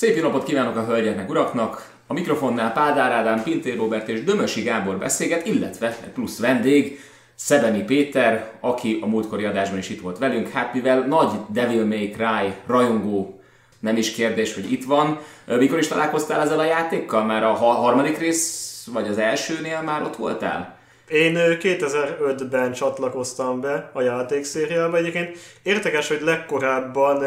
Szép jó napot kívánok a hölgyeknek, uraknak! A mikrofonnál Pádár Ádám, Pintér Robert és Dömösi Gábor beszélget, illetve plusz vendég, Szebeni Péter, aki a múltkori adásban is itt volt velünk, hát mivel nagy Devil May Cry rajongó, nem is kérdés, hogy itt van. Mikor is találkoztál ezzel a játékkal? Már a harmadik rész, vagy az elsőnél már ott voltál? Én 2005-ben csatlakoztam be a játékszériába. Egyébként értekes, hogy legkorábban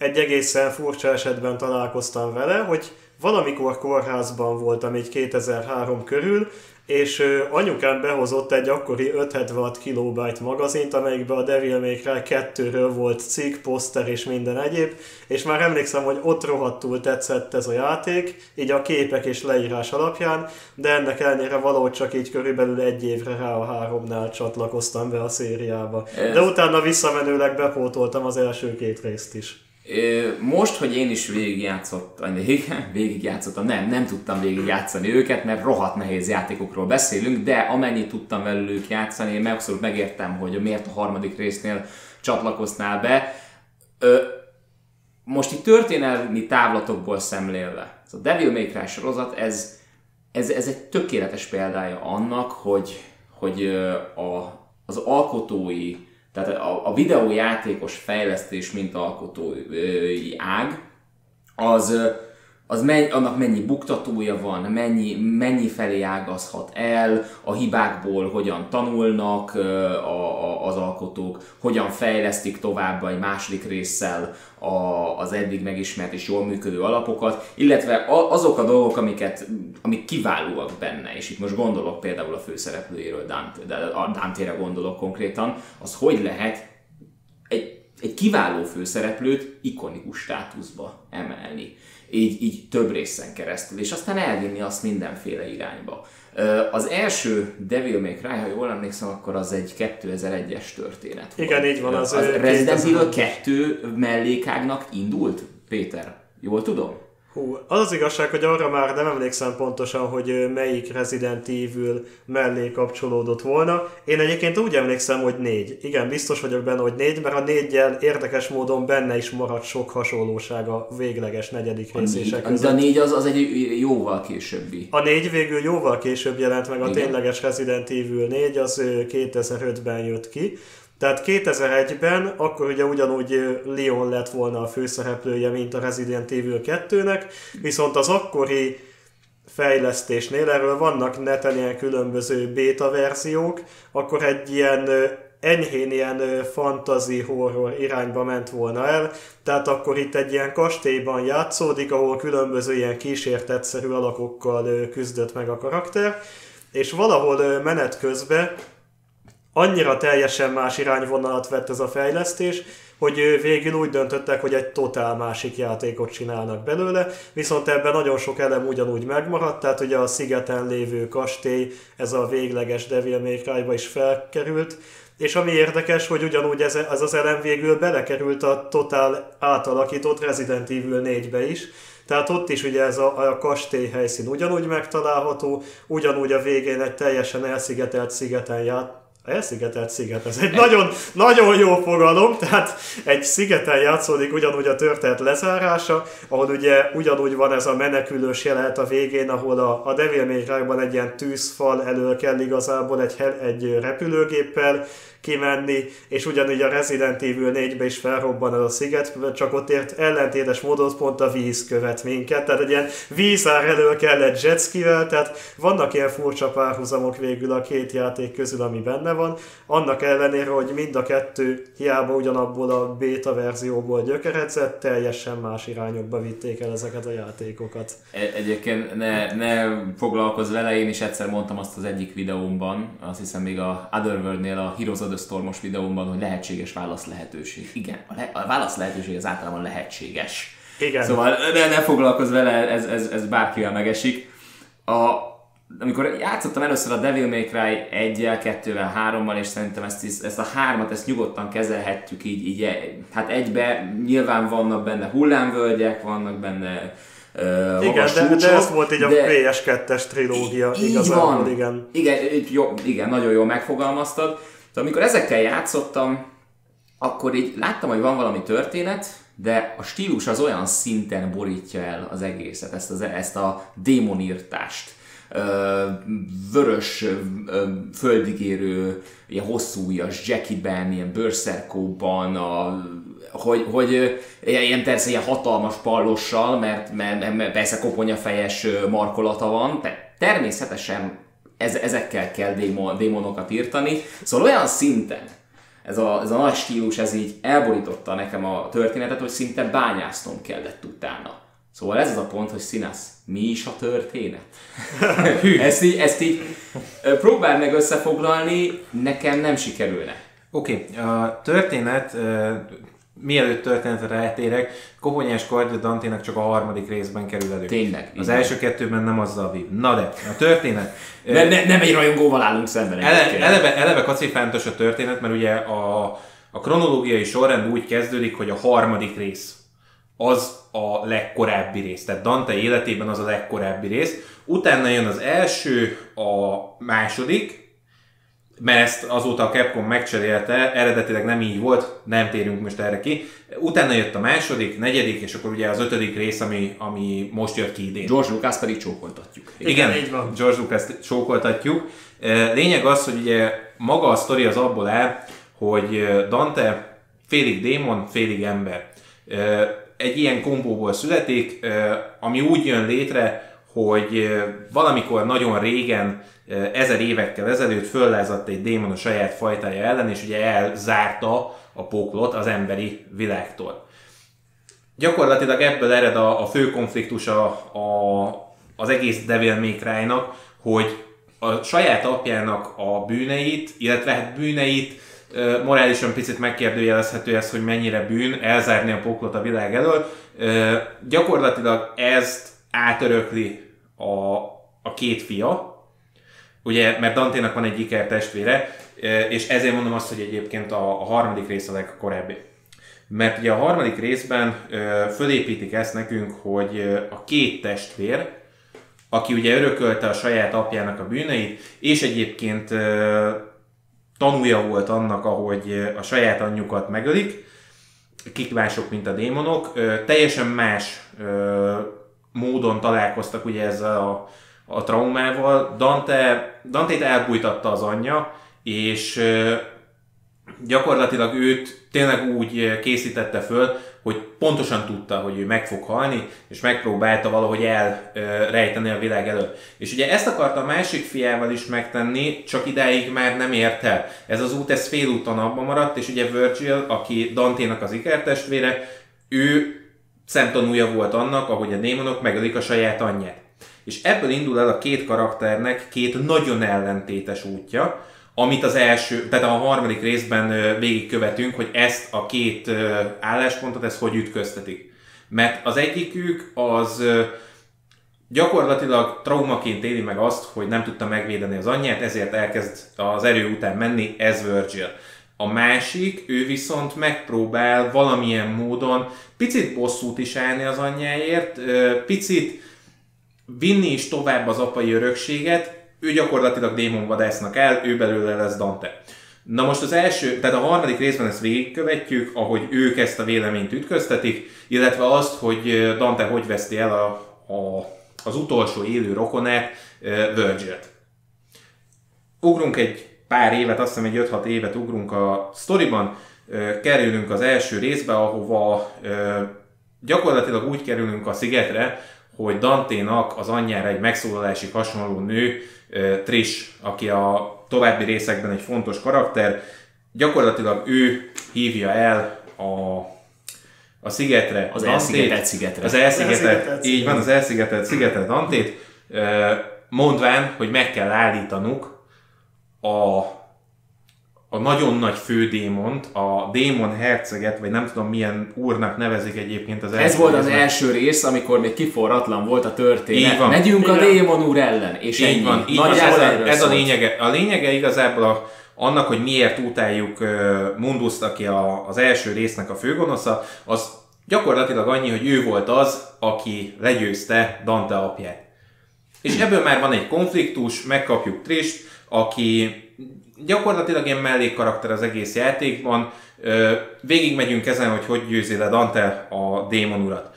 egy egészen furcsa esetben találkoztam vele, hogy valamikor kórházban voltam így 2003 körül, és anyukám behozott egy akkori 576 kilobajt magazint, amelyikben a Devil May Cry 2-ről volt cikk, poszter és minden egyéb, és már emlékszem, hogy ott rohadtul tetszett ez a játék, így a képek és leírás alapján, de ennek ellenére valahogy csak így körülbelül egy évre rá a háromnál csatlakoztam be a szériába. De utána visszamenőleg bepótoltam az első két részt is. Most, hogy én is végigjátszottam, végigjátszottam, nem, nem tudtam végigjátszani őket, mert rohadt nehéz játékokról beszélünk, de amennyit tudtam velük játszani, én abszolút megértem, hogy miért a harmadik résznél csatlakoznál be. Most itt történelmi távlatokból szemlélve, a Devil May Cry sorozat, ez, ez, ez egy tökéletes példája annak, hogy, hogy a, az alkotói tehát a, a videójátékos fejlesztés, mint alkotói ág, az, az menny, annak mennyi buktatója van, mennyi, mennyi felé ágazhat el, a hibákból hogyan tanulnak a, a, az alkotók, hogyan fejlesztik tovább egy második résszel a, az eddig megismert és jól működő alapokat, illetve azok a dolgok, amiket, amik kiválóak benne, és itt most gondolok például a főszereplőjéről, Dante, de a Dante-re gondolok konkrétan, az hogy lehet egy, egy kiváló főszereplőt ikonikus státuszba emelni így, így több részen keresztül, és aztán elvinni azt mindenféle irányba. Az első Devil May Cry, ha jól emlékszem, akkor az egy 2001-es történet volt. Igen, így van. Az, az Resident Evil 2 mellékágnak indult, Péter? Jól tudom? Hú, az az igazság, hogy arra már nem emlékszem pontosan, hogy melyik Resident Evil mellé kapcsolódott volna. Én egyébként úgy emlékszem, hogy négy. Igen, biztos vagyok benne, hogy négy, mert a négyel érdekes módon benne is maradt sok hasonlóság a végleges negyedik részések között. De a négy az, az egy jóval későbbi. A négy végül jóval később jelent meg, a Igen. tényleges Resident Evil 4, az 2005-ben jött ki. Tehát 2001-ben akkor ugye ugyanúgy Leon lett volna a főszereplője, mint a Resident Evil 2-nek, viszont az akkori fejlesztésnél, erről vannak neten ilyen különböző beta verziók, akkor egy ilyen enyhén ilyen fantasy horror irányba ment volna el, tehát akkor itt egy ilyen kastélyban játszódik, ahol különböző ilyen kísértetszerű alakokkal küzdött meg a karakter, és valahol menet közben annyira teljesen más irányvonalat vett ez a fejlesztés, hogy végül úgy döntöttek, hogy egy totál másik játékot csinálnak belőle, viszont ebben nagyon sok elem ugyanúgy megmaradt, tehát ugye a szigeten lévő kastély, ez a végleges Devil May Cry-ba is felkerült, és ami érdekes, hogy ugyanúgy ez, ez az elem végül belekerült a totál átalakított Resident Evil 4-be is, tehát ott is ugye ez a, a kastély helyszín ugyanúgy megtalálható, ugyanúgy a végén egy teljesen elszigetelt szigeten ját, Elszigetelt sziget, ez egy nagyon, nagyon jó fogalom, tehát egy szigeten játszódik ugyanúgy a történet lezárása, ahol ugye ugyanúgy van ez a menekülős jelenet a végén, ahol a, a Devil May Cry-ban egy ilyen tűzfal elől kell igazából egy, egy repülőgéppel, kimenni, és ugyanígy a Resident Evil 4-be is felrobban az a sziget, csak ott ért ellentétes módon pont a víz követ minket, tehát egy ilyen vízár elől kellett jetskivel, tehát vannak ilyen furcsa párhuzamok végül a két játék közül, ami benne van, annak ellenére, hogy mind a kettő hiába ugyanabból a beta verzióból gyökeredzett, teljesen más irányokba vitték el ezeket a játékokat. E- egyébként ne, ne foglalkozz vele, én is egyszer mondtam azt az egyik videómban, azt hiszem még a Otherworld-nél a Heroes the Stormos videómban, hogy lehetséges válasz lehetőség. Igen, a, le, a válasz lehetőség az általában lehetséges. Igen. Szóval ne, ne foglalkozz vele, ez, ez, ez bárkivel megesik. A, amikor játszottam először a Devil May Cry 1-jel, 2-vel, 3-mal, és szerintem ezt, ezt a hármat, ezt nyugodtan kezelhetjük így, így hát egybe, nyilván vannak benne hullámvölgyek, vannak benne Uh, igen, de, de ez volt így a PS2-es trilógia így igazából, van. igen. Igen, jó, igen, nagyon jól megfogalmaztad. Tehát amikor ezekkel játszottam, akkor így láttam, hogy van valami történet, de a stílus az olyan szinten borítja el az egészet, ezt, az, ezt a démonírtást. Vörös, földigérő, ilyen hosszú ujjas Jackie-ben, ilyen bőrszerkóban, a, hogy, hogy ilyen persze ilyen hatalmas pallossal, mert, mert, mert persze koponyafejes markolata van, de természetesen ez, ezekkel kell démon, démonokat írtani. Szóval olyan szinten ez a, ez a nagy stílus, ez így elborította nekem a történetet, hogy szinte bányásznom kellett utána. Szóval ez az a pont, hogy Színász, mi is a történet? ezt, így, ezt így próbál meg összefoglalni, nekem nem sikerülne. Oké, okay. a történet mielőtt történetre eltérek, Kohonyás Kardja Dantének csak a harmadik részben kerül elő. Tényleg. Az első kettőben nem azzal vív. Na de, a történet... ne, ne, nem egy rajongóval állunk szemben. Ele, eleve, eleve kacifántos a történet, mert ugye a, a kronológiai sorrend úgy kezdődik, hogy a harmadik rész az a legkorábbi rész. Tehát Dante életében az a legkorábbi rész. Utána jön az első, a második, mert ezt azóta a Capcom megcserélte, eredetileg nem így volt, nem térünk most erre ki. Utána jött a második, negyedik, és akkor ugye az ötödik rész, ami, ami most jött ki idén. George Lucas pedig csókoltatjuk. Igen, Igen így van. George Lucas csókoltatjuk. Lényeg az, hogy ugye maga a sztori az abból áll, hogy Dante félig démon, félig ember. Egy ilyen kombóból születik, ami úgy jön létre, hogy valamikor nagyon régen ezer évekkel ezelőtt föllázadt egy démon a saját fajtája ellen, és ugye elzárta a poklot az emberi világtól. Gyakorlatilag ebből ered a, a fő konfliktus a, a, az egész Devil May Cry-nak, hogy a saját apjának a bűneit, illetve hát bűneit, morálisan picit megkérdőjelezhető ez, hogy mennyire bűn elzárni a poklot a világ elől. Gyakorlatilag ezt átörökli a, a két fia, ugye, mert Danténak van egy iker testvére, és ezért mondom azt, hogy egyébként a, a harmadik rész a legkorábbi. Mert ugye a harmadik részben fölépítik ezt nekünk, hogy a két testvér, aki ugye örökölte a saját apjának a bűneit, és egyébként tanúja volt annak, ahogy a saját anyjukat megölik, kik mások, mint a démonok, teljesen más módon találkoztak ugye ezzel a a traumával. Dante, Dante-t elbújtatta az anyja, és gyakorlatilag őt tényleg úgy készítette föl, hogy pontosan tudta, hogy ő meg fog halni, és megpróbálta valahogy elrejteni a világ elől. És ugye ezt akarta a másik fiával is megtenni, csak idáig már nem ért el. Ez az út, ez félúton abban maradt, és ugye Virgil, aki Dante-nak az ikertestvére, ő szemtanúja volt annak, ahogy a démonok megölik a saját anyját. És ebből indul el a két karakternek két nagyon ellentétes útja, amit az első, tehát a harmadik részben végigkövetünk, hogy ezt a két álláspontot, ezt hogy ütköztetik. Mert az egyikük az gyakorlatilag traumaként éli meg azt, hogy nem tudta megvédeni az anyját, ezért elkezd az erő után menni, ez Virgil. A másik, ő viszont megpróbál valamilyen módon picit bosszút is állni az anyjáért, picit vinni is tovább az apai örökséget, ő gyakorlatilag démonvadásznak el, ő belőle lesz Dante. Na most az első, tehát a harmadik részben ezt végigkövetjük, ahogy ők ezt a véleményt ütköztetik, illetve azt, hogy Dante hogy veszti el a, a, az utolsó élő rokonát, Virgil-t. Ugrunk egy pár évet, azt hiszem egy 5-6 évet ugrunk a sztoriban, kerülünk az első részbe, ahova gyakorlatilag úgy kerülünk a szigetre, hogy Danténak az anyjára egy megszólalási hasonló nő, Trish, aki a további részekben egy fontos karakter, gyakorlatilag ő hívja el a, a szigetre az elszigetelt szigetre. Az elszigetelt, így van, az elszigetelt szigetre Dantét, mondván, hogy meg kell állítanuk a a nagyon nagy fődémont, a démon herceget, vagy nem tudom milyen úrnak nevezik egyébként az első Ez volt az részben. első rész, amikor még kiforratlan volt a történet. Így van. Megyünk Igen. a démon úr ellen, és így ennyi. Van, így van, ez, a, ez a lényege. A lényege igazából a, annak, hogy miért utáljuk uh, Munduszt, aki a, az első résznek a főgonosza, az gyakorlatilag annyi, hogy ő volt az, aki legyőzte Dante apját. És ebből már van egy konfliktus, megkapjuk Trist, aki gyakorlatilag ilyen mellékkarakter az egész játékban. Végig megyünk ezen, hogy hogy győzi le Dante a démon urat.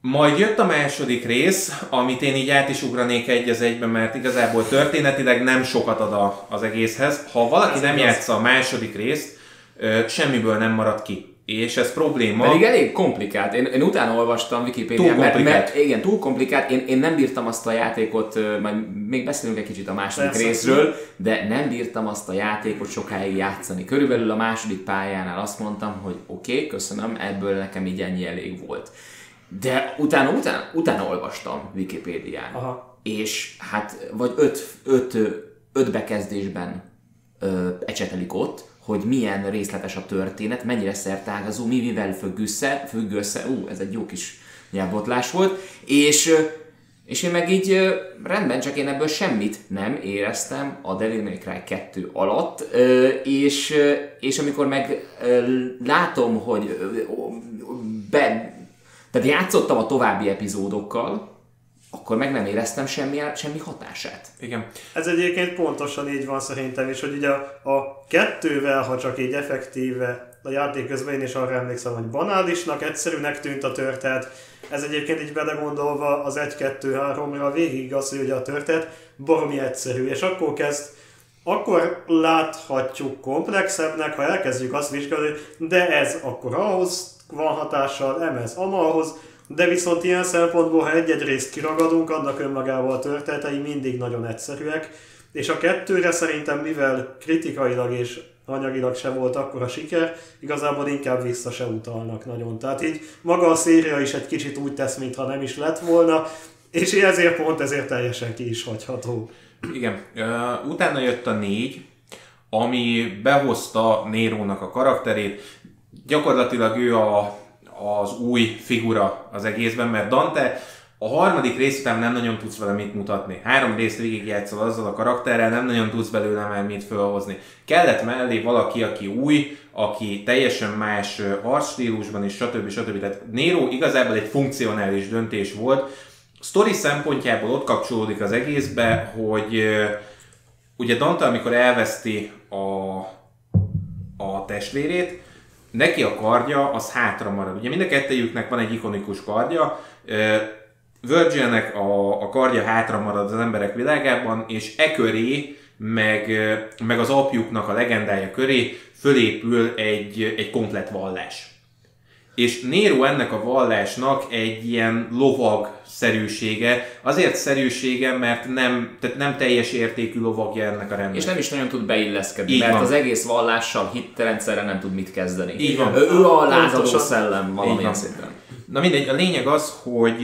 Majd jött a második rész, amit én így át is ugranék egy az egyben, mert igazából történetileg nem sokat ad a, az egészhez. Ha valaki Ez nem játsza a második részt, semmiből nem marad ki és ez probléma. Pedig elég komplikált. Én, én utána olvastam Wikipédián, mert, mert, igen, túl komplikált. Én, én nem bírtam azt a játékot, majd még beszélünk egy kicsit a második Persze. részről, de nem bírtam azt a játékot sokáig játszani. Körülbelül a második pályánál azt mondtam, hogy oké, okay, köszönöm, ebből nekem így ennyi elég volt. De utána, utána, utána olvastam Wikipédián. Aha. És hát vagy öt, öt, öt bekezdésben ö, ecsetelik ott, hogy milyen részletes a történet, mennyire szertágazó, mi mivel függ össze, függ össze, ú, ez egy jó kis nyelvbotlás volt, és, és én meg így rendben, csak én ebből semmit nem éreztem a Devil May Cry 2 alatt, és, és amikor meg látom, hogy be, tehát játszottam a további epizódokkal, akkor meg nem éreztem semmi, semmi hatását. Igen. Ez egyébként pontosan így van szerintem, és hogy ugye a, a kettővel, ha csak így effektíve a játék közben én is arra emlékszem, hogy banálisnak, egyszerűnek tűnt a történet. Ez egyébként így belegondolva az 1-2-3-ra végig az, hogy ugye a történet baromi egyszerű, és akkor kezd akkor láthatjuk komplexebbnek, ha elkezdjük azt vizsgálni, de ez akkor ahhoz van hatással, nem ez amahoz, de viszont ilyen szempontból, ha egy-egy részt kiragadunk, annak önmagával a történetei mindig nagyon egyszerűek, és a kettőre szerintem, mivel kritikailag és anyagilag sem volt akkor a siker, igazából inkább vissza se utalnak nagyon. Tehát így maga a széria is egy kicsit úgy tesz, mintha nem is lett volna, és ezért pont ezért teljesen ki is hagyható. Igen. Uh, utána jött a négy, ami behozta Nérónak a karakterét. Gyakorlatilag ő a az új figura az egészben, mert Dante a harmadik rész után nem nagyon tudsz vele mit mutatni. Három részt végigjátszol azzal a karakterrel, nem nagyon tudsz belőle már mit felhozni. Kellett mellé valaki, aki új, aki teljesen más harcstílusban és stb. stb. Tehát Nero igazából egy funkcionális döntés volt. Story szempontjából ott kapcsolódik az egészbe, hogy ugye Dante, amikor elveszti a, a testvérét, neki a kardja az hátra marad. Ugye mind a kettejüknek van egy ikonikus kardja, Virgilnek a, a kardja hátra marad az emberek világában, és e köré, meg, meg az apjuknak a legendája köré fölépül egy, egy komplet vallás. És Nero ennek a vallásnak egy ilyen lovag szerűsége, azért szerűsége, mert nem, tehát nem teljes értékű lovagja ennek a rendnek. És nem is nagyon tud beilleszkedni, Így mert van. az egész vallással, hitrendszerre nem tud mit kezdeni. Így van. Ő, ő a lázadó szellem valamilyen szinten. Na mindegy, a lényeg az, hogy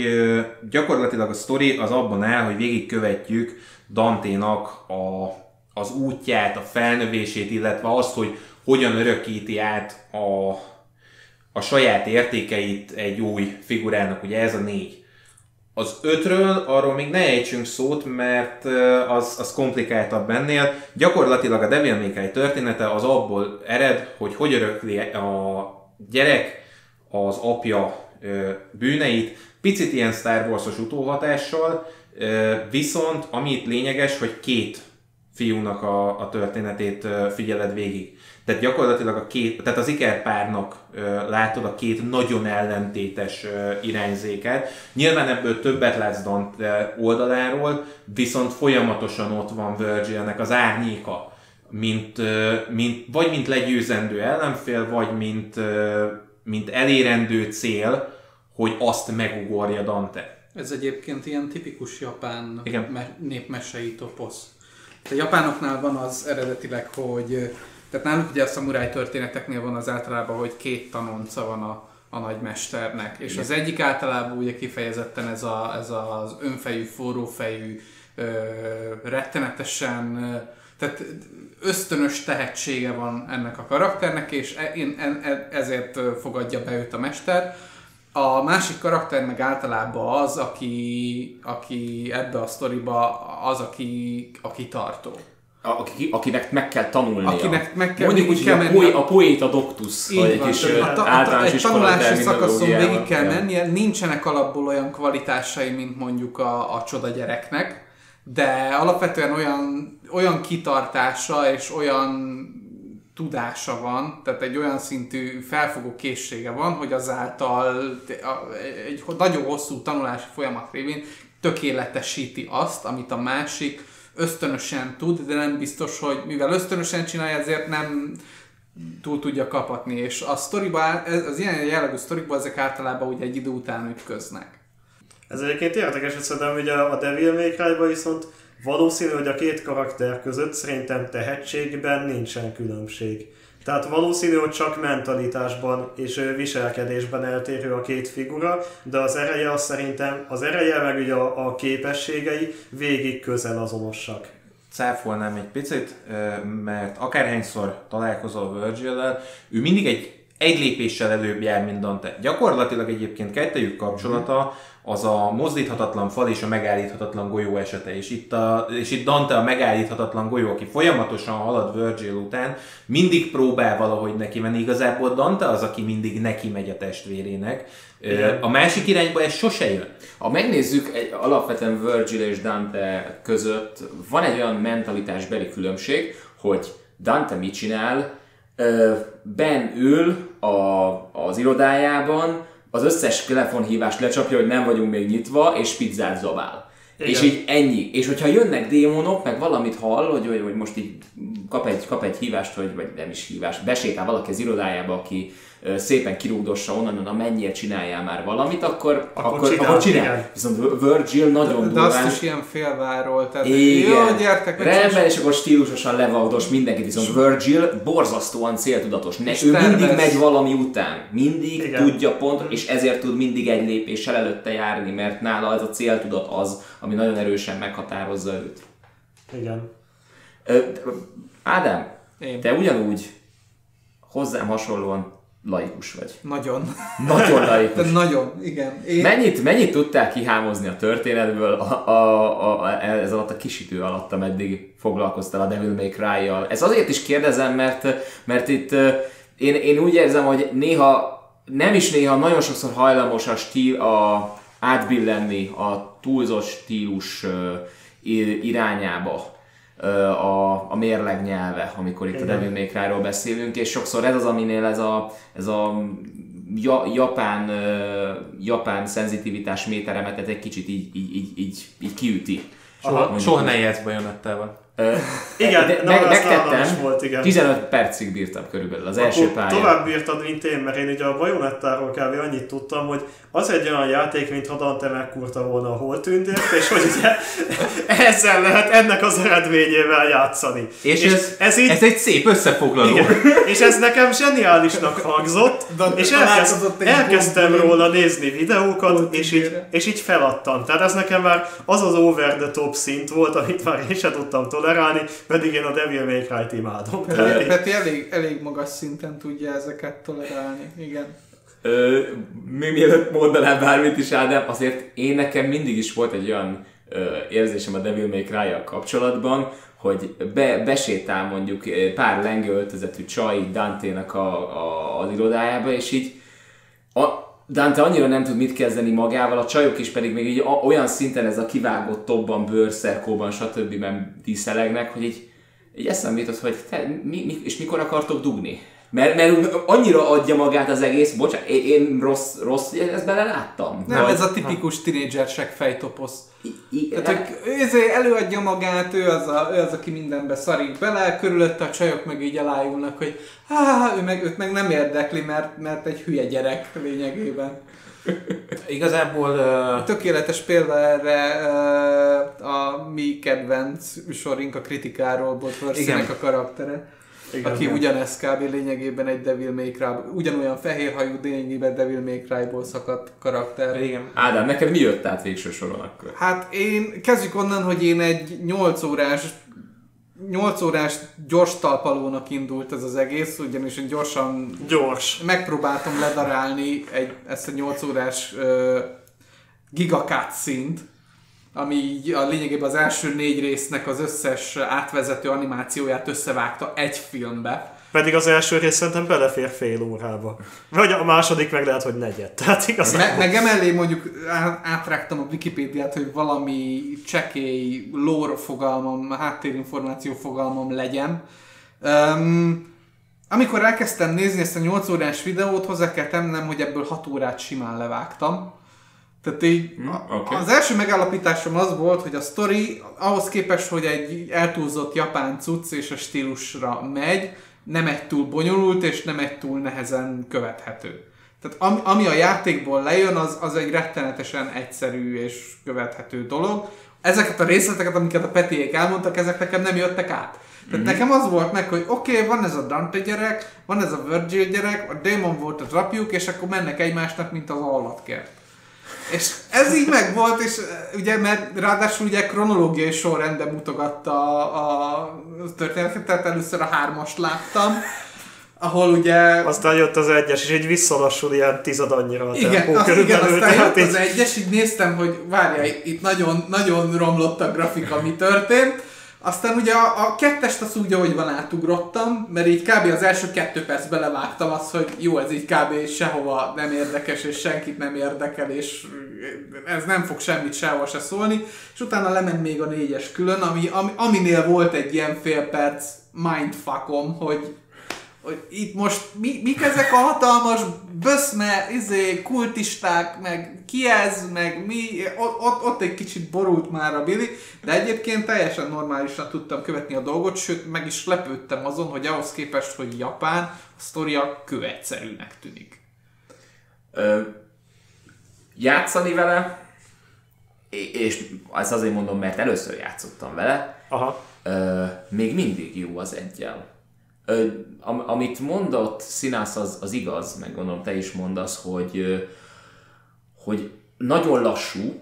gyakorlatilag a sztori az abban áll, hogy végigkövetjük Danténak a, az útját, a felnövését, illetve azt, hogy hogyan örökíti át a, a saját értékeit egy új figurának, ugye ez a négy. Az ötről arról még ne ejtsünk szót, mert az, az komplikáltabb ennél. Gyakorlatilag a Devil May Cry története az abból ered, hogy hogy örökli a gyerek az apja bűneit, picit ilyen Star Wars-os utóhatással, viszont amit lényeges, hogy két fiúnak a, a történetét figyeled végig. Tehát gyakorlatilag a két, tehát az ikerpárnak látod a két nagyon ellentétes irányzéket. Nyilván ebből többet látsz Dante oldaláról, viszont folyamatosan ott van Virgilnek az árnyéka, mint, mint, vagy mint legyőzendő ellenfél, vagy mint, mint elérendő cél, hogy azt megugorja Dante. Ez egyébként ilyen tipikus japán Igen. Me- népmesei toposz. A japánoknál van az eredetileg, hogy tehát náluk ugye a szamuráj történeteknél van az általában, hogy két tanonca van a, a nagymesternek, és Igen. az egyik általában ugye kifejezetten ez, a, ez az önfejű, forrófejű, ö, rettenetesen, tehát ösztönös tehetsége van ennek a karakternek, és e, én, e, ezért fogadja be őt a mester. A másik karakter meg általában az, aki, aki ebbe a sztoriba az, aki, aki tartó. Aki, akinek meg kell tanulnia. Akinek meg kell, Mondjuk úgy, kell a, poé, a poéta doktus, vagy egy kis a, a, a, egy tanulási szakaszon végig kell mennie, nincsenek alapból olyan kvalitásai, mint mondjuk a, a csoda gyereknek, de alapvetően olyan, olyan kitartása és olyan tudása van, tehát egy olyan szintű felfogó készsége van, hogy azáltal egy nagyon hosszú tanulási folyamat révén tökéletesíti azt, amit a másik ösztönösen tud, de nem biztos, hogy mivel ösztönösen csinálja, ezért nem túl tudja kapatni, és a sztoriba, az ilyen jellegű sztorikban ezek általában ugye egy idő után ütköznek. Ez egyébként érdekes, hogy szerintem ugye a Devil May cry viszont valószínű, hogy a két karakter között szerintem tehetségben nincsen különbség. Tehát valószínű, hogy csak mentalitásban és viselkedésben eltérő a két figura, de az ereje az szerintem, az ereje meg ugye a, a képességei végig közel azonosak. Cáfolnám egy picit, mert akárhányszor találkozol Virgil-lel, ő mindig egy egy lépéssel előbb jár, mint Dante. Gyakorlatilag egyébként kettejük kapcsolata az a mozdíthatatlan fal és a megállíthatatlan golyó esete. És itt, a, és itt Dante a megállíthatatlan golyó, aki folyamatosan halad Virgil után, mindig próbál valahogy neki menni. Igazából Dante az, aki mindig neki megy a testvérének. Igen. A másik irányba ez sose jön. Ha megnézzük, egy, alapvetően Virgil és Dante között van egy olyan mentalitásbeli különbség, hogy Dante mit csinál, Ben ül a, az irodájában, az összes telefonhívást lecsapja, hogy nem vagyunk még nyitva, és pizzát zabál. Igen. És így ennyi. És hogyha jönnek démonok, meg valamit hall, hogy, hogy, hogy most így kap egy, kap egy hívást, hogy, vagy nem is hívást, besétál valaki az irodájába, aki szépen kirúgdossa onnan, na mennyire csináljál már valamit, akkor, akkor, akkor, csinál, akkor csinál. Igen. Viszont Virgil nagyon de, de azt is ilyen félváról, tehát igen. jó, gyertek, Rendben, és akkor stílusosan levagdos mindenkit, viszont Virgil borzasztóan céltudatos. Ne, ő tervez. mindig megy valami után, mindig igen. tudja pont, és ezért tud mindig egy lépéssel előtte járni, mert nála ez a céltudat az, ami nagyon erősen meghatározza őt. Igen. Ádám, Én. te ugyanúgy hozzám hasonlóan laikus vagy. Nagyon. Nagyon laikus. De nagyon, igen. Én... Mennyit, mennyit tudtál kihámozni a történetből a, a, a, a, ez alatt a kis idő alatt, ameddig foglalkoztál a Devil May Cry-jal? Ez azért is kérdezem, mert, mert itt én, én úgy érzem, hogy néha, nem is néha, nagyon sokszor hajlamos a stíl, a, átbillenni a túlzott stílus irányába a, a mérleg nyelve, amikor itt Igen. a Devil May Cry-ról beszélünk, és sokszor ez az, aminél ez a, ez a ja, japán, japán szenzitivitás méteremet egy kicsit így, így, így, így, így kiüti. Soha, soha ne játsz bajonettával. Igen, de, meg, megtettem, volt, igen. 15 percig bírtam körülbelül az Akkor első pályán. tovább bírtad, mint én, mert én ugye a bajonettáról kb. annyit tudtam, hogy az egy olyan játék, mintha Dante megkurta volna a holtündért, és hogy ugye ezzel lehet ennek az eredményével játszani. És, és ez, ez, így, ez egy szép összefoglaló. Igen, és ez nekem zseniálisnak hangzott, és elkezd, elkezdtem róla nézni videókat, és így, és így feladtam. Tehát ez nekem már az az over the top szint volt, amit már én sem tudtam tolerálni, pedig én a Devil May Cry-t imádom. Peti elég, elég magas szinten tudja ezeket tolerálni, igen. Ö, még mielőtt mondanám bármit is, Ádám, azért én nekem mindig is volt egy olyan ö, érzésem a Devil May cry kapcsolatban, hogy be, besétál mondjuk pár lengő öltözetű csaj Dante-nak a, a, az irodájába, és így a, Dante annyira nem tud mit kezdeni magával, a csajok is pedig még így olyan szinten ez a kivágott tobban, bőrszerkóban, stb. díszelegnek, hogy így, így eszembe jutott, hogy te, mi, mi, és mikor akartok dugni? Mert, mert annyira adja magát az egész, bocsánat, én, én rossz, rossz ezt bele láttam. Nem, vagy, ez a tipikus tinédzsersek fejtoposz. Tehát, hogy ő előadja magát, ő az, a, ő az, aki mindenbe szarik bele, körülötte a csajok meg így elájulnak, hogy há, ő meg, őt meg nem érdekli, mert, mert egy hülye gyerek lényegében. Igazából... Uh... Tökéletes példa erre uh, a mi kedvenc sorink a kritikáról, Botworth a karaktere igen, aki igen. ugyanezt kb. lényegében egy Devil May Cry, ugyanolyan fehérhajú lényegében Devil May Cry-ból szakadt karakter. Igen. Ádám, neked mi jött át végső soron akkor? Hát én, kezdjük onnan, hogy én egy 8 órás 8 órás gyors talpalónak indult ez az egész, ugyanis én gyorsan gyors. megpróbáltam ledarálni egy, ezt a 8 órás uh, gigakát szint, ami a lényegében az első négy résznek az összes átvezető animációját összevágta egy filmbe. Pedig az első rész szerintem belefér fél órába. Vagy a második meg lehet, hogy negyed. Tehát igazán... Me- meg emellé mondjuk átrágtam a Wikipédiát, hogy valami csekély lore fogalmam, háttérinformáció fogalmam legyen. Um, amikor elkezdtem nézni ezt a 8 órás videót, hozzá kell tennem, hogy ebből 6 órát simán levágtam. Tehát így hmm, okay. az első megállapításom az volt, hogy a story ahhoz képest, hogy egy eltúlzott japán cucc és a stílusra megy, nem egy túl bonyolult és nem egy túl nehezen követhető. Tehát ami, ami a játékból lejön, az, az egy rettenetesen egyszerű és követhető dolog. Ezeket a részleteket, amiket a Petiék elmondtak, ezek nekem nem jöttek át. Tehát mm-hmm. nekem az volt meg, hogy oké, okay, van ez a Dante gyerek, van ez a Virgil gyerek, a Demon volt a drapjuk, és akkor mennek egymásnak, mint az állatkert. És ez így meg volt, és ugye, mert ráadásul ugye kronológiai sorrendben mutogatta a, a történetet, tehát először a hármast láttam, ahol ugye... Aztán jött az egyes, és egy visszalassul ilyen tizad annyira a igen, az, igen, aztán jött így... az egyes, így néztem, hogy várja, itt nagyon, nagyon romlott a grafika, mi történt, aztán ugye a, a kettest az úgy, ahogy van átugrottam, mert így kb. az első kettő perc belevágtam azt, hogy jó, ez így kb. sehova nem érdekes, és senkit nem érdekel, és ez nem fog semmit sehova se szólni, és utána lement még a négyes külön, ami, ami, aminél volt egy ilyen fél perc mindfuckom, hogy hogy itt most mi, mik ezek a hatalmas böszme, izé, kultisták, meg ki ez, meg mi, ott, ott, ott egy kicsit borult már a Billy, de egyébként teljesen normálisan tudtam követni a dolgot, sőt meg is lepődtem azon, hogy ahhoz képest, hogy Japán, a sztoria kőegyszerűnek tűnik. Ö, játszani vele, és ezt azért mondom, mert először játszottam vele, Aha. Ö, még mindig jó az egyel am, amit mondott Színász az, az igaz, meg gondolom te is mondasz, hogy, hogy nagyon lassú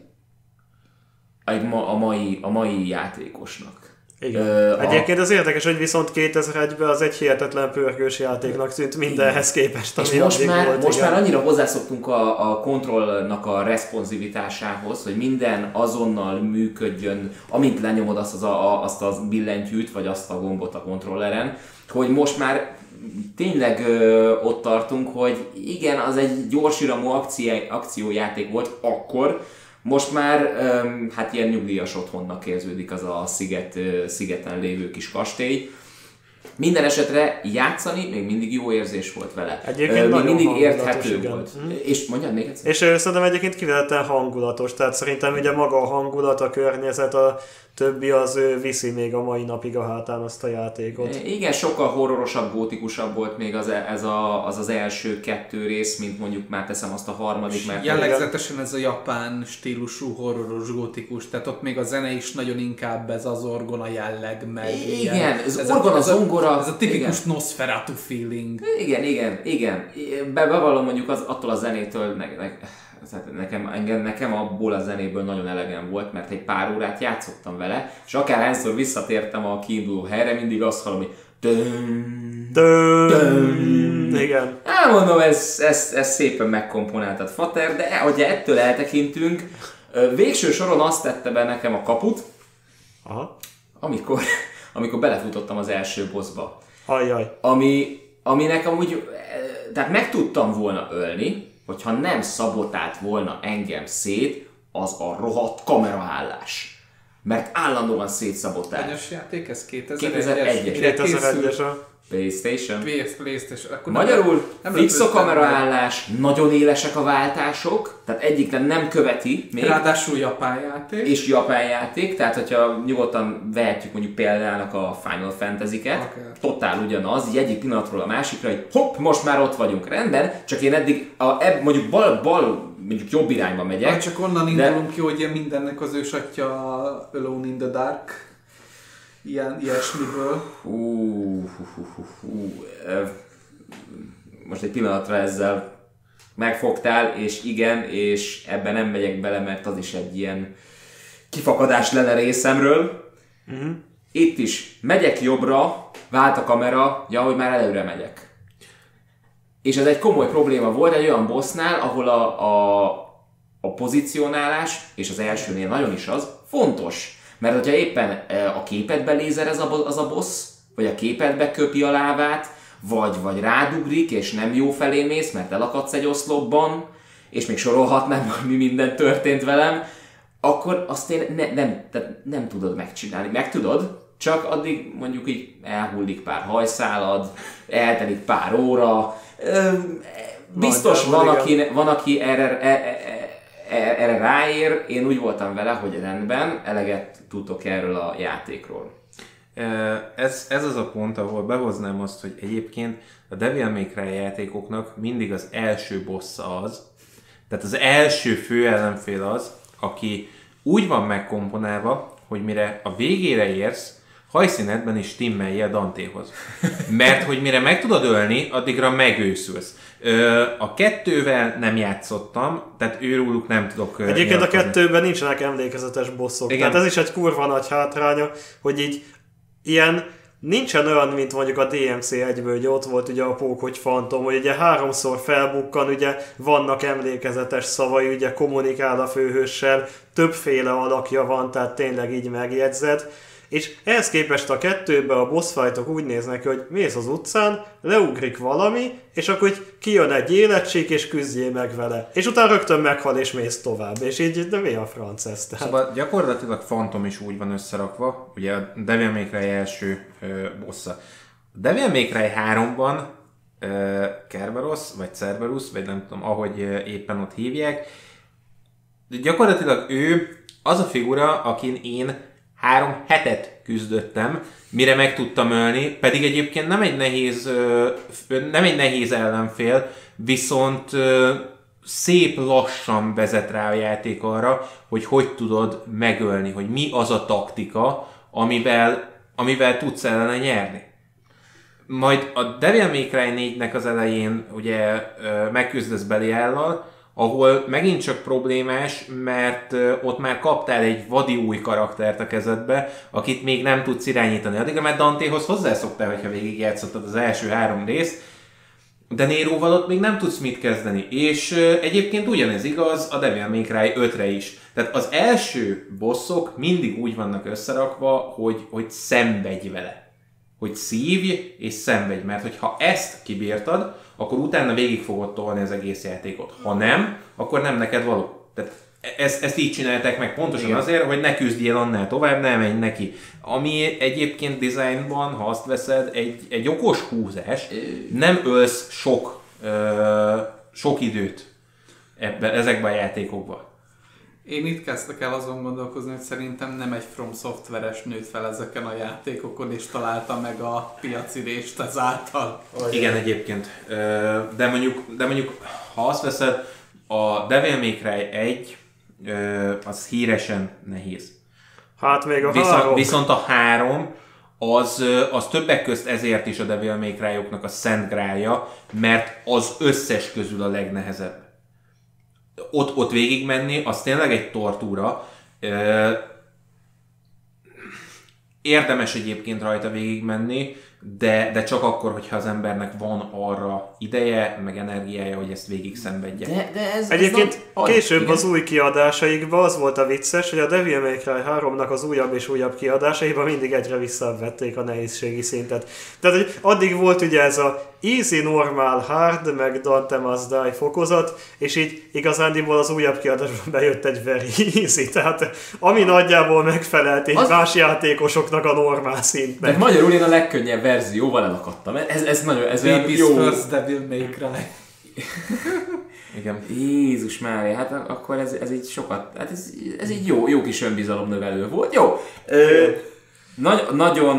egy ma, a, mai, a mai játékosnak. Igen. Ö, Egyébként az érdekes, hogy viszont 2001-ben az egy hihetetlen pörgős játéknak tűnt mindenhez képest, ami És most már, volt, most igen. már annyira hozzászoktunk a, a kontrollnak a responsivitásához, hogy minden azonnal működjön, amint lenyomod azt, az a, azt a billentyűt, vagy azt a gombot a kontrolleren, hogy most már tényleg ö, ott tartunk, hogy igen, az egy gyorsiramú akció, akciójáték volt akkor, most már hát ilyen nyugdíjas otthonnak érződik az a sziget, szigeten lévő kis kastély, minden esetre játszani még mindig jó érzés volt vele. Egyébként még mindig érthető igen. volt. Mm. És mondjad még egyszer. És szerintem egyébként kiváltan hangulatos, tehát szerintem ugye maga a hangulat, a környezet, a többi az ő viszi még a mai napig a hátán azt a játékot. Igen, sokkal horrorosabb, gótikusabb volt még az, e- ez a, az, az első kettő rész, mint mondjuk már teszem azt a harmadik. Mert jellegzetesen ez a japán stílusú horroros gótikus, tehát ott még a zene is nagyon inkább ez az orgona jelleg, meg Igen, ilyen, ez, ez orgona, zongora. Ez a tipikus igen. Nosferatu feeling. Igen, igen, igen. Be, bevallom mondjuk az, attól a zenétől, meg, meg, tehát nekem, engem, nekem abból a zenéből nagyon elegem volt, mert egy pár órát játszottam vele, és akár hányszor visszatértem a kiinduló helyre, mindig azt hallom, hogy dön. Igen. Elmondom, ez, ez, ez szépen megkomponáltad Fater, de hogyha ettől eltekintünk, végső soron azt tette be nekem a kaput, Aha. amikor, amikor belefutottam az első bossba. Ajaj. Ami, ami nekem úgy, tehát meg tudtam volna ölni, hogyha nem szabotált volna engem szét az a rohadt kameraállás. Mert állandóan szétszabotál. Hányos játék ez? 2001-es. 2001-es. PlayStation. PS, PlayStation. Akkor Magyarul nem fix a kameraállás, nagyon élesek a váltások, tehát egyikben nem követi még. Ráadásul japán játék. És japán játék, tehát hogyha nyugodtan vehetjük mondjuk példának a Final Fantasy-ket, okay. totál ugyanaz, így egyik pillanatról a másikra, hogy hopp, most már ott vagyunk, rendben, csak én eddig a, eb, mondjuk bal, bal mondjuk jobb irányba megyek. Hát csak onnan de... indulunk ki, hogy mindennek az ősatja Alone in the Dark ilyen, ilyesmiből. Hú, hú, hú, hú, hú. Most egy pillanatra ezzel megfogtál, és igen, és ebben nem megyek bele, mert az is egy ilyen kifakadás lenne részemről. Uh-huh. Itt is megyek jobbra, vált a kamera, ja, hogy már előre megyek. És ez egy komoly probléma volt egy olyan bossnál, ahol a, a, a pozícionálás, és az elsőnél nagyon is az, fontos. Mert hogyha éppen e, a képedbe lézer ez a, az a boss, vagy a képedbe köpi a lábát, vagy, vagy rádugrik, és nem jó felé mész, mert elakadsz egy oszlopban, és még sorolhatnám, hogy mi minden történt velem, akkor azt én ne, nem, tehát nem tudod megcsinálni. Meg tudod, csak addig mondjuk így elhullik pár hajszálad, eltelik pár óra, biztos van, aki, van, aki erre, e, e, e, erre ráér, én úgy voltam vele, hogy rendben, eleget tudok erről a játékról. Ez, ez az a pont, ahol behoznám azt, hogy egyébként a Devil May Cry játékoknak mindig az első boss az, tehát az első fő ellenfél az, aki úgy van megkomponálva, hogy mire a végére érsz, hajszínedben is stimmelje a Dantéhoz. Mert hogy mire meg tudod ölni, addigra megőszülsz. A kettővel nem játszottam, tehát őróluk nem tudok Egyébként a kettőben nincsenek emlékezetes bosszok. Igen. Tehát ez is egy kurva nagy hátránya, hogy így ilyen nincsen olyan, mint mondjuk a DMC 1 hogy ott volt ugye a pók, hogy fantom, hogy ugye háromszor felbukkan, ugye vannak emlékezetes szavai, ugye kommunikál a főhőssel, többféle alakja van, tehát tényleg így megjegyzed és ehhez képest a kettőbe a boss fightok úgy néznek hogy mész az utcán, leugrik valami, és akkor hogy kijön egy életség, és küzdjél meg vele. És utána rögtön meghal, és mész tovább. És így, de mi a franc ez? Tehát? Szóval gyakorlatilag Phantom is úgy van összerakva, ugye a Devil May Cry első ö, bossa. A Devil May Cry 3-ban ö, Kerberos, vagy Cerberus, vagy nem tudom, ahogy éppen ott hívják, de gyakorlatilag ő az a figura, akin én három hetet küzdöttem, mire meg tudtam ölni, pedig egyébként nem egy nehéz, nem egy nehéz ellenfél, viszont szép lassan vezet rá a játék arra, hogy hogy tudod megölni, hogy mi az a taktika, amivel, amivel tudsz ellene nyerni. Majd a Devil May Cry 4-nek az elején ugye megküzdesz Beliállal, ahol megint csak problémás, mert ott már kaptál egy vadi új karaktert a kezedbe, akit még nem tudsz irányítani. Addigra mert Dantéhoz hozzászoktál, hogyha végigjátszottad az első három részt, de Néróval ott még nem tudsz mit kezdeni. És egyébként ugyanez igaz a Devil May Cry 5-re is. Tehát az első bosszok mindig úgy vannak összerakva, hogy, hogy szenvedj vele. Hogy szívj és szenvedj, mert hogyha ezt kibírtad, akkor utána végig fogod tolni az egész játékot. Ha nem, akkor nem neked való. Tehát ezt, ezt így csinálták meg pontosan Igen. azért, hogy ne küzdjél annál tovább, ne menj neki. Ami egyébként dizájnban, ha azt veszed, egy, egy okos húzás, nem ölsz sok, ö, sok időt ebbe, ezekben a játékokban. Én itt kezdtek el azon gondolkozni, hogy szerintem nem egy From Softveres nőtt fel ezeken a játékokon, és találta meg a piaci részt ezáltal. Igen, egyébként. De mondjuk, de mondjuk, ha azt veszed, a Devil May Cry 1 az híresen nehéz. Hát még a viszont, három. Viszont a három az, az többek közt ezért is a Devil May Cry-oknak a szent grálja, mert az összes közül a legnehezebb ott, ott végigmenni, az tényleg egy tortúra. Érdemes egyébként rajta végigmenni, de, de csak akkor, hogyha az embernek van arra ideje, meg energiája, hogy ezt végig szenvedje. De, de ez, Egyébként ez később igen. az új kiadásaikban az volt a vicces, hogy a Devil May Cry 3-nak az újabb és újabb kiadásaiban mindig egyre visszavették a nehézségi szintet. Tehát, hogy addig volt ugye ez a easy, normal, hard, meg Dante Must Die fokozat, és így igazándiból az újabb kiadásban bejött egy very easy, tehát ami nagyjából megfelelt egy az... más játékosoknak a normál szintnek. De magyarul én a legkönnyebb verzióval elakadtam. Ez, ez nagyon, ez olyan jó. First Devil May Cry. Igen. Jézus már, hát akkor ez, ez így sokat, hát ez, ez így jó, jó kis önbizalomnövelő volt. Jó. Ö, nagy, nagyon,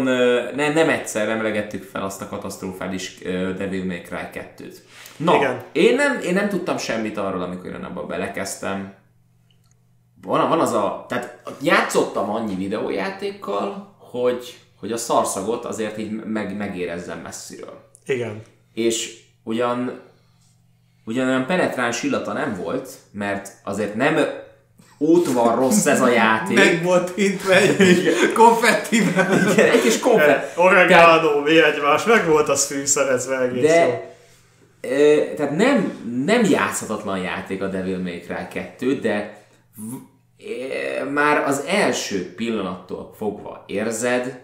ne, nem egyszer emlegettük fel azt a katasztrofális Devil May Cry 2-t. Na, Igen. Én, nem, én nem tudtam semmit arról, amikor én abba belekezdtem. Van, van az a... Tehát játszottam annyi videójátékkal, hogy, hogy a szarszagot azért így meg, megérezzem messziről. Igen. És ugyan ugyan olyan penetráns illata nem volt, mert azért nem van rossz ez a játék. Meg volt hintve egy konfettivel. Igen, egy kis konfetti. Oregano, mi egymás, meg volt az fűszerezve egész De, jó. E, tehát nem, nem játszhatatlan játék a Devil May Cry 2, de e, már az első pillanattól fogva érzed,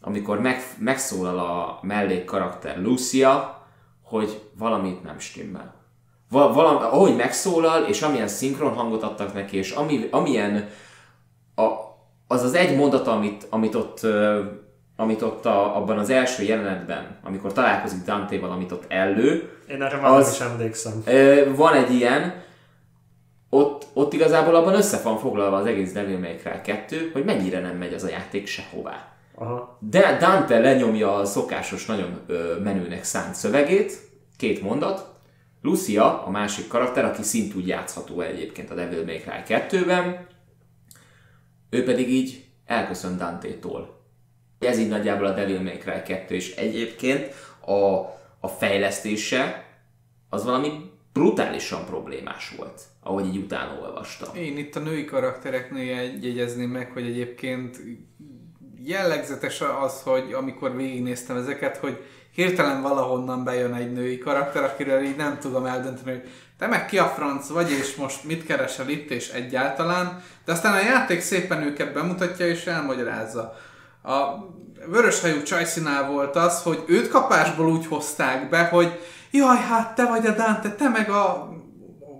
amikor meg, megszólal a mellék karakter Lucia, hogy valamit nem stimmel. Val- valami, ahogy megszólal, és amilyen szinkron hangot adtak neki, és ami, amilyen a, az az egy mondat, amit, amit ott, amit ott a, abban az első jelenetben, amikor találkozik Dante-val, amit ott elő. Én erre már az, is emlékszem. Van egy ilyen, ott, ott igazából abban össze van foglalva az egész Devil May Cry 2, hogy mennyire nem megy az a játék sehová. Aha. De Dante lenyomja a szokásos, nagyon ö, menőnek szánt szövegét, két mondat, Lucia, a másik karakter, aki szintúgy játszható egyébként a Devil May Cry 2-ben, ő pedig így elköszön Dante-tól. Ez így nagyjából a Devil May Cry 2, és egyébként a, a fejlesztése az valami brutálisan problémás volt, ahogy így utána olvastam. Én itt a női karaktereknél jegyezném meg, hogy egyébként jellegzetes az, hogy amikor végignéztem ezeket, hogy hirtelen valahonnan bejön egy női karakter, akiről így nem tudom eldönteni, hogy te meg ki a franc vagy, és most mit keresel itt, és egyáltalán. De aztán a játék szépen őket bemutatja, és elmagyarázza. A vöröshajú csajszínál volt az, hogy őt kapásból úgy hozták be, hogy jaj, hát te vagy a Dante, te meg a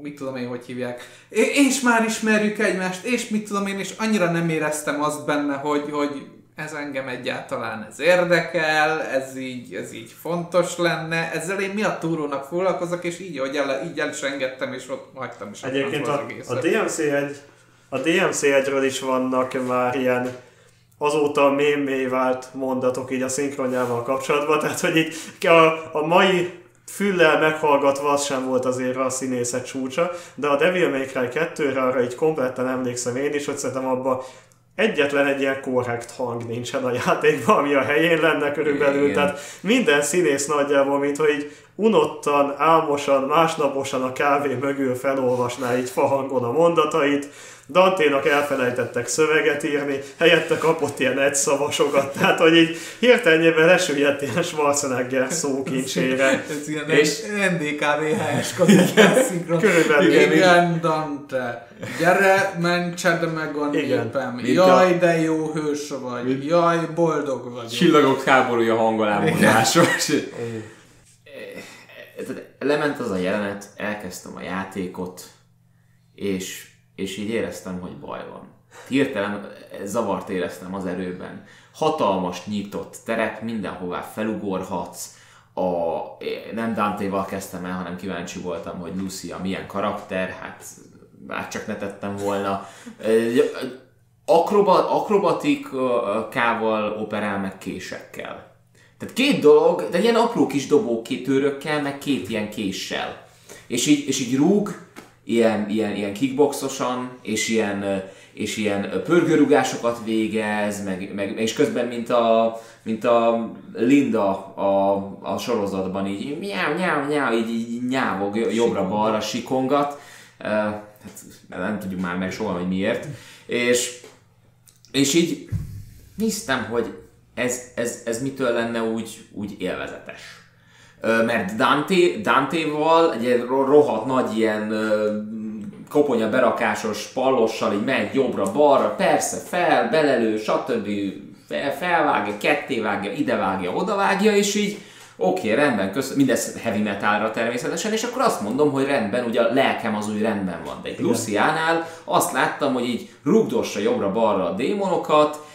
mit tudom én, hogy hívják. És már ismerjük egymást, és mit tudom én, és annyira nem éreztem azt benne, hogy, hogy ez engem egyáltalán ez érdekel, ez így, ez így fontos lenne, ezzel én mi a túrónak foglalkozok, és így, hogy el, így el is engedtem, és ott hagytam is. Egyébként a, a, DMC egy, a DMC egyről is vannak már ilyen azóta mémé vált mondatok így a szinkronjával kapcsolatban, tehát hogy így a, a mai füllel meghallgatva az sem volt azért a színészet csúcsa, de a Devil May Cry 2-re arra így kompletten emlékszem én is, hogy szerintem abban egyetlen egy ilyen korrekt hang nincsen a játékban, ami a helyén lenne körülbelül. Igen. Tehát minden színész nagyjából, mint hogy unottan, álmosan, másnaposan a kávé mögül felolvasná így fahangon a mondatait, Danténak elfelejtettek szöveget írni, helyette kapott ilyen egyszavasokat, tehát hogy így hirtelenjében lesüllyedt ilyen Schwarzenegger szókincsére. Ez ilyen és... NDK VHS kazettán Körülbelül. Igen, Dante. Gyere, mentsed meg a népem. Jaj, a... de jó hős vagy. Jaj, boldog vagy. Csillagok háborúja hangolámodásos. Lement az a jelenet, elkezdtem a játékot, és és így éreztem, hogy baj van. Hirtelen zavart éreztem az erőben. Hatalmas nyitott terep, mindenhová felugorhatsz, a, nem Dante-val kezdtem el, hanem kíváncsi voltam, hogy Lucia milyen karakter, hát bár csak ne tettem volna. Akrobat, akrobatikával operál meg késekkel. Tehát két dolog, de ilyen apró kis dobó két törökkel, meg két ilyen késsel. És így, és így rúg, ilyen, ilyen, ilyen kickboxosan, és ilyen, és ilyen pörgőrugásokat végez, meg, meg, és közben, mint a, mint a Linda a, a sorozatban, így nyáv, nyáv, nyáv, így, így nyávog jobbra-balra, sikongat. Hát nem tudjuk már meg soha, hogy miért. És, és így néztem, hogy ez, ez, ez mitől lenne úgy, úgy élvezetes mert Dante, Dante-val egy rohadt nagy ilyen koponya berakásos pallossal így megy jobbra-balra, persze fel, belelő, stb. Fel, felvágja, kettévágja, idevágja, odavágja, és így oké, okay, rendben, köszönöm, mindez heavy metalra természetesen, és akkor azt mondom, hogy rendben, ugye a lelkem az úgy rendben van. De egy Luciánál azt láttam, hogy így rugdossa jobbra-balra a démonokat,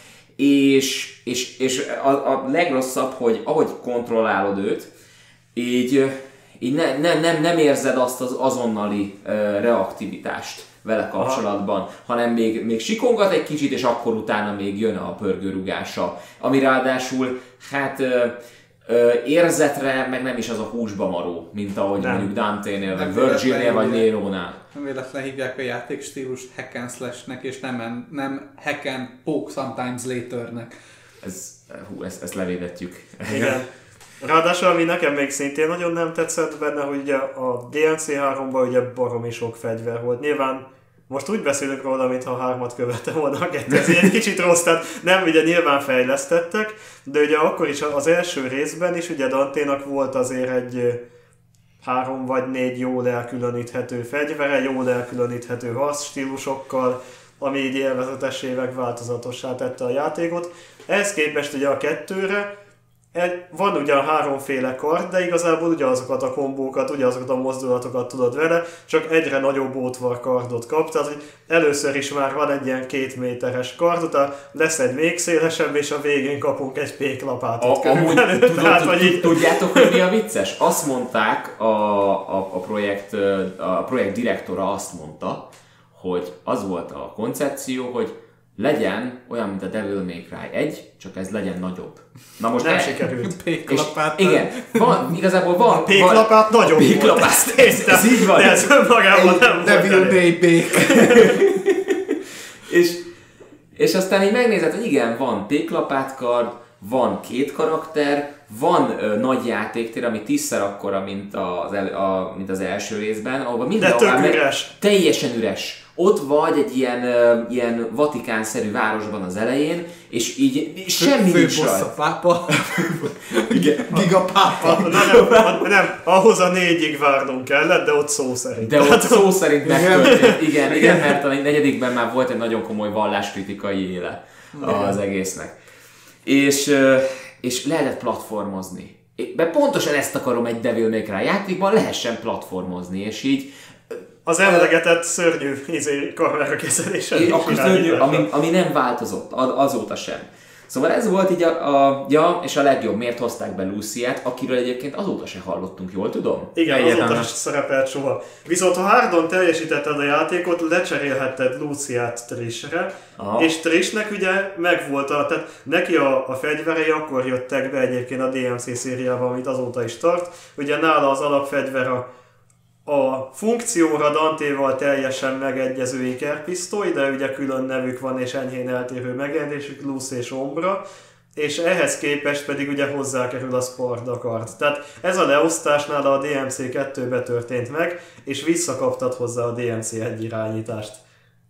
és, és, és a, a legrosszabb, hogy ahogy kontrollálod őt, így, így ne, ne, nem, nem érzed azt az azonnali uh, reaktivitást vele kapcsolatban, Aha. hanem még, még sikongat egy kicsit, és akkor utána még jön a pörgőrugása, ami ráadásul hát ö, érzetre, meg nem is az a húsba maró, mint ahogy nem. mondjuk Dante-nél, vagy Virgil-nél, vagy Nero-nál. Nem véletlen hívják a játékstílust hack and slash-nek, és nem, nem hack and poke sometimes later-nek. Ez, hú, ezt, ezt levédetjük. Igen. Ráadásul, ami nekem még szintén nagyon nem tetszett benne, hogy ugye a DLC3-ban ugye baromi sok fegyver volt. Nyilván most úgy beszélünk róla, mintha a hármat követte volna a kettő. Ez egy kicsit rossz, tehát nem, ugye nyilván fejlesztettek, de ugye akkor is az első részben is ugye Danténak volt azért egy három vagy négy jól elkülöníthető fegyvere, jól elkülöníthető harcstílusokkal, ami így élvezetessével változatossá tette a játékot. Ehhez képest ugye a kettőre van ugyan háromféle kard, de igazából ugyanazokat a kombókat, ugyanazokat a mozdulatokat tudod vele, csak egyre nagyobb ótvar kardot kap, tehát hogy először is már van egy ilyen két méteres kard, utána lesz egy még szélesebb, és a végén kapunk egy péklapátot. A, amúgy, tudod, tehát, hogy így... Tudjátok, hogy mi a vicces? Azt mondták, a, a, a, projekt, a projekt direktora azt mondta, hogy az volt a koncepció, hogy legyen olyan, mint a Devil May Cry 1, csak ez legyen nagyobb. Na most nem sikerült. Péklapát. Igen, van, igazából van. A péklapát van, nagyobb péklapát, volt, ezt, ez így van. De ez önmagában nem Devil May Pék. és, és aztán így megnézed, hogy igen, van péklapátkard, van két karakter, van ö, nagy játéktér, ami tízszer akkora, mint az, el, a, mint az első részben, ahol minden De tök üres. teljesen üres ott vagy egy ilyen, uh, ilyen vatikánszerű városban az elején, és így semmi nincs rajta. a pápa. Igen. Gigapápa. Na, nem, nem, ahhoz a négyig várnunk kellett, de ott szó szerint. De ott szó szerint megtörtént. Igen, igen, mert a negyedikben már volt egy nagyon komoly valláskritikai éle az egésznek. És, és lehetett platformozni. De pontosan ezt akarom egy Devil May Cry játékban, lehessen platformozni, és így az emlegetett szörnyű izé, kamera kezelése. Akkor szörnyű, ami, ami nem változott azóta sem. Szóval ez volt így a, a ja, és a legjobb, miért hozták be Luciát, akiről egyébként azóta se hallottunk, jól tudom? Igen, Egyetlen. azóta se szerepelt soha. Viszont ha Hardon teljesítetted a játékot, lecserélhetted Luciát Trishre, Aha. és Trishnek ugye megvolt a, tehát neki a, a fegyverei akkor jöttek be egyébként a DMC szériában, amit azóta is tart. Ugye nála az alapfegyver a a funkcióra Dantéval teljesen megegyező ikerpisztoly, de ugye külön nevük van és enyhén eltérő megjelenésük, Luce és Ombra, és ehhez képest pedig ugye hozzákerül a Spardakart. Tehát ez a leosztásnál a DMC 2-be történt meg, és visszakaptad hozzá a DMC 1 irányítást.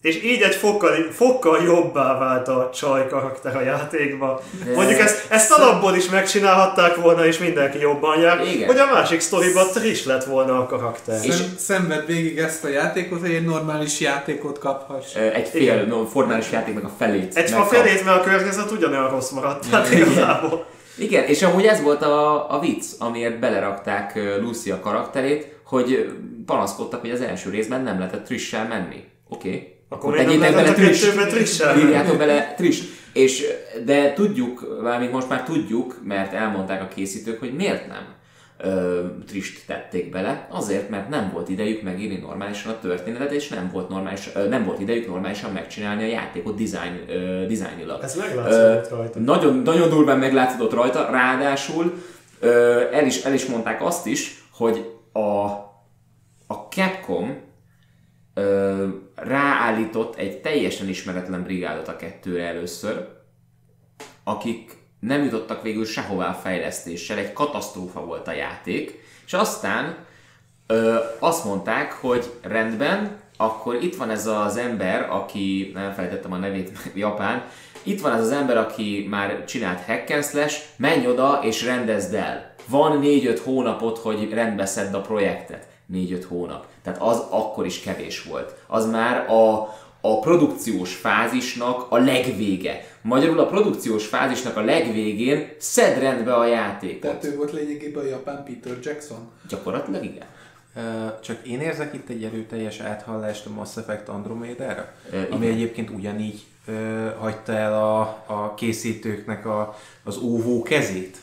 És így egy fokkal, fokkal jobbá vált a csaj karakter a játékba. De Mondjuk ezt, ezt alapból is megcsinálhatták volna, és mindenki jobban jár, Igen. hogy a másik sztoriban Trish lett volna a karakter. És szenved végig ezt a játékot, hogy egy normális játékot kaphass. Egy fél no, formális játéknak a felét. Egy a felét, mert a környezet ugyanolyan rossz maradt. Tehát igazából. Igen, és amúgy ez volt a, a vicc, amiért belerakták Lucy a karakterét, hogy panaszkodtak, hogy az első részben nem lehetett Trish-sel menni. Oké, okay akkor tegyétek bele Trish. Írjátok bele Trish. És, de tudjuk, mármint most már tudjuk, mert elmondták a készítők, hogy miért nem ö, Trist tették bele, azért, mert nem volt idejük megírni normálisan a történetet, és nem volt, normális, ö, nem volt idejük normálisan megcsinálni a játékot design, ö, dizájnilag. Ez meglátszott rajta. Nagyon, nagyon durván meglátszott rajta, ráadásul ö, el, is, el is mondták azt is, hogy a, a Capcom ö, ráállított egy teljesen ismeretlen brigádot a kettőre először, akik nem jutottak végül sehová a fejlesztéssel, egy katasztrófa volt a játék, és aztán ö, azt mondták, hogy rendben, akkor itt van ez az ember, aki, nem felejtettem a nevét, japán, itt van ez az ember, aki már csinált hack and slash, menj oda és rendezd el. Van 4-5 hónapot, hogy rendbeszedd a projektet. 4-5 hónap. Tehát az akkor is kevés volt. Az már a, a produkciós fázisnak a legvége. Magyarul a produkciós fázisnak a legvégén szed rendbe a játékot. Tehát ő volt lényegében a japán Peter Jackson? Gyakorlatilag igen. Csak én érzek itt egy erőteljes áthallást a Mass Effect Andromeda-ra, ami egyébként ugyanígy hagyta el a, a készítőknek a, az óvó kezét.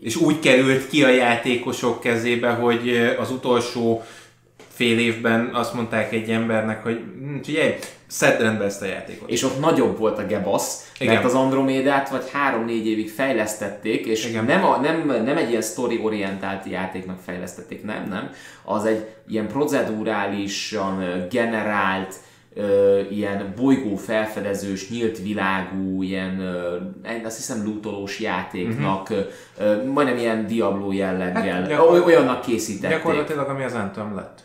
És úgy került ki a játékosok kezébe, hogy az utolsó fél évben azt mondták egy embernek, hogy hm, figyelj, szedd rendbe ezt a játékot. És ott nagyobb volt a gebasz, Igen. mert az Andromédát vagy 3-4 évig fejlesztették, és Igen. nem, a, nem, nem egy ilyen story-orientált játéknak fejlesztették, nem, nem. Az egy ilyen procedurálisan generált, ö, ilyen bolygó felfedezős, nyílt világú, ilyen ö, azt hiszem lootolós játéknak, uh-huh. ö, majdnem ilyen Diablo jelleggel, hát, gyakor- olyannak készítették. Gyakorlatilag ami az Anthem lett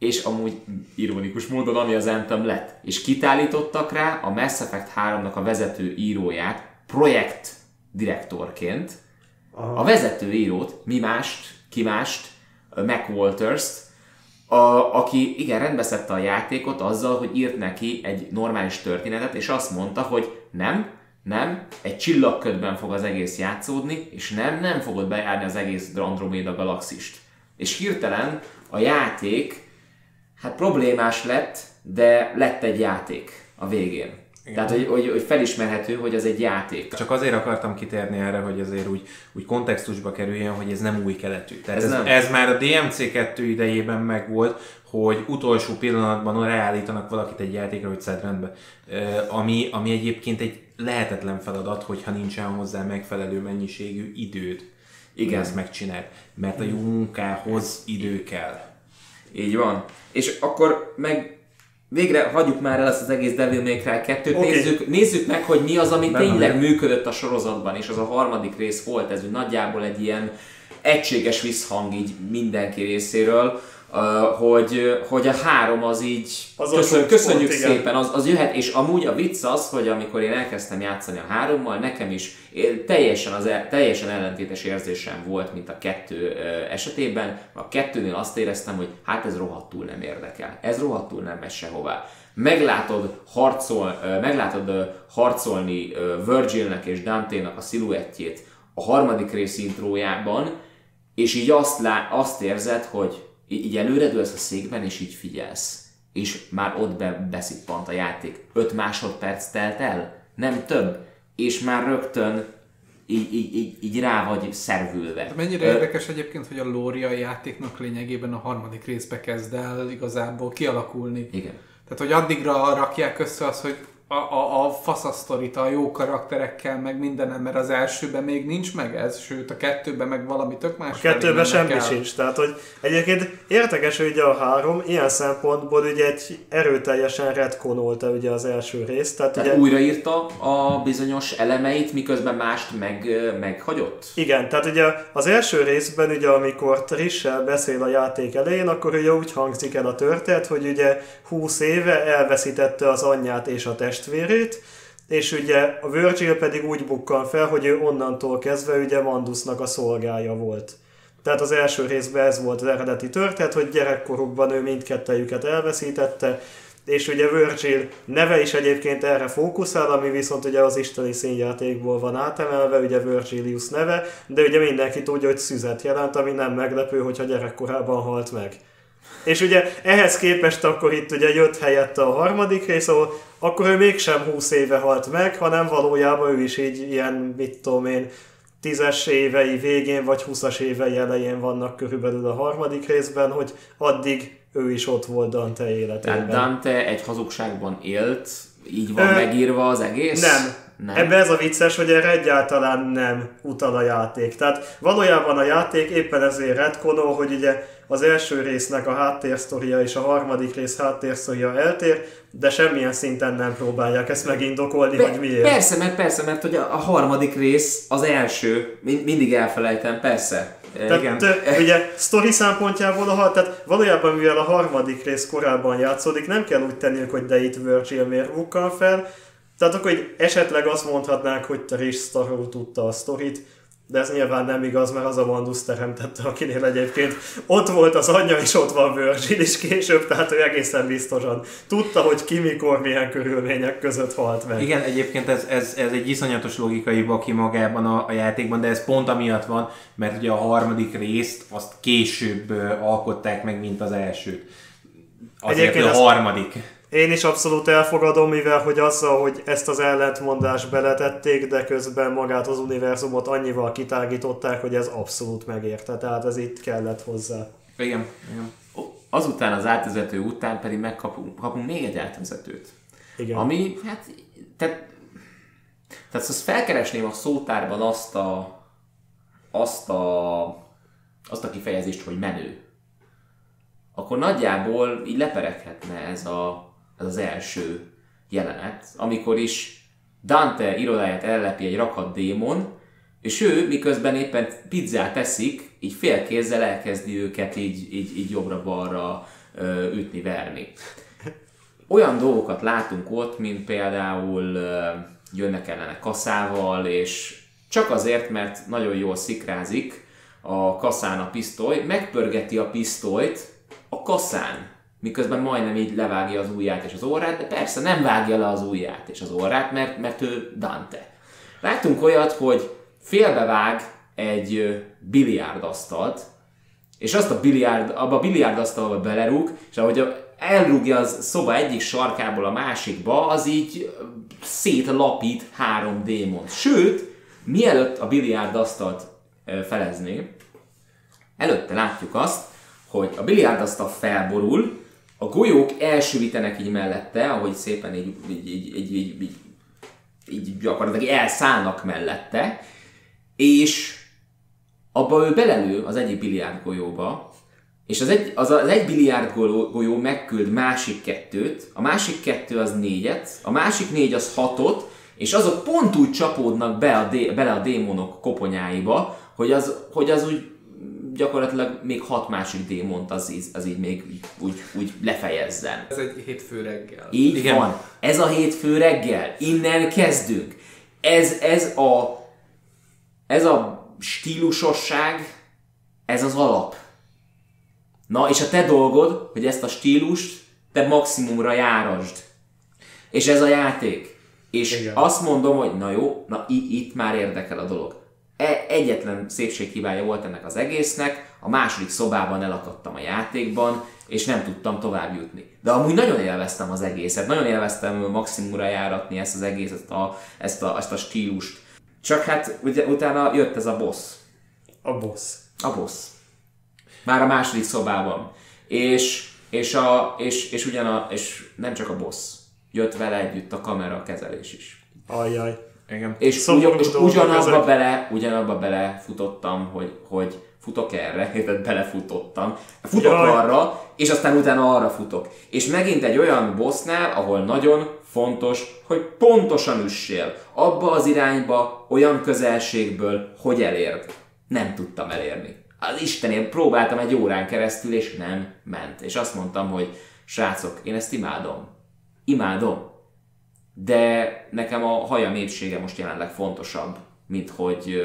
és amúgy ironikus módon, ami az Anthem lett. És kitállítottak rá a Mass Effect 3-nak a vezető íróját projekt direktorként. A vezető írót, mi mást, ki mást, Mac Walters-t, a, aki igen, rendbeszedte a játékot azzal, hogy írt neki egy normális történetet, és azt mondta, hogy nem, nem, egy csillagködben fog az egész játszódni, és nem, nem fogod bejárni az egész Andromeda galaxist. És hirtelen a játék, hát problémás lett, de lett egy játék a végén. Igen. Tehát, hogy, hogy, hogy felismerhető, hogy ez egy játék. Csak azért akartam kitérni erre, hogy azért úgy, úgy kontextusba kerüljön, hogy ez nem új keletű. Tehát ez, ez, ez már a DMC2 idejében megvolt, hogy utolsó pillanatban reállítanak valakit egy játékra, hogy szed rendbe. Ami, ami egyébként egy lehetetlen feladat, hogyha nincsen hozzá megfelelő mennyiségű időd. Igen. ezt megcsináld. Mert a jó munkához idő kell. Így van. És akkor meg végre hagyjuk már el ezt az egész Devil May Cry 2-t, okay. nézzük, nézzük meg, hogy mi az, ami Nem tényleg nem. működött a sorozatban, és az a harmadik rész volt, ez nagyjából egy ilyen egységes visszhang így mindenki részéről, hogy, hogy a három az így, az köszön, köszönjük sport, szépen, az, az jöhet, és amúgy a vicc az, hogy amikor én elkezdtem játszani a hárommal, nekem is teljesen, az, teljesen ellentétes érzésem volt, mint a kettő esetében. A kettőnél azt éreztem, hogy hát ez rohadtul nem érdekel, ez rohadtul nem megy sehová. Meglátod, harcol, meglátod harcolni Virgilnek és Dante-nak a sziluettjét a harmadik rész intrójában, és így azt, lá, azt érzed, hogy így előredülsz a székben, és így figyelsz. És már ott be, beszippant a játék. 5 másodperc telt el, nem több. És már rögtön így, így, így, így rá vagy szervülve. De mennyire Ö... érdekes egyébként, hogy a lória a játéknak lényegében a harmadik részbe kezd el igazából kialakulni. Igen. Tehát, hogy addigra rakják össze az, hogy a, a, a faszasztorit, a jó karakterekkel, meg mindenem, mert az elsőben még nincs meg ez, sőt a kettőben meg valami tök más. A kettőben semmi el. sincs, tehát hogy egyébként érdekes, hogy ugye a három ilyen szempontból ugye egy erőteljesen retkonolta ugye az első részt. Tehát, tehát ugye... újraírta a bizonyos elemeit, miközben mást meg, meghagyott? Igen, tehát ugye az első részben ugye amikor Trissel beszél a játék elején, akkor ugye úgy hangzik el a történet, hogy ugye 20 éve elveszítette az anyját és a test testvérét, és ugye a Virgil pedig úgy bukkan fel, hogy ő onnantól kezdve ugye Mandusnak a szolgája volt. Tehát az első részben ez volt az eredeti történet, hogy gyerekkorukban ő mindkettejüket elveszítette, és ugye Virgil neve is egyébként erre fókuszál, ami viszont ugye az isteni színjátékból van átemelve, ugye Virgilius neve, de ugye mindenki tudja, hogy szüzet jelent, ami nem meglepő, hogyha gyerekkorában halt meg. És ugye ehhez képest akkor itt ugye jött helyette a harmadik rész, ahol akkor ő mégsem 20 éve halt meg, hanem valójában ő is így ilyen, mit tudom én, tízes évei végén vagy 20-as évei elején vannak körülbelül a harmadik részben, hogy addig ő is ott volt Dante életében. Tehát Dante egy hazugságban élt, így van Ö, megírva az egész? Nem. Nem. Ebben ez a vicces, hogy erre egyáltalán nem utal a játék. Tehát valójában a játék éppen ezért retkonol, hogy ugye az első résznek a háttérsztoria és a harmadik rész háttérsztoria eltér, de semmilyen szinten nem próbálják ezt megindokolni, Be, hogy miért. Persze, mert persze, mert hogy a, a harmadik rész az első, mind, mindig elfelejtem, persze. Tehát, Igen. ugye sztori szempontjából, a, tehát valójában mivel a harmadik rész korábban játszódik, nem kell úgy tenniük, hogy de itt Virgil miért fel, tehát akkor hogy esetleg azt mondhatnánk, hogy Trish Starro tudta a sztorit, de ez nyilván nem igaz, mert az a Mandus teremtette, akinél egyébként ott volt az anyja, és ott van Virgil is később, tehát ő egészen biztosan tudta, hogy ki mikor, milyen körülmények között halt meg. Igen, egyébként ez, ez, ez egy iszonyatos logikai baki magában a, a játékban, de ez pont amiatt van, mert ugye a harmadik részt azt később alkották meg, mint az elsőt. Azért egyébként a harmadik. Ezt én is abszolút elfogadom, mivel hogy azzal, hogy ezt az ellentmondást beletették, de közben magát az univerzumot annyival kitágították, hogy ez abszolút megérte. Tehát ez itt kellett hozzá. Igen. Igen. Azután az átvezető után pedig megkapunk kapunk még egy átvezetőt. Igen. Ami, hát, tehát, tehát azt felkeresném a szótárban azt a, azt a, azt a kifejezést, hogy menő. Akkor nagyjából így lepereghetne ez a, ez az első jelenet, amikor is Dante irodáját ellepi egy rakat démon, és ő miközben éppen pizzát teszik, így félkézzel elkezdi őket így, így, így jobbra-balra ütni, verni. Olyan dolgokat látunk ott, mint például jönnek ellene kaszával, és csak azért, mert nagyon jól szikrázik a kaszán a pisztoly, megpörgeti a pisztolyt, a kaszán, miközben majdnem így levágja az ujját és az órát, de persze nem vágja le az ujját és az órát, mert, mert ő Dante. Láttunk olyat, hogy félbevág egy biliárdasztalt, és azt a biliárd, abba a biliárdasztalba belerúg, és ahogy elrúgja az szoba egyik sarkából a másikba, az így szétlapít három démont. Sőt, mielőtt a biliárdasztalt felezné, előtte látjuk azt, hogy a biliárdasztal felborul, a golyók elsüvítenek így mellette, ahogy szépen így, így, így, így, így, így, így gyakorlatilag elszállnak mellette, és abba ő belelő az egyik biliárd golyóba, és az egy, az, az egy biliárd golyó megküld másik kettőt, a másik kettő az négyet, a másik négy az hatot, és azok pont úgy csapódnak be a dé, bele a démonok koponyáiba, hogy az, hogy az úgy gyakorlatilag még hat másik démont az, így, az így még úgy, úgy lefejezzen. Ez egy hétfő reggel. Így Igen. van. Ez a hétfő reggel. Innen kezdünk. Ez, ez a ez a stílusosság, ez az alap. Na, és a te dolgod, hogy ezt a stílust te maximumra járasd. És ez a játék. És Igen. azt mondom, hogy na jó, na itt már érdekel a dolog. E, egyetlen szépséghibája volt ennek az egésznek, a második szobában elakadtam a játékban, és nem tudtam tovább jutni. De amúgy nagyon élveztem az egészet, nagyon élveztem maximumra járatni ezt az egészet, a, ezt, a, ezt a stílust. Csak hát ugye utána jött ez a boss. A boss. A boss. Már a második szobában. És, és, a, és, és, ugyan a, és nem csak a boss. Jött vele együtt a kamera kezelés is. Ajjaj. Igen. És, ugy, és ugyanabba bele, ugyanabba bele futottam, hogy, hogy futok erre, tehát belefutottam, futok Jaj. arra, és aztán utána arra futok. És megint egy olyan bossnál, ahol nagyon fontos, hogy pontosan üssél, abba az irányba, olyan közelségből, hogy elérd. Nem tudtam elérni. Az Istenért próbáltam egy órán keresztül, és nem ment. És azt mondtam, hogy srácok, én ezt imádom. Imádom. De nekem a haja épsége most jelenleg fontosabb, mint hogy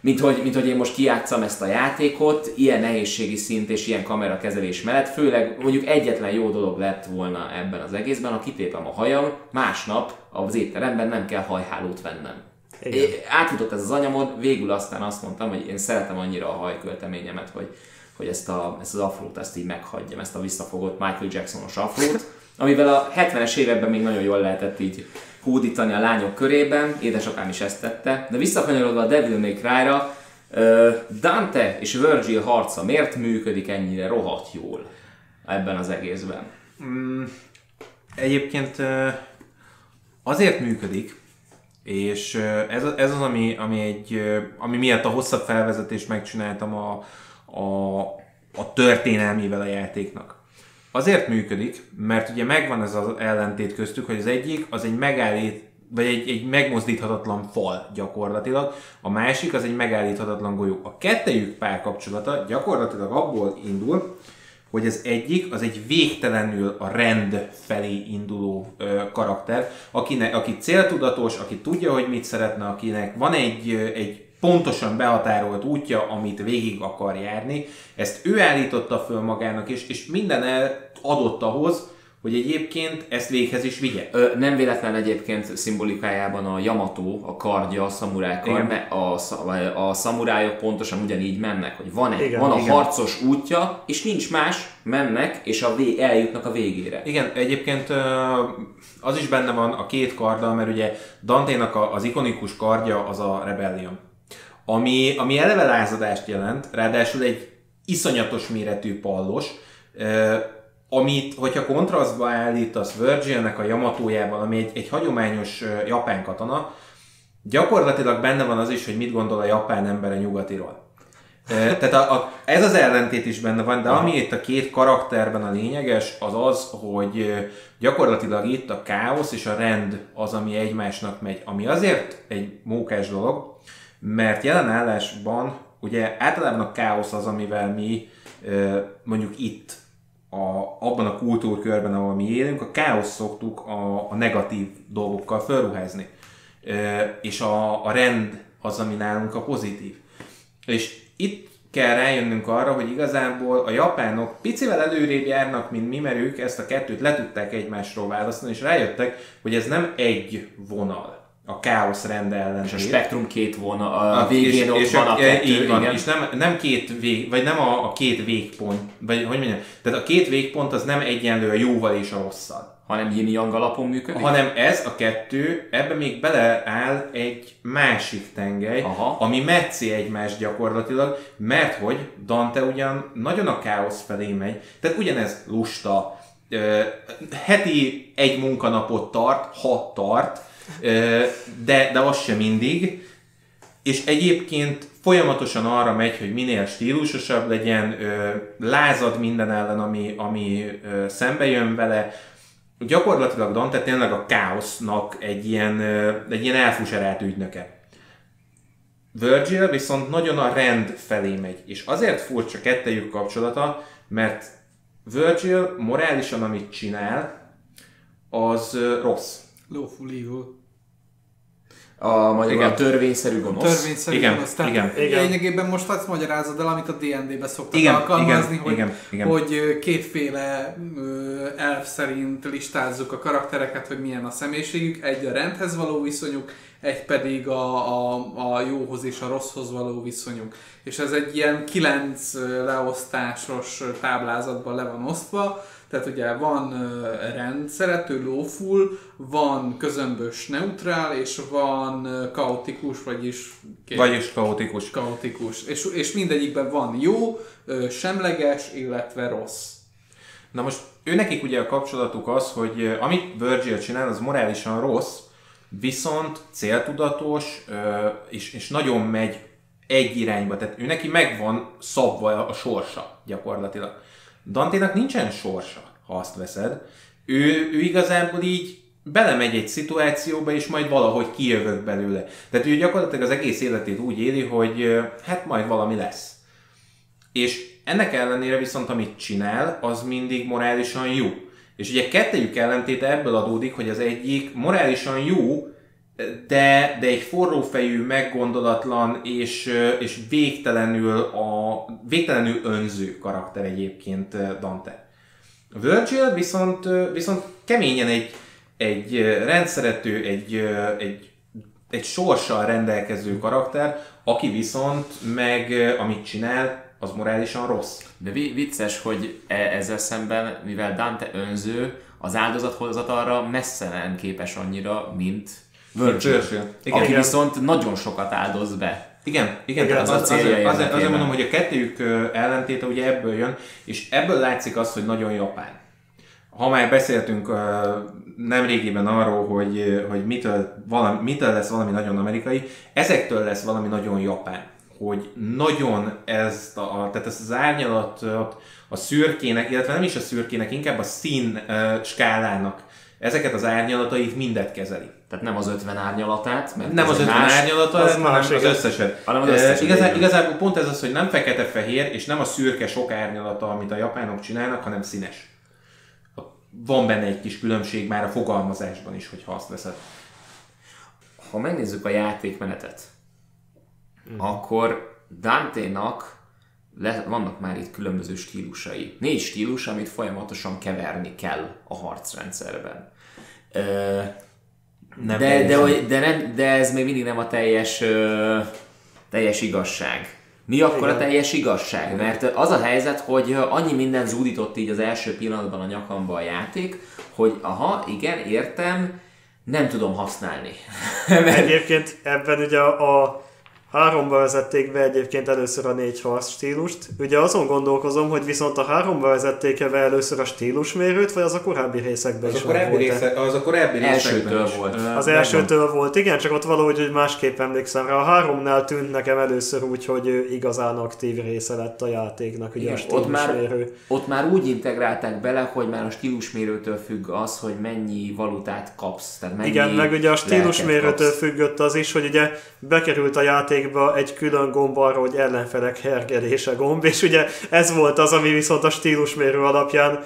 mint hogy, mint hogy én most kijátszam ezt a játékot, ilyen nehézségi szint és ilyen kamerakezelés mellett, főleg mondjuk egyetlen jó dolog lett volna ebben az egészben, ha kitépem a hajam, másnap az étteremben nem kell hajhálót vennem. Igen. Átfutott ez az anyamod, végül aztán azt mondtam, hogy én szeretem annyira a hajkölteményemet, hogy, hogy ezt, a, ezt az afrót ezt így meghagyjam, ezt a visszafogott Michael Jacksonos afrót, amivel a 70-es években még nagyon jól lehetett így hódítani a lányok körében, édesapám is ezt tette, de visszakanyarodva a Devil May Cry-ra, Dante és Virgil harca miért működik ennyire rohadt jól ebben az egészben? Mm, egyébként azért működik, és ez, ez az, ami, ami, egy, ami miatt a hosszabb felvezetést megcsináltam a, a, a történelmével a játéknak. Azért működik, mert ugye megvan ez az ellentét köztük, hogy az egyik az egy megállít, vagy egy, egy megmozdíthatatlan fal gyakorlatilag, a másik az egy megállíthatatlan golyó. A kettejük párkapcsolata gyakorlatilag abból indul, hogy az egyik az egy végtelenül a rend felé induló ö, karakter, akinek, aki céltudatos, aki tudja, hogy mit szeretne, akinek van egy, egy pontosan behatárolt útja, amit végig akar járni. Ezt ő állította föl magának, és, és minden adott ahhoz, hogy egyébként ezt véghez is vigye. Ö, nem véletlen egyébként szimbolikájában a Yamato, a kardja, a szamuráj kard, mert a, a szamurájok pontosan ugyanígy mennek, hogy van, egy, igen, van a igen. harcos útja, és nincs más, mennek, és a vég, eljutnak a végére. Igen, egyébként az is benne van a két karddal, mert ugye Danténak az ikonikus kardja az a Rebellion ami, ami eleve lázadást jelent, ráadásul egy iszonyatos méretű pallos, amit, hogyha kontrasztba állítasz Virgilnek a Yamatójával, ami egy, egy hagyományos japán katona, gyakorlatilag benne van az is, hogy mit gondol a japán ember a nyugatiról. Tehát a, a, ez az ellentét is benne van, de ami itt a két karakterben a lényeges, az az, hogy gyakorlatilag itt a káosz és a rend az, ami egymásnak megy. Ami azért egy mókás dolog, mert jelen állásban ugye általában a káosz az, amivel mi mondjuk itt a, abban a kultúrkörben, ahol mi élünk, a káosz szoktuk a, a negatív dolgokkal felruházni. És a, a rend az, ami nálunk a pozitív. És itt kell rájönnünk arra, hogy igazából a japánok picivel előrébb járnak, mint mi, mert ők ezt a kettőt le tudták egymásról választani, és rájöttek, hogy ez nem egy vonal a káosz rend ellen. És a spektrum két vonal, a, a végén és, ott és van a, a kettő, így van, igen. és nem, nem két vég, vagy nem a, a két végpont, vagy hogy mondjam, tehát a két végpont az nem egyenlő a jóval és a rosszal hanem yin yang alapon működik? Hanem ez a kettő, ebbe még beleáll egy másik tengely, Aha. ami metszi egymást gyakorlatilag, mert hogy Dante ugyan nagyon a káosz felé megy, tehát ugyanez lusta, heti egy munkanapot tart, ha tart, de, de az sem mindig, és egyébként folyamatosan arra megy, hogy minél stílusosabb legyen, lázad minden ellen, ami, ami szembe jön vele, gyakorlatilag Dante tényleg a káosznak egy ilyen, egy ilyen elfuserált ügynöke. Virgil viszont nagyon a rend felé megy, és azért furcsa kettejük kapcsolata, mert Virgil morálisan, amit csinál, az rossz. Lawful evil a magyarul a törvényszerű gonosz. Törvényszerű igen, gonosz. Tehát igen. lényegében most azt magyarázod el, amit a D&D-be szoktak igen, alkalmazni, igen, hogy, igen, igen. hogy kétféle elf szerint listázzuk a karaktereket, hogy milyen a személyiségük. Egy a rendhez való viszonyuk, egy pedig a, a, a jóhoz és a rosszhoz való viszonyuk. És ez egy ilyen kilenc leosztásos táblázatban le van osztva, tehát ugye van rendszerető, lawful, van közömbös, neutrál, és van kaotikus, vagyis... Két, vagyis kaotikus. Kaotikus. És, és mindegyikben van jó, semleges, illetve rossz. Na most ő nekik ugye a kapcsolatuk az, hogy amit Virgil csinál, az morálisan rossz, viszont céltudatos, és, és nagyon megy egy irányba. Tehát ő neki megvan szabva a sorsa gyakorlatilag. Danténak nincsen sorsa, ha azt veszed. Ő, ő igazából így belemegy egy szituációba, és majd valahogy kijövök belőle. Tehát ő gyakorlatilag az egész életét úgy éli, hogy hát majd valami lesz. És ennek ellenére viszont amit csinál, az mindig morálisan jó. És ugye kettejük ellentéte ebből adódik, hogy az egyik morálisan jó, de, de egy forrófejű, meggondolatlan és, és végtelenül, a, végtelenül önző karakter egyébként Dante. Virgil viszont, viszont keményen egy, egy rendszerető, egy, egy, egy sorssal rendelkező karakter, aki viszont meg amit csinál, az morálisan rossz. De vicces, hogy e- ezzel szemben, mivel Dante önző, az áldozathozatalra messze nem képes annyira, mint Virgil. Igen, aki viszont nagyon sokat áldoz be. Igen, igen, igen az, az, az, azért, azért, azért mondom, hogy a kettőjük ellentéte ugye ebből jön, és ebből látszik az, hogy nagyon japán. Ha már beszéltünk uh, nemrégiben arról, hogy, hogy mitől, valami, mitől lesz valami nagyon amerikai, ezektől lesz valami nagyon japán. Hogy nagyon ezt, a, tehát ezt az árnyalatot a szürkének, illetve nem is a szürkének, inkább a szín skálának ezeket az árnyalatait mindet kezeli. Tehát nem az 50 árnyalatát, mert nem az 50 más, árnyalatát, az hanem az összeset. Hanem az összeset. Igazá, igazából pont ez az, hogy nem fekete-fehér, és nem a szürke sok árnyalata, amit a japánok csinálnak, hanem színes. Van benne egy kis különbség már a fogalmazásban is, hogyha azt veszed. Ha megnézzük a játékmenetet, mm. akkor Dante-nak le, vannak már itt különböző stílusai. Négy stílus, amit folyamatosan keverni kell a harcrendszerben. Ö, nem de, de, de, nem, de ez még mindig nem a teljes, ö, teljes igazság. Mi akkor Igen. a teljes igazság? Mert az a helyzet, hogy annyi minden zúdított így az első pillanatban a nyakamba a játék, hogy aha, igen, értem, nem tudom használni. Egyébként ebben ugye a, a Háromba vezették be egyébként először a négy harc stílust. Ugye azon gondolkozom, hogy viszont a háromba vezették be először a stílusmérőt, vagy az a korábbi részekben az is a korábbi volt része, Az a korábbi részekben is. volt. Az elsőtől volt, igen, csak ott valahogy hogy másképp emlékszem rá. A háromnál tűnt nekem először úgy, hogy igazán aktív része lett a játéknak, ugye igen, a stílusmérő. Ott már, ott már úgy integrálták bele, hogy már a stílusmérőtől függ az, hogy mennyi valutát kapsz. Tehát mennyi igen, meg ugye a stílusmérőtől függött az is, hogy ugye bekerült a játék játékba egy külön gomb arra, hogy ellenfelek hergelése gomb, és ugye ez volt az, ami viszont a stílusmérő alapján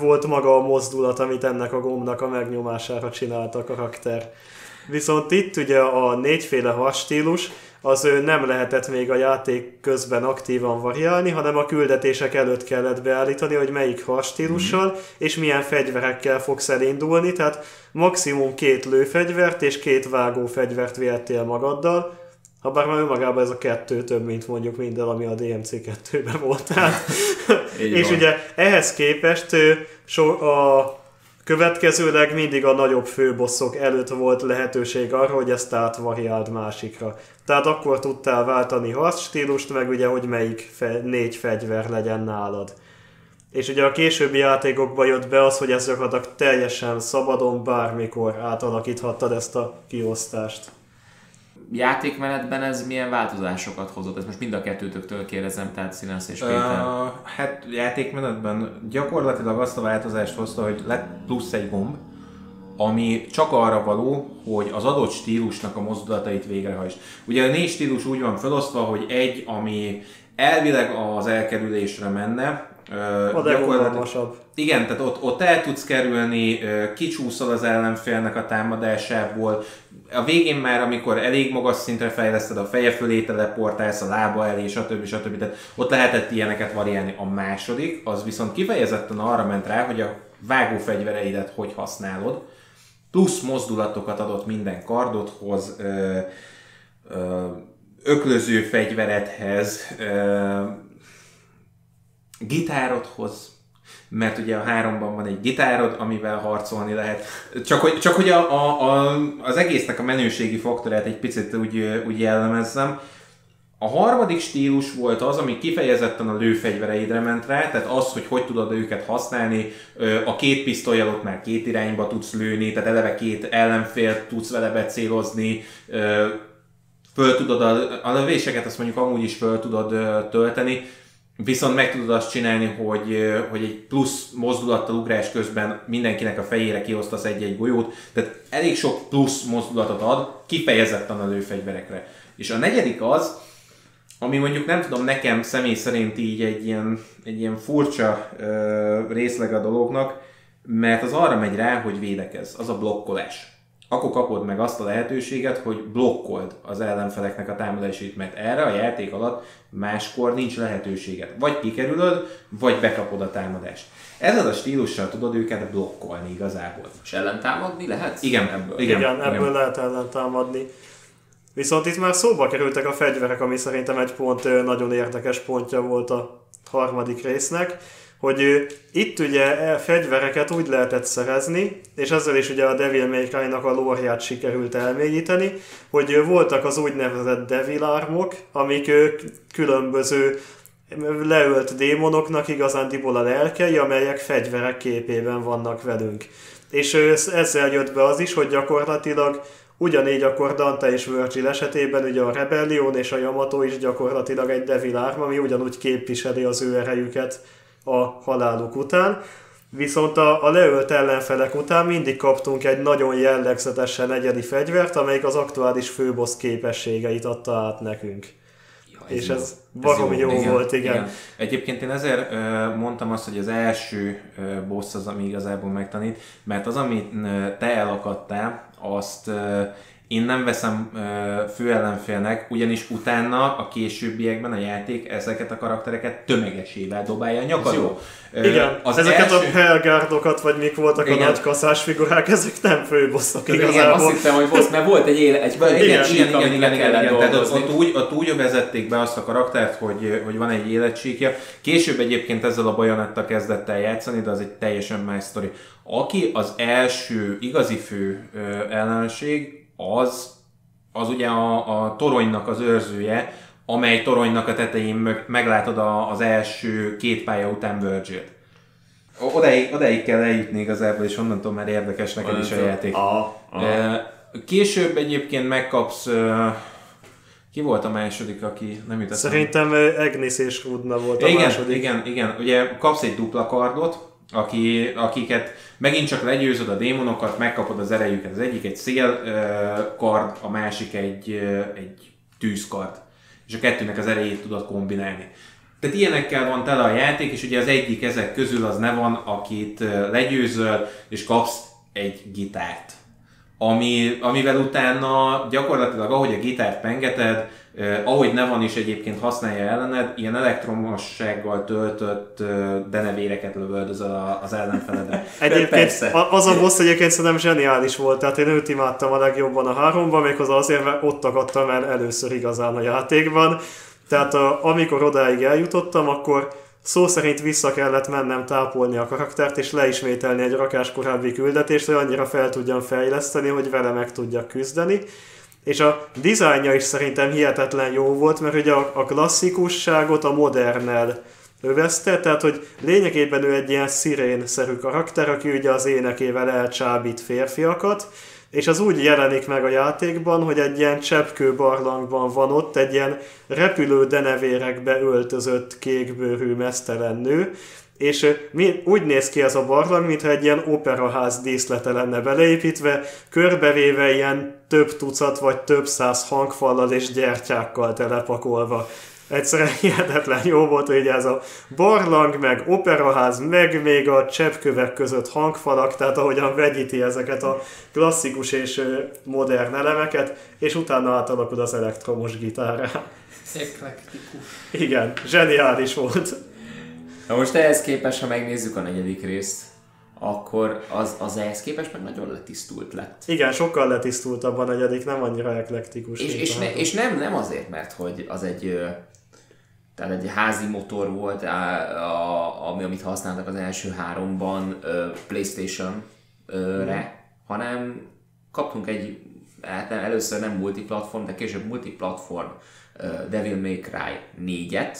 volt maga a mozdulat, amit ennek a gombnak a megnyomására csinált a karakter. Viszont itt ugye a négyféle stílus, az nem lehetett még a játék közben aktívan variálni, hanem a küldetések előtt kellett beállítani, hogy melyik harstílussal mm. és milyen fegyverekkel fogsz elindulni, tehát maximum két lőfegyvert és két vágófegyvert vihettél magaddal, ha bár már önmagában ez a kettő több, mint mondjuk minden, ami a DMC 2-ben volt. Tehát, és van. ugye ehhez képest so, a következőleg mindig a nagyobb főbosszok előtt volt lehetőség arra, hogy ezt átvariáld másikra. Tehát akkor tudtál váltani harcstílust, meg ugye, hogy melyik fe, négy fegyver legyen nálad. És ugye a későbbi játékokban jött be az, hogy ez gyakorlatilag teljesen szabadon bármikor átalakíthattad ezt a kiosztást játékmenetben ez milyen változásokat hozott? Ez most mind a kettőtöktől kérdezem, tehát Színász és Péter. Uh, hát játékmenetben gyakorlatilag azt a változást hozta, hogy lett plusz egy gomb, ami csak arra való, hogy az adott stílusnak a mozdulatait végrehajts. Ugye a négy stílus úgy van felosztva, hogy egy, ami elvileg az elkerülésre menne, a gyakorlatilag, Igen, tehát ott, ott el tudsz kerülni, kicsúszol az ellenfélnek a támadásából. A végén már, amikor elég magas szintre fejleszted, a feje fölé teleportálsz, a lába elé, stb. stb. Tehát ott lehetett ilyeneket variálni. A második, az viszont kifejezetten arra ment rá, hogy a vágófegyvereidet hogy használod. Plusz mozdulatokat adott minden kardodhoz, ö, ö, öklöző fegyveredhez, ö, gitárodhoz, mert ugye a háromban van egy gitárod, amivel harcolni lehet. Csak hogy, csak hogy a, a, a, az egésznek a menőségi faktorát egy picit úgy, úgy jellemezzem. A harmadik stílus volt az, ami kifejezetten a lőfegyvereidre ment rá, tehát az, hogy hogy tudod őket használni, a két pisztolyjal ott már két irányba tudsz lőni, tehát eleve két ellenfél tudsz vele becélozni, föl tudod a, a lövéseket, azt mondjuk amúgy is föl tudod tölteni, Viszont meg tudod azt csinálni, hogy, hogy egy plusz mozdulattal ugrás közben mindenkinek a fejére kiosztasz egy-egy golyót, tehát elég sok plusz mozdulatot ad, kifejezetten a lőfegyverekre. És a negyedik az, ami mondjuk nem tudom, nekem személy szerint így egy ilyen, egy ilyen furcsa ö, részleg a dolognak, mert az arra megy rá, hogy védekez, az a blokkolás akkor kapod meg azt a lehetőséget, hogy blokkold az ellenfeleknek a támadásait, mert erre a játék alatt máskor nincs lehetőséget. Vagy kikerülöd, vagy bekapod a támadást. Ezzel a stílussal tudod őket blokkolni igazából. És ellentámadni lehet? Igen, ebből. Igen, igen ebből igen. lehet ellentámadni. Viszont itt már szóba kerültek a fegyverek, ami szerintem egy pont nagyon érdekes pontja volt a harmadik résznek hogy itt ugye e, fegyvereket úgy lehetett szerezni, és ezzel is ugye a Devil May Cry-nak a lóriát sikerült elmélyíteni, hogy voltak az úgynevezett Devil Armok, amik különböző leölt démonoknak igazándiból a lelkei, amelyek fegyverek képében vannak velünk. És ezzel jött be az is, hogy gyakorlatilag Ugyanígy akkor Dante és Virgil esetében ugye a Rebellion és a Yamato is gyakorlatilag egy Devil Arm, ami ugyanúgy képviseli az ő erejüket a haláluk után, viszont a, a leölt ellenfelek után mindig kaptunk egy nagyon jellegzetesen egyedi fegyvert, amelyik az aktuális főbossz képességeit adta át nekünk. Ja, ez és ez baromi jó, jó igen, volt, igen. igen. Egyébként én ezért uh, mondtam azt, hogy az első uh, boss az, ami igazából megtanít, mert az, amit te elakadtál, azt uh, én nem veszem uh, főellenfélnek, ugyanis utána a későbbiekben a játék ezeket a karaktereket tömegesével dobálja a nyakadó. Igen, az ezeket első... a Helgárdokat, vagy mik voltak igen. a nagy kaszás figurák, ezek nem főbosszok igen, igazából. Igen, azt hittem, hogy bossz, mert volt egy éle, egy, egy igen, igen, igen, igen, igen, igen. Tehát ott, ott, úgy, ott úgy vezették be azt a karaktert, hogy, hogy van egy életsíkja. Később egyébként ezzel a bajonetta kezdett el játszani, de az egy teljesen más sztori. Aki az első igazi fő ellenség, az, az ugye a, a toronynak az őrzője, amely toronynak a tetején meglátod a, az első két pálya után virgil Odaig, odaig kell eljutni igazából, és onnantól már érdekes neked is a játék. A, a. Később egyébként megkapsz ki volt a második, aki nem jutott? Szerintem Agnes és Rudna volt a igen, második. Igen, igen. Ugye kapsz egy dupla kardot, aki, akiket megint csak legyőzöd a démonokat, megkapod az erejüket. Az egyik egy szélkard, a másik egy, egy tűzkard. És a kettőnek az erejét tudod kombinálni. Tehát ilyenekkel van tele a játék, és ugye az egyik ezek közül az ne van, akit legyőzöl, és kapsz egy gitárt ami, amivel utána gyakorlatilag ahogy a gitárt pengeted, ahogy ne van is egyébként használja ellened, ilyen elektromossággal töltött denevéreket lövöldözöl az ellenfeledet. egyébként Persze. az a boss egyébként szerintem zseniális volt, tehát én őt imádtam a legjobban a háromban, méghozzá azért, mert ott akadtam el először igazán a játékban. Tehát a, amikor odáig eljutottam, akkor szó szerint vissza kellett mennem tápolni a karaktert, és leismételni egy rakás korábbi küldetést, hogy annyira fel tudjam fejleszteni, hogy vele meg tudjak küzdeni. És a dizájnja is szerintem hihetetlen jó volt, mert ugye a, a klasszikusságot a modernel övezte, tehát hogy lényegében ő egy ilyen szirén-szerű karakter, aki ugye az énekével elcsábít férfiakat, és az úgy jelenik meg a játékban, hogy egy ilyen cseppkő barlangban van ott egy ilyen repülő denevérekbe öltözött kékbőrű mesztelen nő, és úgy néz ki ez a barlang, mintha egy ilyen operaház díszlete lenne beleépítve, körbevéve ilyen több tucat vagy több száz hangfallal és gyertyákkal telepakolva egyszerűen hihetetlen jó volt, hogy ez a barlang, meg operaház, meg még a cseppkövek között hangfalak, tehát ahogyan vegyíti ezeket a klasszikus és modern elemeket, és utána átalakul az elektromos gitárra. Eklektikus. Igen, zseniális volt. Na most ehhez képest, ha megnézzük a negyedik részt, akkor az, az ehhez képest meg nagyon letisztult lett. Igen, sokkal letisztultabb a negyedik, nem annyira eklektikus. És, és, ne, és nem, nem azért, mert hogy az egy tehát egy házi motor volt, a, ami, amit használtak az első háromban PlayStation-re, mm. hanem kaptunk egy, hát nem, először nem multiplatform, de később multiplatform Devil May Cry 4-et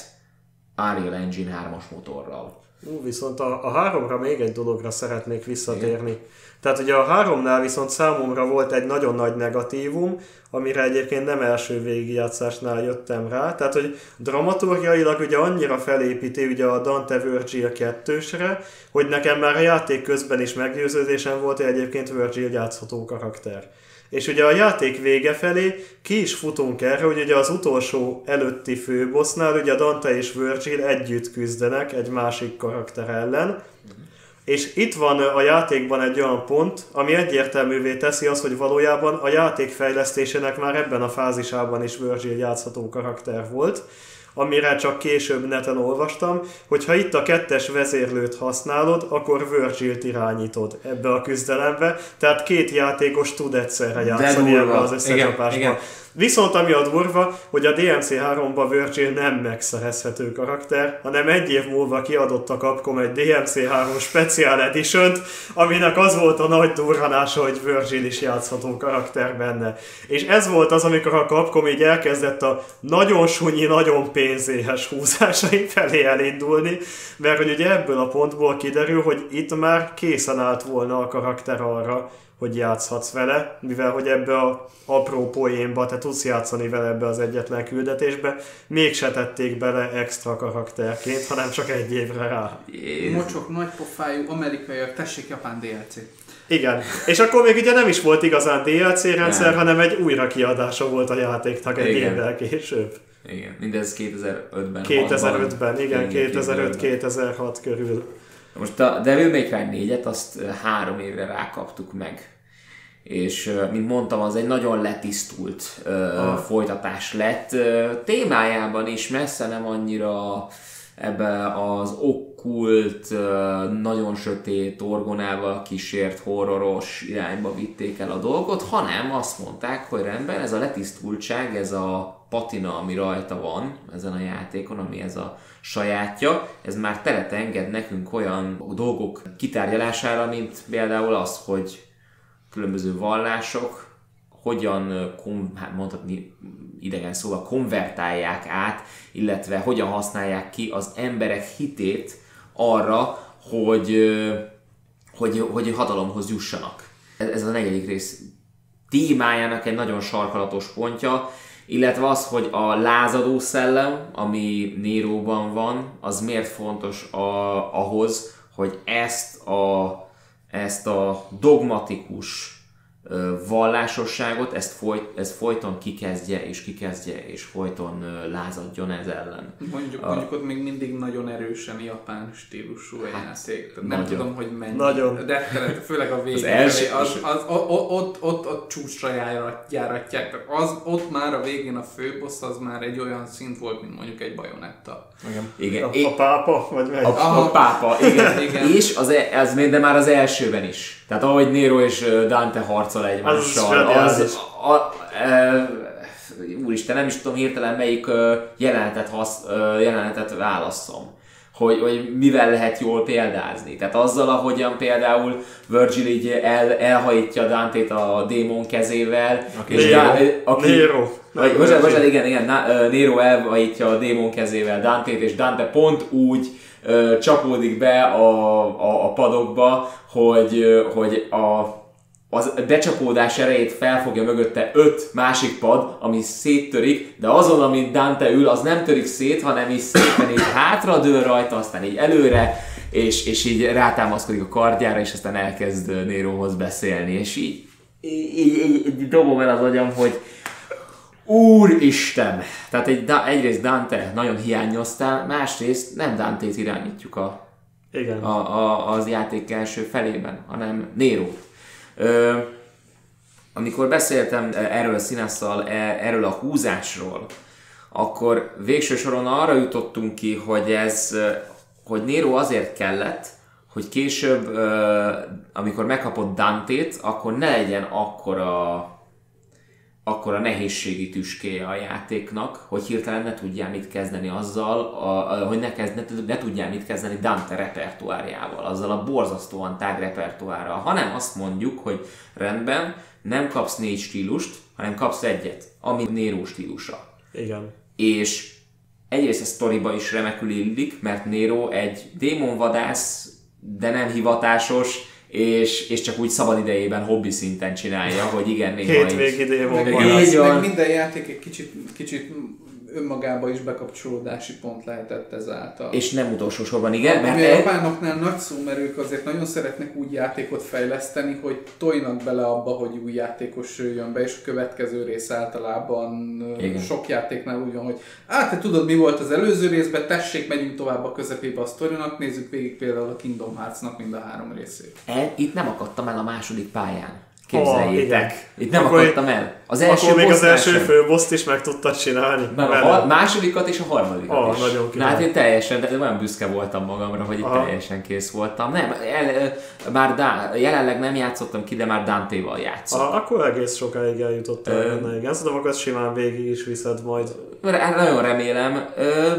Unreal Engine 3-as motorral. Ú, viszont a, a háromra még egy dologra szeretnék visszatérni. Igen. Tehát ugye a háromnál viszont számomra volt egy nagyon nagy negatívum, amire egyébként nem első végigjátszásnál jöttem rá. Tehát, hogy dramaturgiailag ugye annyira felépíti ugye a Dante Virgil kettősre, hogy nekem már a játék közben is meggyőződésem volt, hogy egyébként Virgil játszható karakter. És ugye a játék vége felé ki is futunk erre, hogy ugye az utolsó előtti főbossnál ugye Dante és Virgil együtt küzdenek egy másik karakter ellen, és itt van a játékban egy olyan pont, ami egyértelművé teszi azt, hogy valójában a játék fejlesztésének már ebben a fázisában is Virgil játszható karakter volt, amire csak később neten olvastam, hogy ha itt a kettes vezérlőt használod, akkor Virgil-t irányítod ebbe a küzdelembe, tehát két játékos tud egyszerre játszani ebbe az. Igen, igen. Viszont ami a durva, hogy a DMC3-ba Virgil nem megszerezhető karakter, hanem egy év múlva kiadott a Capcom egy DMC3 Special edition aminek az volt a nagy durranása, hogy Virgil is játszható karakter benne. És ez volt az, amikor a Capcom így elkezdett a nagyon sunyi, nagyon pénzéhes húzásai felé elindulni, mert hogy ugye ebből a pontból kiderül, hogy itt már készen állt volna a karakter arra, hogy játszhatsz vele, mivel hogy ebbe a apró poénba te tudsz játszani vele ebbe az egyetlen küldetésbe, mégse tették bele extra karakterként, hanem csak egy évre rá. Mocsok, nagypofájú, amerikaiak, tessék japán DLC. Igen, és akkor még ugye nem is volt igazán DLC rendszer, nem. hanem egy újrakiadása volt a játéknak egy évvel később. Igen, mindez 2005-ben. 2005-ben, igen, 2005-2006 körül. Most a Devil May Cry 4-et azt három évre rákaptuk meg. És mint mondtam, az egy nagyon letisztult ah. folytatás lett. Témájában is messze nem annyira ebbe az okkult, nagyon sötét, orgonával kísért, horroros irányba vitték el a dolgot, hanem azt mondták, hogy rendben, ez a letisztultság, ez a patina, ami rajta van ezen a játékon, ami ez a sajátja, ez már teret enged nekünk olyan dolgok kitárgyalására, mint például az, hogy különböző vallások hogyan, hát mondhatni idegen szóval, konvertálják át, illetve hogyan használják ki az emberek hitét arra, hogy, hogy, hogy hatalomhoz jussanak. Ez a negyedik rész témájának egy nagyon sarkalatos pontja, illetve az, hogy a lázadó szellem, ami Néróban van, az miért fontos a, ahhoz, hogy ezt a, ezt a dogmatikus vallásosságot, ezt, foly, ezt folyton kikezdje, és kikezdje, és folyton lázadjon ez ellen. Mondjuk, a... mondjuk ott még mindig nagyon erősen japán stílusú hát, játék. Tehát nem tudom, hogy mennyi. Nagyon. De főleg a végén. Az első, az, az, az, ott, ott, ott, ott csúcsra járatják. Tehát az, ott már a végén a főbossz az már egy olyan szint volt, mint mondjuk egy bajonetta. Igen. igen. A, a pápa? Vagy meg? A, a pápa, igen. igen. És az, e- az, de már az elsőben is. Tehát ahogy Nero és Dante harcol egymással, az, az a, a, e, úristen, nem is tudom hirtelen melyik jelenetet, hasz, jelenetet válasszom hogy, hogy mivel lehet jól példázni. Tehát azzal, ahogyan például Virgil így el, elhajítja Dante-t a démon kezével. Aki és Nero. Da, aki, Nero. Vagy, bocsánat, bocsánat, igen, igen, Nero elhajítja a démon kezével Dante-t, és Dante pont úgy csapódik be a, a, a padokba, hogy, hogy a az becsapódás erejét felfogja mögötte öt másik pad, ami széttörik, de azon, amit Dante ül, az nem törik szét, hanem is szépen így hátra dől rajta, aztán így előre, és, és így rátámaszkodik a kardjára, és aztán elkezd Néróhoz beszélni, és így, így, így, így dobom el az agyam, hogy Úristen! Tehát egy, egyrészt Dante nagyon hiányoztál, másrészt nem Dante-t irányítjuk a, Igen. A, a, az játék első felében, hanem. Ö, amikor beszéltem erről a színasszal, e, erről a húzásról, akkor végső soron arra jutottunk ki, hogy ez, hogy Nero azért kellett, hogy később, amikor megkapott Dantét, akkor ne legyen akkora akkor a nehézségi tüskéje a játéknak, hogy hirtelen ne tudjál mit kezdeni azzal, a, a, hogy ne, kezd, ne, ne tudjál mit kezdeni Dante repertoárjával, azzal a borzasztóan tág repertoárral, hanem azt mondjuk, hogy rendben, nem kapsz négy stílust, hanem kapsz egyet, ami Nero stílusa. Igen. És egyrészt a sztoriba is remekül illik, mert Nero egy démonvadász, de nem hivatásos, és, és csak úgy szabad idejében hobbi szinten csinálja, hogy igen, néha Hétvégi démon meg, meg, meg minden játék egy kicsit, kicsit önmagába is bekapcsolódási pont lehetett ezáltal. És nem utolsó sorban, igen. Mert Ami a japánoknál nagy szó, mert ők azért nagyon szeretnek úgy játékot fejleszteni, hogy tojnak bele abba, hogy új játékos jön be, és a következő rész általában igen. sok játéknál úgy van, hogy hát te tudod mi volt az előző részben, tessék, megyünk tovább a közepébe a sztorinak, nézzük végig például a Kingdom Hearts-nak mind a három részét. E, itt nem akadtam el a második pályán. Képzeljétek. Oh, Itt nem akkor akadtam el. Az első akkor még az első főboszt is meg tudtad csinálni. Nem, a másodikat és a harmadikat oh, is. Nagyon Na, hát én teljesen, de olyan büszke voltam magamra, hogy itt teljesen kész voltam. Nem, el, már Dá, jelenleg nem játszottam ki, de már Dante-val játszottam. Ah, akkor egész sokáig eljutottál Ö... benne, igen. Szóval akkor simán végig is viszed majd. Nagyon remélem. Ö,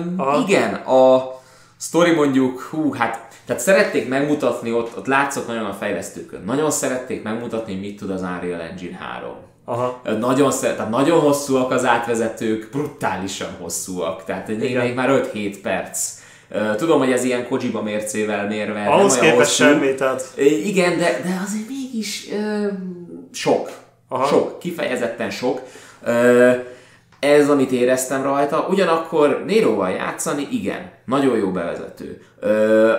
igen, a sztori mondjuk, hú, hát tehát szerették megmutatni, ott, ott látszott nagyon a fejlesztőkön, nagyon szerették megmutatni, mit tud az Unreal Engine 3. Aha. Nagyon, tehát nagyon hosszúak az átvezetők, brutálisan hosszúak, tehát még már 5-7 perc. Tudom, hogy ez ilyen Kojiba mércével mérve Ahhoz nem képest hosszú. semmi, tehát... Igen, de, de azért mégis ö, sok. Aha. Sok, kifejezetten sok. Ö, ez, amit éreztem rajta. Ugyanakkor Néróval játszani, igen, nagyon jó bevezető. Ö,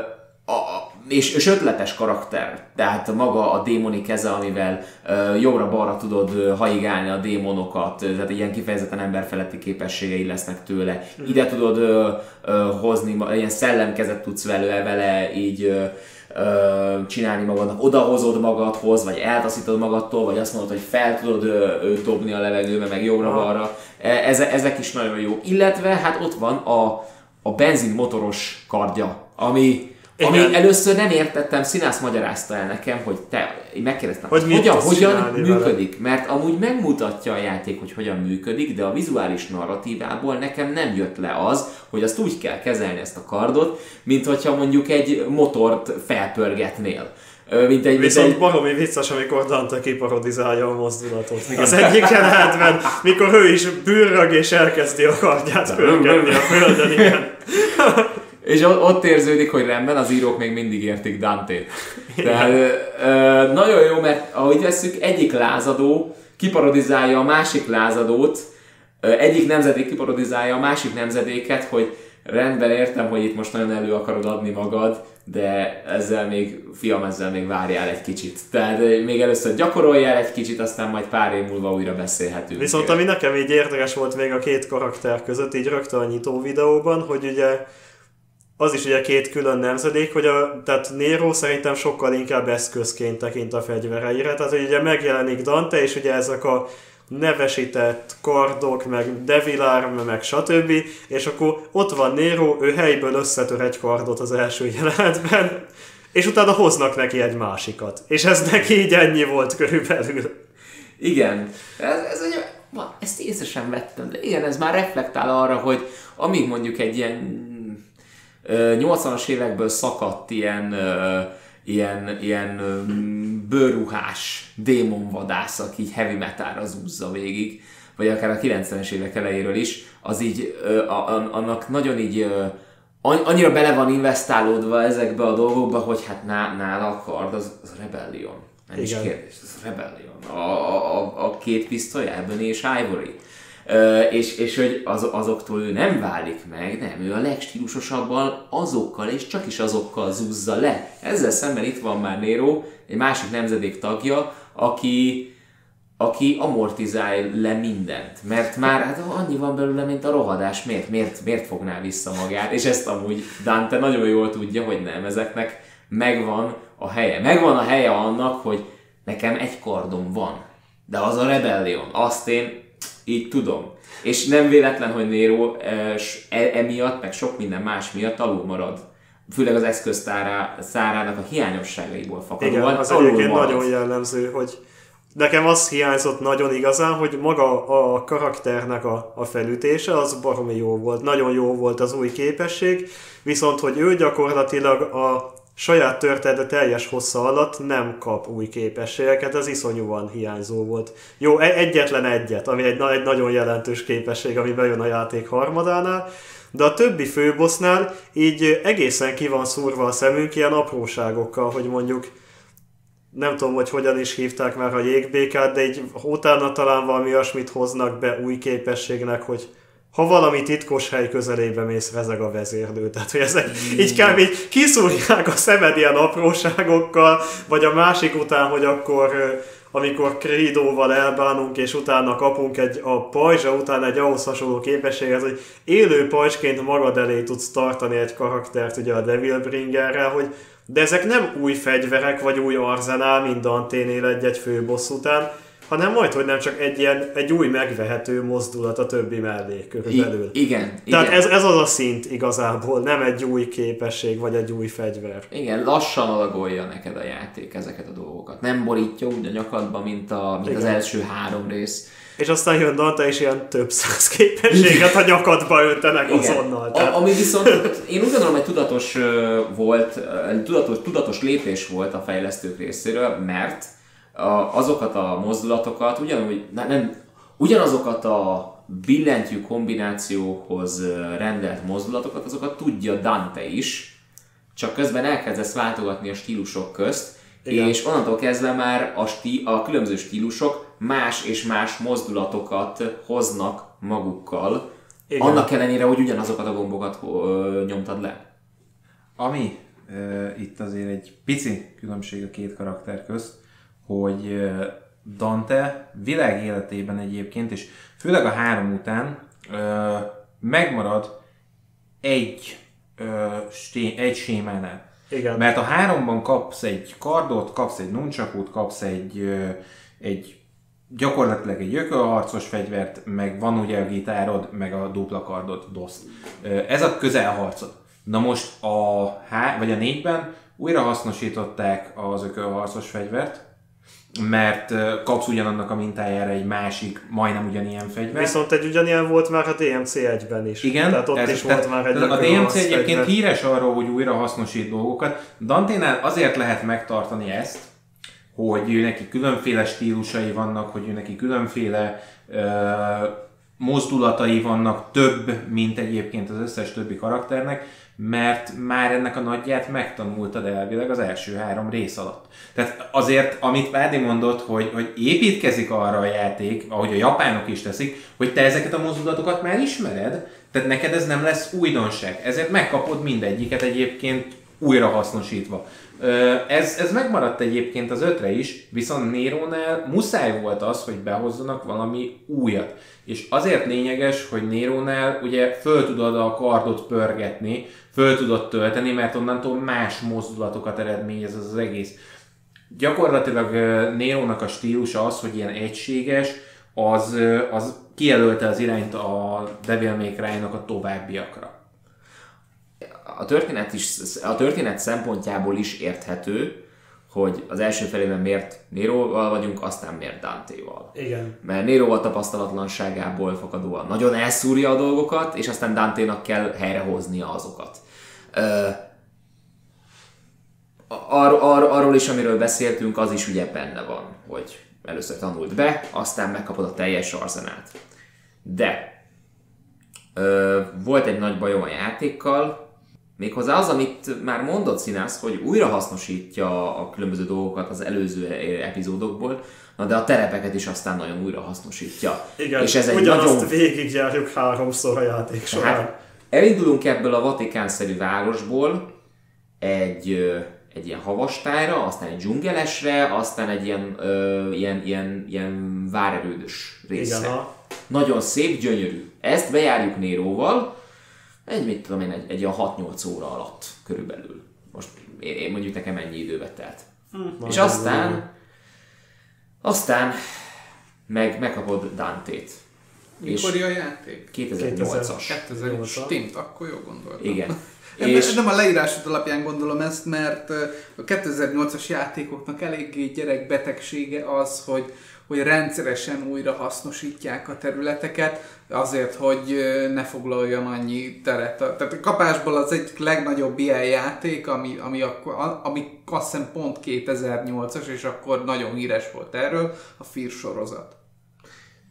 a, és, és ötletes karakter, tehát maga a démoni keze, amivel uh, jobbra-balra tudod uh, haigálni a démonokat, uh, tehát ilyen kifejezetten emberfeletti képességei lesznek tőle. Mm. Ide tudod uh, uh, hozni, ilyen szellemkezet tudsz vele, vele így uh, csinálni magadnak, odahozod magadhoz, vagy eltaszítod magadtól, vagy azt mondod, hogy fel tudod uh, dobni a levegőbe, meg jobbra-balra. E, ezek is nagyon jó. Illetve hát ott van a, a benzinmotoros kardja, ami igen. Ami először nem értettem, Színász magyarázta el nekem, hogy te, én megkérdeztem, hogy hogyan, hogyan működik, vele? mert amúgy megmutatja a játék, hogy hogyan működik, de a vizuális narratívából nekem nem jött le az, hogy azt úgy kell kezelni ezt a kardot, mint hogyha mondjuk egy motort felpörgetnél. Mint egy, Viszont mint egy... baromi vicces, amikor Dante kiparodizálja a mozdulatot. Igen. Az egyik jelenetben, mikor ő is bűrög és elkezdi a kardját pörgetni a földön, igen. És ott érződik, hogy rendben, az írók még mindig értik Dante-t. Tehát ö, nagyon jó, mert ahogy veszük, egyik lázadó kiparodizálja a másik lázadót, egyik nemzedék kiparodizálja a másik nemzedéket, hogy rendben értem, hogy itt most nagyon elő akarod adni magad, de ezzel még, fiam, ezzel még várjál egy kicsit. Tehát még először gyakoroljál egy kicsit, aztán majd pár év múlva újra beszélhetünk. Viszont ami nekem így érdekes volt még a két karakter között, így rögtön a nyitó videóban, hogy ugye az is ugye két külön nemzedék, hogy a, tehát Nero szerintem sokkal inkább eszközként tekint a fegyvereire, tehát hogy ugye megjelenik Dante, és ugye ezek a nevesített kardok, meg Devil Arm, meg stb. És akkor ott van Nero, ő helyből összetör egy kardot az első jelenetben, és utána hoznak neki egy másikat. És ez neki így ennyi volt körülbelül. Igen, ez, ez egy, ma, ezt észre sem vettem, de igen, ez már reflektál arra, hogy amíg mondjuk egy ilyen 80-as évekből szakadt ilyen ilyen, ilyen bőrruhás démonvadász, aki így heavy metalra zúzza végig, vagy akár a 90-es évek elejéről is, az így annak nagyon így annyira bele van investálódva ezekbe a dolgokba, hogy hát nála a kard az, az Rebellion. Nem Igen. is kérdés, az Rebellion. A, a, a, a két pisztoly, Ebony és Ivory és, és hogy az, azoktól ő nem válik meg, nem, ő a legstílusosabban azokkal, és csak is azokkal zúzza le. Ezzel szemben itt van már Nero, egy másik nemzedék tagja, aki, aki amortizál le mindent. Mert már hát annyi van belőle, mint a rohadás, miért, miért, miért fogná vissza magát? És ezt amúgy Dante nagyon jól tudja, hogy nem, ezeknek megvan a helye. Megvan a helye annak, hogy nekem egy kardom van, de az a rebellion. Azt én így tudom. És nem véletlen, hogy Nero e, emiatt, meg sok minden más miatt alul marad. Főleg az eszköztárának a hiányosságaiból fakadóan. Igen, az egyébként nagyon jellemző, hogy nekem az hiányzott nagyon igazán, hogy maga a karakternek a, a felütése az baromi jó volt. Nagyon jó volt az új képesség, viszont hogy ő gyakorlatilag a saját története teljes hossza alatt nem kap új képességeket, ez iszonyúan hiányzó volt. Jó, e- egyetlen egyet, ami egy, egy nagyon jelentős képesség, ami bejön a játék harmadánál, de a többi főbossnál így egészen ki van szúrva a szemünk ilyen apróságokkal, hogy mondjuk nem tudom, hogy hogyan is hívták már a jégbékát, de így utána talán valami olyasmit hoznak be új képességnek, hogy ha valami titkos hely közelébe mész, rezeg a vezérlő. Tehát, hogy ezek mm. így kell, így kiszúrják a szemed ilyen apróságokkal, vagy a másik után, hogy akkor amikor krédóval elbánunk, és utána kapunk egy, a pajzsa után egy ahhoz hasonló képességet, hogy élő pajzsként magad elé tudsz tartani egy karaktert, ugye a Devil Bringerrel, hogy de ezek nem új fegyverek, vagy új arzenál, mint Danténél egy-egy főbossz után, hanem majd, hogy nem csak egy ilyen, egy új megvehető mozdulat a többi mellé körülbelül. I- igen. Tehát igen. Ez, ez az a szint igazából, nem egy új képesség, vagy egy új fegyver. Igen, lassan alagolja neked a játék ezeket a dolgokat. Nem borítja úgy a nyakadba, mint, a, mint az első három rész. És aztán jön Dante, és ilyen több száz képességet a nyakadba öntenek Igen. azonnal. Tehát... A, ami viszont én úgy gondolom, hogy tudatos volt, tudatos, tudatos lépés volt a fejlesztők részéről, mert a, azokat a mozdulatokat, ugyanúgy, nem, ugyanazokat a billentyű kombinációhoz rendelt mozdulatokat, azokat tudja Dante is, csak közben elkezdesz váltogatni a stílusok közt, Igen. és onnantól kezdve már a, stí, a különböző stílusok más és más mozdulatokat hoznak magukkal, Igen. annak ellenére, hogy ugyanazokat a gombokat ö, nyomtad le. Ami e, itt azért egy pici különbség a két karakter közt, hogy Dante világ életében egyébként, és főleg a három után megmarad egy, egy sémánál. Igen. Mert a háromban kapsz egy kardot, kapsz egy nuncsakút, kapsz egy, egy gyakorlatilag egy ökölharcos fegyvert, meg van ugye a gitárod, meg a dupla kardod, DOS. Ez a közelharcod. Na most a, há- vagy a négyben újra hasznosították az ökölharcos fegyvert, mert kapsz ugyanannak a mintájára egy másik, majdnem ugyanilyen fegyver. Viszont egy ugyanilyen volt már a DMC 1-ben is. Igen, tehát ott ez, is volt már egy A DMC egyébként fegyver. híres arról, hogy újra hasznosít dolgokat. Danténál azért lehet megtartani ezt, hogy ő neki különféle stílusai vannak, hogy ő neki különféle uh, mozdulatai vannak több, mint egyébként az összes többi karakternek, mert már ennek a nagyját megtanultad elvileg az első három rész alatt. Tehát azért, amit Vádi mondott, hogy, hogy építkezik arra a játék, ahogy a japánok is teszik, hogy te ezeket a mozdulatokat már ismered, tehát neked ez nem lesz újdonság. Ezért megkapod mindegyiket egyébként újra hasznosítva. Ez, ez megmaradt egyébként az ötre is, viszont Nérónál muszáj volt az, hogy behozzanak valami újat. És azért lényeges, hogy Nérónál ugye föl tudod a kardot pörgetni, föl tudod tölteni, mert onnantól más mozdulatokat eredményez az, az egész. Gyakorlatilag Nérónak a stílusa az, hogy ilyen egységes, az, az kijelölte az irányt a Devil May Cry-nak a továbbiakra a történet, is, a történet szempontjából is érthető, hogy az első felében miért Néróval vagyunk, aztán miért Dante-val. Igen. Mert Néróval tapasztalatlanságából fakadóan nagyon elszúrja a dolgokat, és aztán Dante-nak kell helyrehoznia azokat. Ö, ar- ar- arról is, amiről beszéltünk, az is ugye benne van, hogy először tanult be, aztán megkapod a teljes arzenát. De ö, volt egy nagy bajom a játékkal, Méghozzá az, amit már mondott Színász, hogy újra hasznosítja a különböző dolgokat az előző epizódokból, na de a terepeket is aztán nagyon újra hasznosítja. Igen, és ez egy ugyanazt nagyon... végigjárjuk háromszor a játék során. Hát, elindulunk ebből a Vatikán-szerű városból egy, egy ilyen havastájra, aztán egy dzsungelesre, aztán egy ilyen, ö, ilyen, ilyen, ilyen várerődös részre. Igen, ha. Nagyon szép, gyönyörű. Ezt bejárjuk Néróval, egy, mit tudom én, egy, egy olyan 6-8 óra alatt körülbelül. Most én, én mondjuk nekem ennyi időbe telt. Hm, és aztán, van. aztán meg, megkapod Dante-t. Mikor a játék? 2008-as. 2008 Stimmt, akkor jó gondoltam. Igen. és... Nem a leírásod alapján gondolom ezt, mert a 2008-as játékoknak eléggé gyerekbetegsége az, hogy hogy rendszeresen újra hasznosítják a területeket, azért, hogy ne foglaljon annyi teret. Tehát a kapásból az egy legnagyobb ilyen játék, ami, ami, akkor, ami azt hiszem pont 2008-as, és akkor nagyon híres volt erről, a Fear sorozat.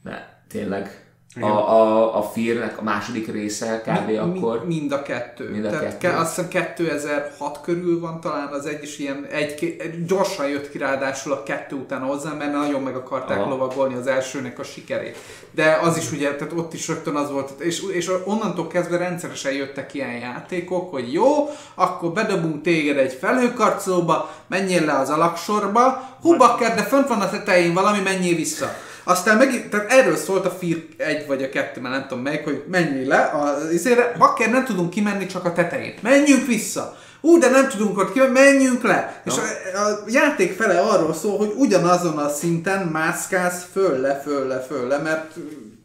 Ne, tényleg a, a, a Fear-nek a második része kb. Mi, akkor? Mind a kettő. Mind a Tehát kettő. azt hiszem 2006 körül van talán az egy, és ilyen egy, egy, gyorsan jött ki ráadásul a kettő után hozzá, mert nagyon meg akarták Aha. lovagolni az elsőnek a sikerét. De az is ugye, tehát ott is rögtön az volt, és, és onnantól kezdve rendszeresen jöttek ilyen játékok, hogy jó, akkor bedobunk téged egy felhőkarcolóba, menjél le az alaksorba, hú bakker, de fönt van a tetején valami, menjél vissza. Aztán meg, tehát erről szólt a FIR egy vagy a kettő, mert nem tudom meg, hogy menjél le, a izére, bakker nem tudunk kimenni csak a tetején. Menjünk vissza! Ú, de nem tudunk ott kimenni, menjünk le! No. És a, a, játék fele arról szól, hogy ugyanazon a szinten mászkálsz föl-le, föl-le, föl-le, mert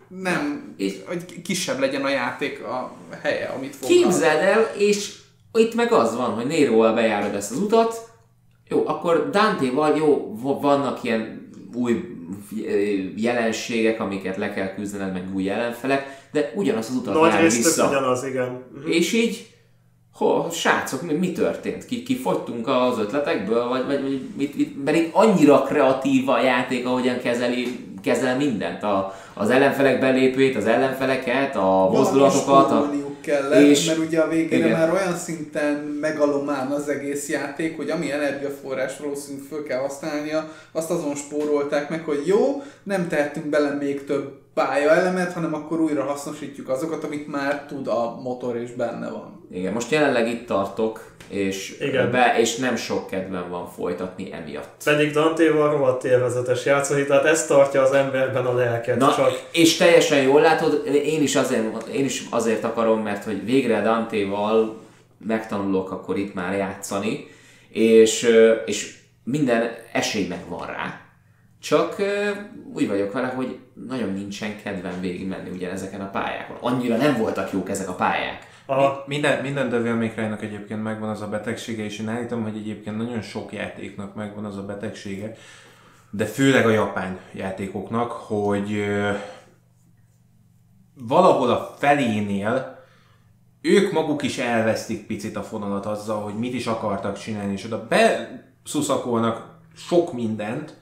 nem, és, hogy kisebb legyen a játék a helye, amit fognak. Képzeld el, és itt meg az van, hogy Néróval bejárod ezt az utat, jó, akkor Dante-val jó, vannak ilyen új jelenségek, amiket le kell küzdened, meg új jelenfelek, de ugyanaz az utat Nagy vissza. ugyanaz, igen. Uh-huh. És így, ho, srácok, mi, mi történt? Ki, ki fogytunk az ötletekből, vagy, vagy, vagy mit, mit, mert itt annyira kreatív a játék, ahogyan kezeli, kezel mindent, a, az ellenfelek belépőjét, az ellenfeleket, a mozdulatokat, a, kellett, és, mert ugye a végére igen. már olyan szinten megalomán az egész játék, hogy ami energiaforrás valószínűleg föl kell használnia, azt azon spórolták meg, hogy jó, nem tehetünk bele még több pályaelemet, hanem akkor újra hasznosítjuk azokat, amit már tud a motor és benne van. Igen, most jelenleg itt tartok, és, Igen. Be, és nem sok kedvem van folytatni emiatt. Pedig Dante-val rohadt élvezetes játszani, tehát ez tartja az emberben a lelket. Na, csak... És teljesen jól látod, én is, azért, én is azért akarom, mert hogy végre Dante-val megtanulok akkor itt már játszani, és, és minden esély megvan rá. Csak úgy vagyok vele, hogy nagyon nincsen kedvem végigmenni ugye ezeken a pályákon. Annyira nem voltak jók ezek a pályák. A... Minden, minden Devil May Cry-nak egyébként megvan az a betegsége, és én állítom, hogy egyébként nagyon sok játéknak megvan az a betegsége, de főleg a japán játékoknak, hogy valahol a felénél ők maguk is elvesztik picit a fonalat azzal, hogy mit is akartak csinálni, és oda beszuszakolnak sok mindent,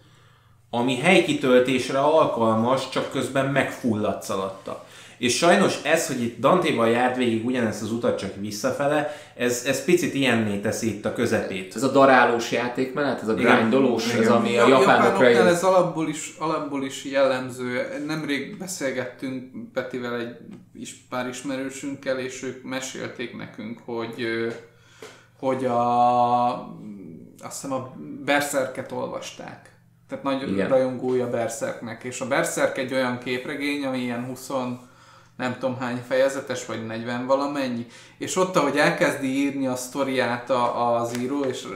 ami helykitöltésre alkalmas, csak közben megfulladsz alatta. És sajnos ez, hogy itt Dantéval járt végig ugyanezt az utat csak visszafele, ez, ez picit ilyenné teszi itt a közepét. Ez a darálós játékmenet, ez a grindolós, ez ami a, a japánokra jön. ez alapból is, alapból is jellemző. Nemrég beszélgettünk Petivel egy is, pár ismerősünkkel, és ők mesélték nekünk, hogy hogy a azt hiszem a Berserket olvasták. Tehát nagy Igen. rajongója Berserknek. És a Berserk egy olyan képregény, ami ilyen 20 nem tudom hány fejezetes, vagy 40 valamennyi, és ott, ahogy elkezdi írni a sztoriát az író, és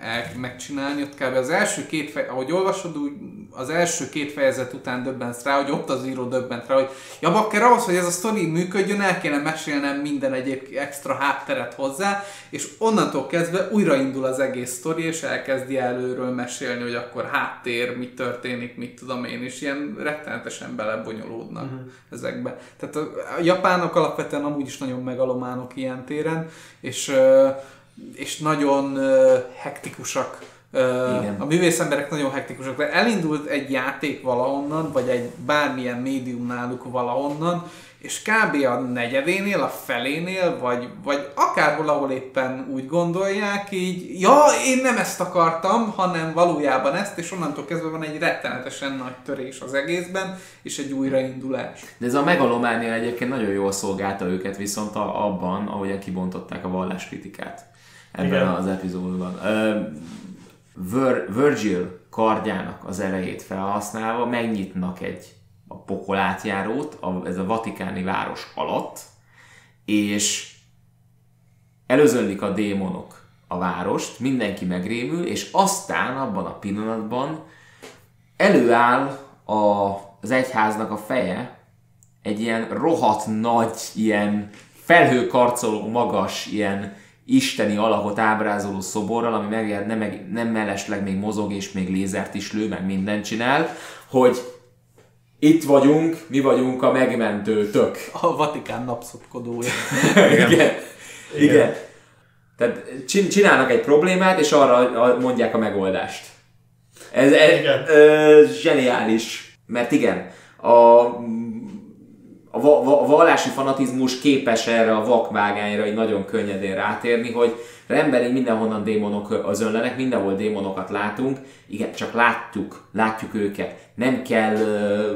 el, megcsinálni, ott kb. az első két fejezet, ahogy olvasod, úgy az első két fejezet után döbbensz rá, hogy ott az író döbbent rá, hogy ja, bakker, ahhoz, hogy ez a sztori működjön, el kéne mesélnem minden egyéb extra hátteret hozzá, és onnantól kezdve újraindul az egész sztori, és elkezdi előről mesélni, hogy akkor háttér, mi történik, mit tudom én, és ilyen rettenetesen belebonyolódnak uh-huh. ezekbe. Tehát a, a japánok alapvetően amúgy is nagyon megalománok ilyen téren, és, és nagyon hektikusak igen. A művész emberek nagyon hektikusak, de elindult egy játék valahonnan, vagy egy bármilyen médium náluk valahonnan, és kb. a negyedénél, a felénél, vagy, vagy akárhol, ahol éppen úgy gondolják, így, ja, én nem ezt akartam, hanem valójában ezt, és onnantól kezdve van egy rettenetesen nagy törés az egészben, és egy újraindulás. De ez a megalománia egyébként nagyon jól szolgálta őket, viszont a, abban, ahogyan kibontották a valláskritikát ebben Igen. az epizódban. Vir- Virgil kardjának az erejét felhasználva megnyitnak egy a pokolátjárót, a, ez a vatikáni város alatt, és előzönlik a démonok a várost, mindenki megrémül, és aztán abban a pillanatban előáll a, az egyháznak a feje, egy ilyen rohadt nagy, ilyen felhőkarcoló magas, ilyen isteni alakot ábrázoló szoborral, ami meg, nem, meg, nem mellesleg még mozog és még lézert is lő, meg mindent csinál, hogy itt vagyunk, mi vagyunk a megmentő tök. A Vatikán napszopkodója. Igen. Igen. Igen. Tehát csinálnak egy problémát, és arra mondják a megoldást. Ez, ez igen. Ö, zseniális. Mert igen, a a, va- a vallási fanatizmus képes erre a vakvágányra egy nagyon könnyedén rátérni, hogy rendben mindenhonnan démonok az önlenek, mindenhol démonokat látunk, igen, csak látjuk, látjuk őket. Nem kell,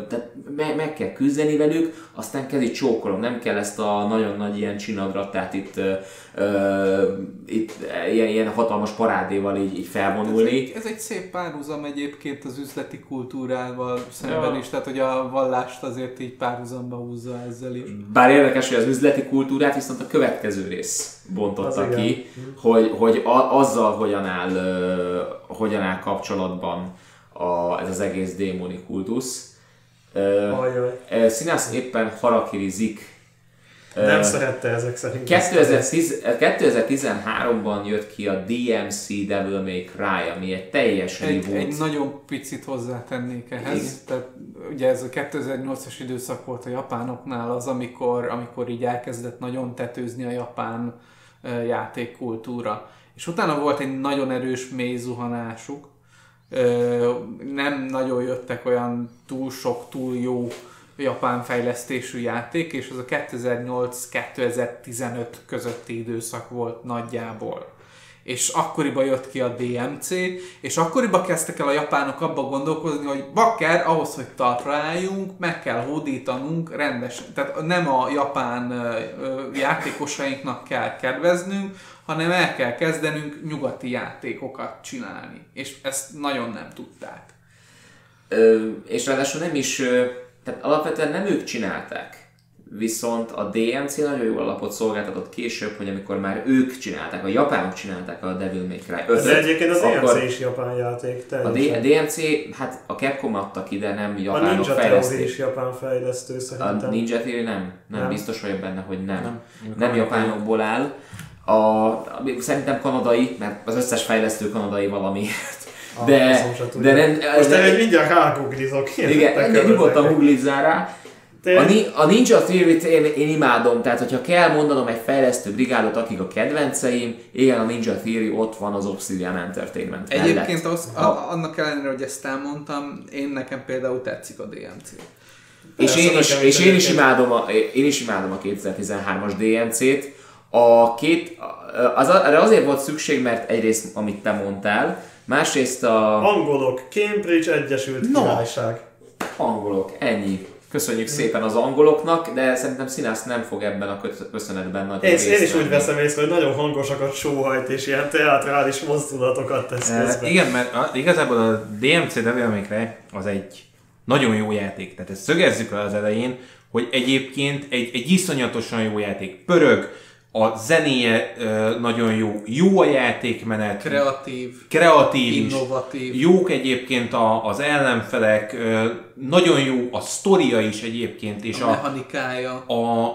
tehát meg, meg kell küzdeni velük, aztán kezdi csókolom, nem kell ezt a nagyon nagy ilyen csinadrattát itt, uh, itt ilyen, ilyen hatalmas parádéval így, így felvonulni. Ez egy, ez egy szép párhuzam egyébként az üzleti kultúrával szemben ja. is, tehát hogy a vallást azért így párhuzamba húzza ezzel is. Bár érdekes, hogy az üzleti kultúrát viszont a következő rész bontotta ki, igen. Hogy, hogy a, azzal hogyan áll, uh, hogyan áll kapcsolatban a, ez az egész démoni kultusz. Uh, Színász éppen harakirizik. Nem szerette ezek szerint. 2010, 2013-ban jött ki a DMC Devil May Cry, ami egy teljes egy, reboot. Egy nagyon picit hozzátennék ehhez. Igen. Tehát ugye ez a 2008-as időszak volt a japánoknál az, amikor, amikor így elkezdett nagyon tetőzni a japán játékkultúra. És utána volt egy nagyon erős mély zuhanásuk, nem nagyon jöttek olyan túl sok, túl jó japán fejlesztésű játék, és az a 2008-2015 közötti időszak volt nagyjából és akkoriban jött ki a DMC, és akkoriban kezdtek el a japánok abba gondolkozni, hogy bakker, ahhoz, hogy talpra álljunk, meg kell hódítanunk rendesen. Tehát nem a japán játékosainknak kell kedveznünk, hanem el kell kezdenünk nyugati játékokat csinálni. És ezt nagyon nem tudták. Ö, és ráadásul nem is, tehát alapvetően nem ők csinálták viszont a DMC nagyon jó alapot szolgáltatott később, hogy amikor már ők csinálták, a japánok csinálták a Devil May Cry 5 De egyébként az DMC is japán játék. Teljesen. A DMC, hát a Capcom adtak ide, nem japánok A Ninja Theory is japán fejlesztő szerintem. A Ninja Theory nem. Nem, nem. biztos vagyok benne, hogy nem. Nem, nem japánokból áll. A, szerintem kanadai, mert az összes fejlesztő kanadai valamiért. Ah, de, de nem, Most de, mindjárt rágooglizok. Igen, nyugodtan googlizzál rá A, a Ninja Theory-t én, én imádom, tehát hogyha kell mondanom egy fejlesztő brigádot, akik a kedvenceim, igen, a Ninja Theory ott van az Obsidian Entertainment Egyébként az, a, annak ellenére, hogy ezt elmondtam, én nekem például tetszik a DMC. És én, is, és én, is imádom a, én is imádom a 2013-as DMC-t. A két, az, arra azért volt szükség, mert egyrészt, amit te mondtál, másrészt a... Angolok, Cambridge Egyesült no. Királyság. Angolok, ennyi. Köszönjük szépen az angoloknak, de szerintem Színász nem fog ebben a köszönetben nagy én, én is úgy veszem észre, hogy nagyon hangosakat sóhajt és ilyen teatrális mozdulatokat tesz e, Igen, mert a, igazából a DMC Devil May Cry az egy nagyon jó játék. Tehát ezt szögezzük le az elején, hogy egyébként egy, egy iszonyatosan jó játék. Pörög, a zenéje nagyon jó, jó a játékmenet, kreatív, kreatív innovatív, is. jók egyébként a, az ellenfelek, nagyon jó a sztoria is egyébként, és a, a mechanikája, a,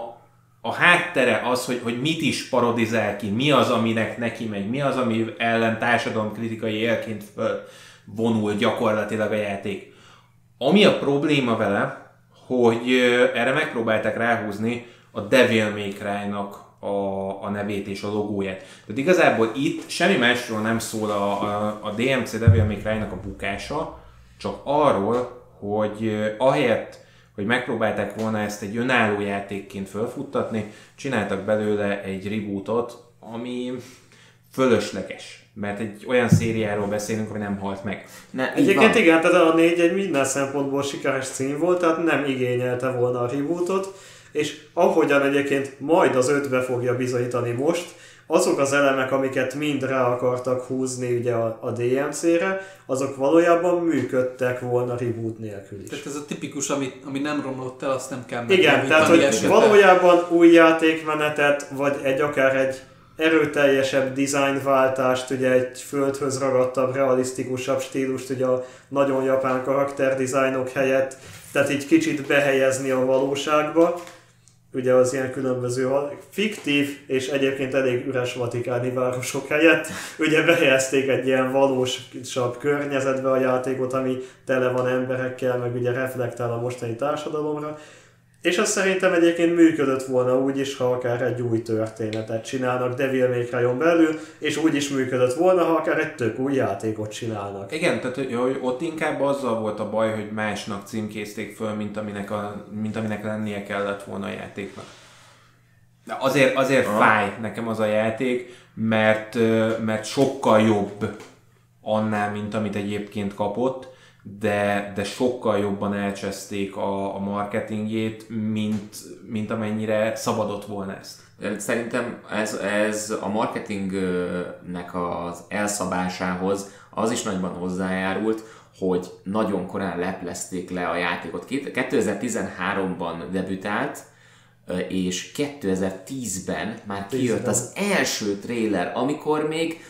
a háttere az, hogy, hogy mit is parodizál ki, mi az, aminek neki megy, mi az, ami ellen kritikai élként vonul gyakorlatilag a játék. Ami a probléma vele, hogy erre megpróbálták ráhúzni a Devil May Cry-nak a, a nevét és a logóját. Tehát igazából itt semmi másról nem szól a, a, a DMC Devil May Cry-nak a bukása, csak arról, hogy ahelyett, hogy megpróbálták volna ezt egy önálló játékként felfuttatni, csináltak belőle egy rebootot, ami fölösleges mert egy olyan szériáról beszélünk, ami nem halt meg. Ne, Egyébként igen, tehát a négy egy minden szempontból sikeres cím volt, tehát nem igényelte volna a rebootot, és ahogyan egyébként majd az ötbe fogja bizonyítani most, azok az elemek, amiket mind rá akartak húzni ugye a, a DMC-re, azok valójában működtek volna reboot nélkül is. Tehát ez a tipikus, ami, ami nem romlott el, azt nem kell Igen, tehát hogy esetben. valójában új játékmenetet, vagy egy akár egy erőteljesebb dizájnváltást, ugye egy földhöz ragadtabb, realisztikusabb stílust, ugye a nagyon japán karakterdizájnok helyett, tehát így kicsit behelyezni a valóságba, ugye az ilyen különböző fiktív és egyébként elég üres vatikáni városok helyett, ugye behelyezték egy ilyen valósabb környezetbe a játékot, ami tele van emberekkel, meg ugye reflektál a mostani társadalomra, és az szerintem egyébként működött volna úgy is, ha akár egy új történetet csinálnak Devil May cry belül, és úgy is működött volna, ha akár egy tök új játékot csinálnak. Igen, tehát hogy ott inkább azzal volt a baj, hogy másnak címkézték föl, mint aminek, a, mint aminek lennie kellett volna a játéknak. De azért, azért fáj nekem az a játék, mert, mert sokkal jobb annál, mint amit egyébként kapott, de, de sokkal jobban elcseszték a, a marketingjét, mint, mint amennyire szabadott volna ezt. Szerintem ez, ez a marketingnek az elszabásához az is nagyban hozzájárult, hogy nagyon korán leplezték le a játékot. 2013-ban debütált, és 2010-ben már kijött az első trailer, amikor még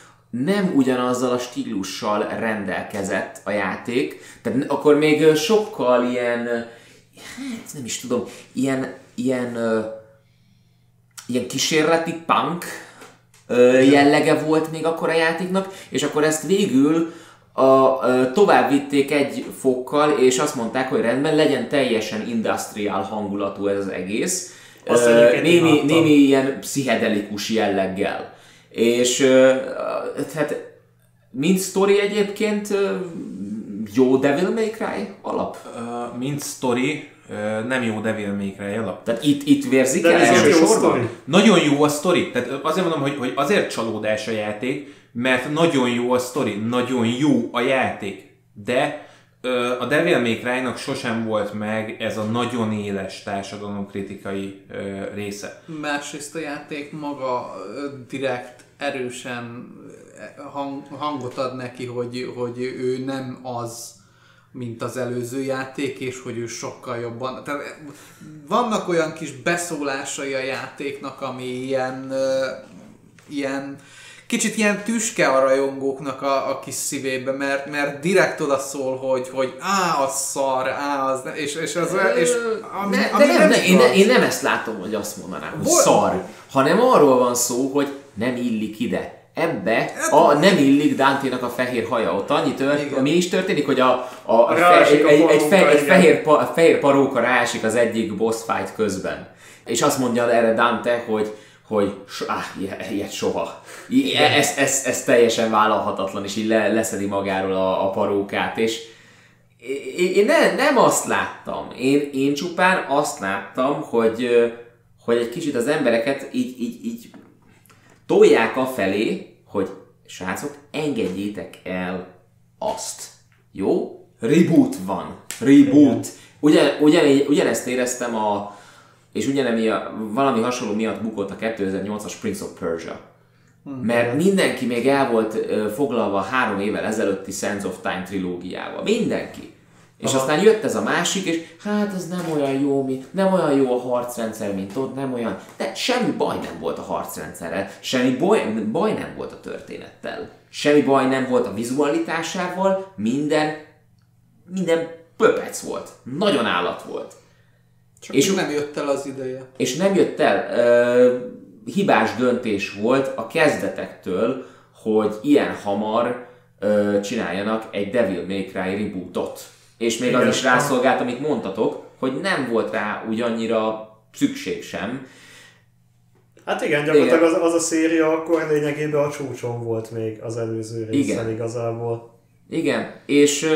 nem ugyanazzal a stílussal rendelkezett a játék, tehát akkor még sokkal ilyen, hát nem is tudom, ilyen, ilyen, ilyen kísérleti punk jellege volt még akkor a játéknak, és akkor ezt végül a, tovább vitték egy fokkal, és azt mondták, hogy rendben, legyen teljesen industrial hangulatú ez az egész. Uh, némi, némi ilyen pszichedelikus jelleggel. És hát mint story egyébként jó Devil May Cry alap? Uh, mint story, uh, nem jó Devil May Cry alap. Tehát itt, itt vérzik el elsősorban? Nagyon jó a story. Tehát azért mondom, hogy, hogy azért csalódás a játék, mert nagyon jó a story, nagyon jó a játék. De uh, a Devil May Cry-nak sosem volt meg ez a nagyon éles társadalomkritikai uh, része. Másrészt a játék maga direkt erősen hang, hangot ad neki, hogy, hogy ő nem az, mint az előző játék, és hogy ő sokkal jobban... Tehát vannak olyan kis beszólásai a játéknak, ami ilyen, ilyen kicsit ilyen tüske a rajongóknak a, a kis szívébe, mert, mert direkt oda szól, hogy, hogy á, az szar, á, az és, és, az, és ami, ne, ami de nem, nem, nem én, ne, én nem ezt látom, hogy azt mondanám, hogy Vol- szar, hanem arról van szó, hogy nem illik ide. Ebbe a, nem illik Dante-nak a fehér haja. Ott annyi tört, mi is történik, hogy a, a, a, fe, egy, egy, egy, fe, egy fehér, pa, fehér paróka ráesik az egyik boss fight közben. És azt mondja erre Dante, hogy hogy áh, ilyet soha. Ez, ez, ez teljesen vállalhatatlan, és így le, leszedi magáról a, a parókát, és én ne, nem azt láttam. Én, én csupán azt láttam, hogy, hogy egy kicsit az embereket így, így, így tolják a felé, hogy srácok, engedjétek el azt. Jó? Reboot van. Reboot. Ugyan, ugyan, ugyanezt éreztem a, és ugyanemi valami hasonló miatt bukott a 2008-as Prince of Persia. Hmm. Mert mindenki még el volt foglalva három évvel ezelőtti Sense of Time trilógiával. Mindenki. És Aha. aztán jött ez a másik, és hát ez nem olyan jó, mi, nem olyan jó a harcrendszer, mint ott, nem olyan. De semmi baj nem volt a harcrendszerrel, semmi baj, baj nem volt a történettel, semmi baj nem volt a vizualitásával, minden, minden pöpec volt, nagyon állat volt. Csak és nem jött el az ideje. És nem jött el. Ö, hibás döntés volt a kezdetektől, hogy ilyen hamar ö, csináljanak egy Devil May Cry rebootot. És még Igen. az is rászolgált, amit mondtatok, hogy nem volt rá úgy annyira szükség sem. Hát igen, gyakorlatilag az, az a széria akkor lényegében a csúcson volt még az előző részen igen. igazából. Igen, és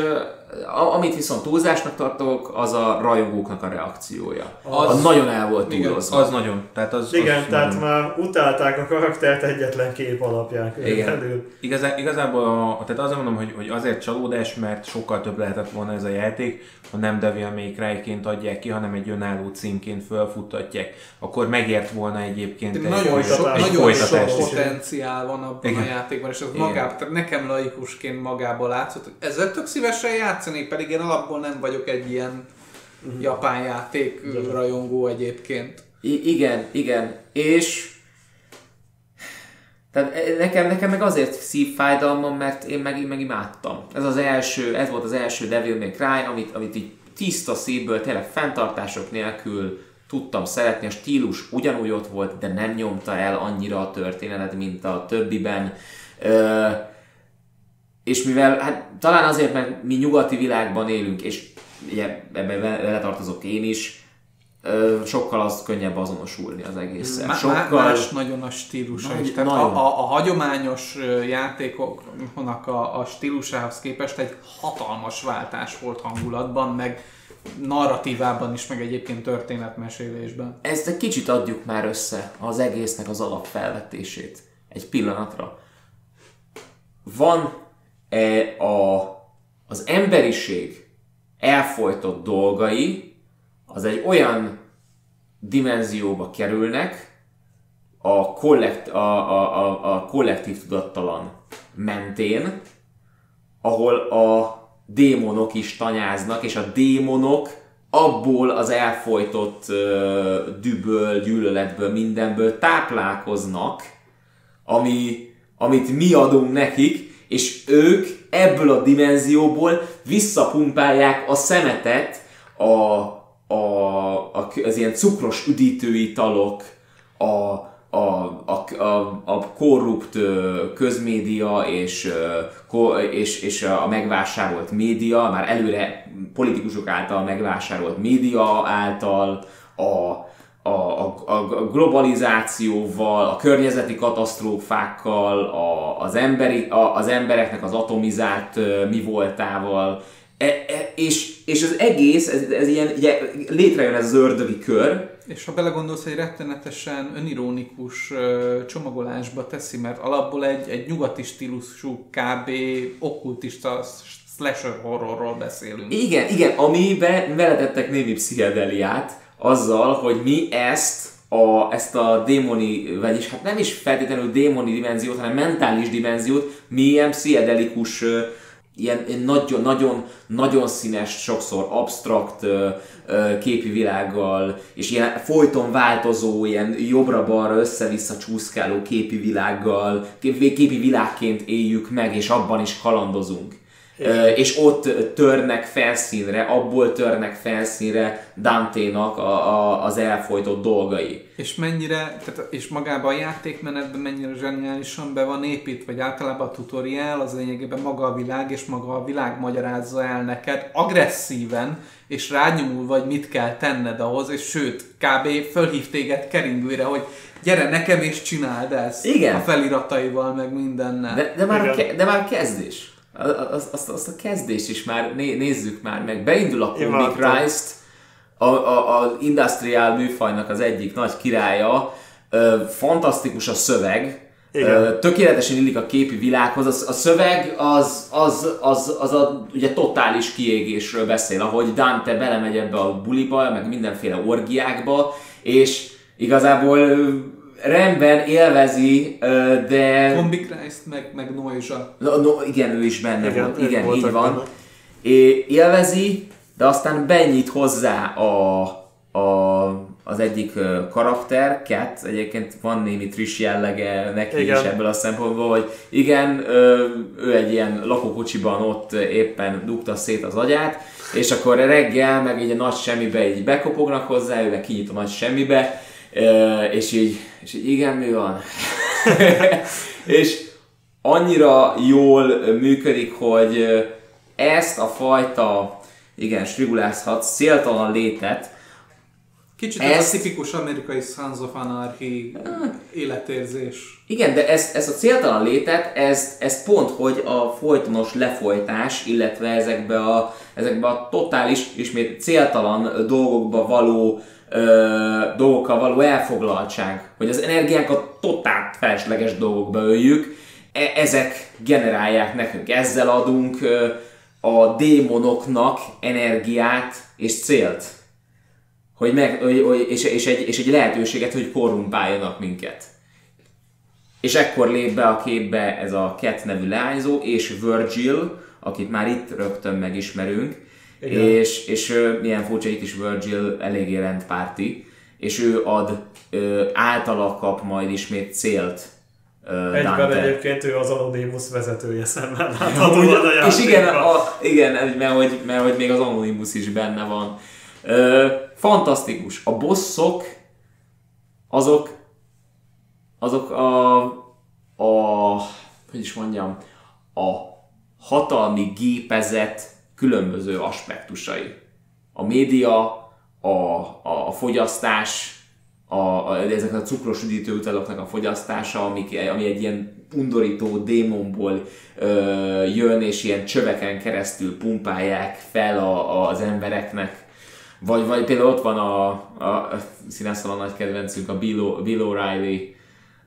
amit viszont túlzásnak tartok, az a rajongóknak a reakciója. Az, az nagyon el volt túlozva. Az nagyon. Tehát az, igen, az tehát nagyon... már utálták a karaktert egyetlen kép alapján Igen. Igazá, igazából a, tehát azért mondom, hogy, hogy azért csalódás, mert sokkal több lehetett volna ez a játék, ha nem Devil May Cry-ként adják ki, hanem egy önálló címként felfuttatják, akkor megért volna egyébként egy, nagyon sok, egy nagyon sok potenciál van abban Igen. a játékban, és az magában, nekem laikusként magából látszott, hogy ezzel tök szívesen játszani, pedig én alapból nem vagyok egy ilyen uh-huh. japán játék rajongó egyébként. I- igen, igen, és tehát e, nekem, nekem meg azért szívfájdalmam, mert én meg, meg imádtam. Ez az első, ez volt az első Devil May Cry, amit, amit így tiszta szívből, tényleg fenntartások nélkül tudtam szeretni, a stílus ugyanúgy ott volt, de nem nyomta el annyira a történetet, mint a többiben. Ö, és mivel, hát talán azért, mert mi nyugati világban élünk, és ugye ebben vele tartozok én is, sokkal az könnyebb azonosulni az egész. Má, sokkal... Más nagyon a stílusa Nagy, is. Tehát a, a, a, hagyományos játékoknak a, a stílusához képest egy hatalmas váltás volt hangulatban, meg narratívában is, meg egyébként történetmesélésben. Ezt egy kicsit adjuk már össze az egésznek az alapfelvetését egy pillanatra. Van e a, az emberiség elfolytott dolgai, az egy olyan dimenzióba kerülnek, a, kollekt, a, a, a, a kollektív tudattalan mentén, ahol a démonok is tanyáznak, és a démonok abból az elfolytott uh, düböl, gyűlöletből, mindenből táplálkoznak, ami, amit mi adunk nekik, és ők ebből a dimenzióból visszapumpálják a szemetet a, a, a, az ilyen cukros üdítő italok, a, a, a, a, a korrupt közmédia és, és, és a megvásárolt média, már előre politikusok által megvásárolt média által, a, a, a, a globalizációval, a környezeti katasztrófákkal, a, az, emberi, a, az embereknek az atomizált mi voltával, E, e, és, és az egész, ez, ez ilyen, ugye, létrejön ez az ördögi kör. És ha belegondolsz, hogy rettenetesen önironikus uh, csomagolásba teszi, mert alapból egy, egy nyugati stílusú kb. okkultista slasher horrorról beszélünk. Igen, igen, amiben beletettek némi pszichedeliát azzal, hogy mi ezt a, ezt a démoni, vagyis hát nem is feltétlenül démoni dimenziót, hanem mentális dimenziót, milyen pszichedelikus uh, ilyen, nagyon, nagyon, színes, sokszor absztrakt képi világgal, és ilyen folyton változó, ilyen jobbra-balra össze-vissza csúszkáló képi világgal, képi világként éljük meg, és abban is kalandozunk. És ott törnek felszínre, abból törnek felszínre Dante-nak a, a, az elfolytott dolgai. És mennyire, tehát, és magában a játékmenetben mennyire zseniálisan be van építve, vagy általában a tutoriál az lényegében maga a világ, és maga a világ magyarázza el neked agresszíven, és rányomul vagy mit kell tenned ahhoz, és sőt, kb. fölhív téged keringőre, hogy gyere nekem és csináld ezt Igen. a felirataival, meg mindennel. De, de, már, a ke, de már a kezdés. Azt, azt, azt a kezdést is már né, nézzük már meg. Beindul a Comic Rise-t, a, a, a industrial műfajnak az egyik nagy királya, fantasztikus a szöveg, igen. Tökéletesen illik a képi világhoz. A, a szöveg az, az, az, az a ugye totális kiégésről beszél, ahogy Dante belemegy ebbe a buliba, meg mindenféle orgiákba, és igazából rendben élvezi, de... Combi Christ, meg, meg Noizsa. No, no, igen, ő is benne igen, volt, igen, így van. Benne. É, élvezi, de aztán benyit hozzá a, a az egyik karakter, Cat, egyébként van némi Trish jellege neki igen. is ebből a szempontból, hogy igen, ő egy ilyen lakókocsiban ott éppen dugta szét az agyát, és akkor reggel meg egy nagy semmibe így bekopognak hozzá, ő meg kinyit a nagy semmibe, és így, és így igen, mi van? és annyira jól működik, hogy ezt a fajta, igen, strigulázhatsz, céltalan létet, Kicsit ezt... ez a tipikus amerikai Sons of Anarchy életérzés. Igen, de ezt, ezt a céltalan létet, ez, ez pont, hogy a folytonos lefolytás, illetve ezekbe a, ezekbe a totális, ismét céltalan dolgokba való ö, dolgokkal való elfoglaltság, hogy az energiánkat totál felesleges dolgokba öljük, e- ezek generálják nekünk. Ezzel adunk ö, a démonoknak energiát és célt hogy meg, hogy, és, és, egy, és egy lehetőséget, hogy korrumpáljanak minket. És ekkor lép be a képbe ez a Cat nevű leányzó, és Virgil, akit már itt rögtön megismerünk, Igen. és, és milyen furcsa itt is Virgil eléggé rendpárti, és ő ad, ö, általa kap majd ismét célt Uh, Egyben Dante. egyébként ő az Anonymous vezetője szemben láthatóan a És igen, a, igen mert, hogy, mert hogy még az Anonymous is benne van. Uh, fantasztikus. A bosszok, azok, azok a, a, hogy is mondjam, a hatalmi gépezet különböző aspektusai. A média, a, a, a fogyasztás, a, a, ezek a cukros üdítőutaloknak a fogyasztása, amik, ami egy ilyen undorító démonból ö, jön, és ilyen csöveken keresztül pumpálják fel a, a, az embereknek vagy, vagy például ott van a, a, a színásztal a nagy kedvencünk, a Bill, Bill O'Reilly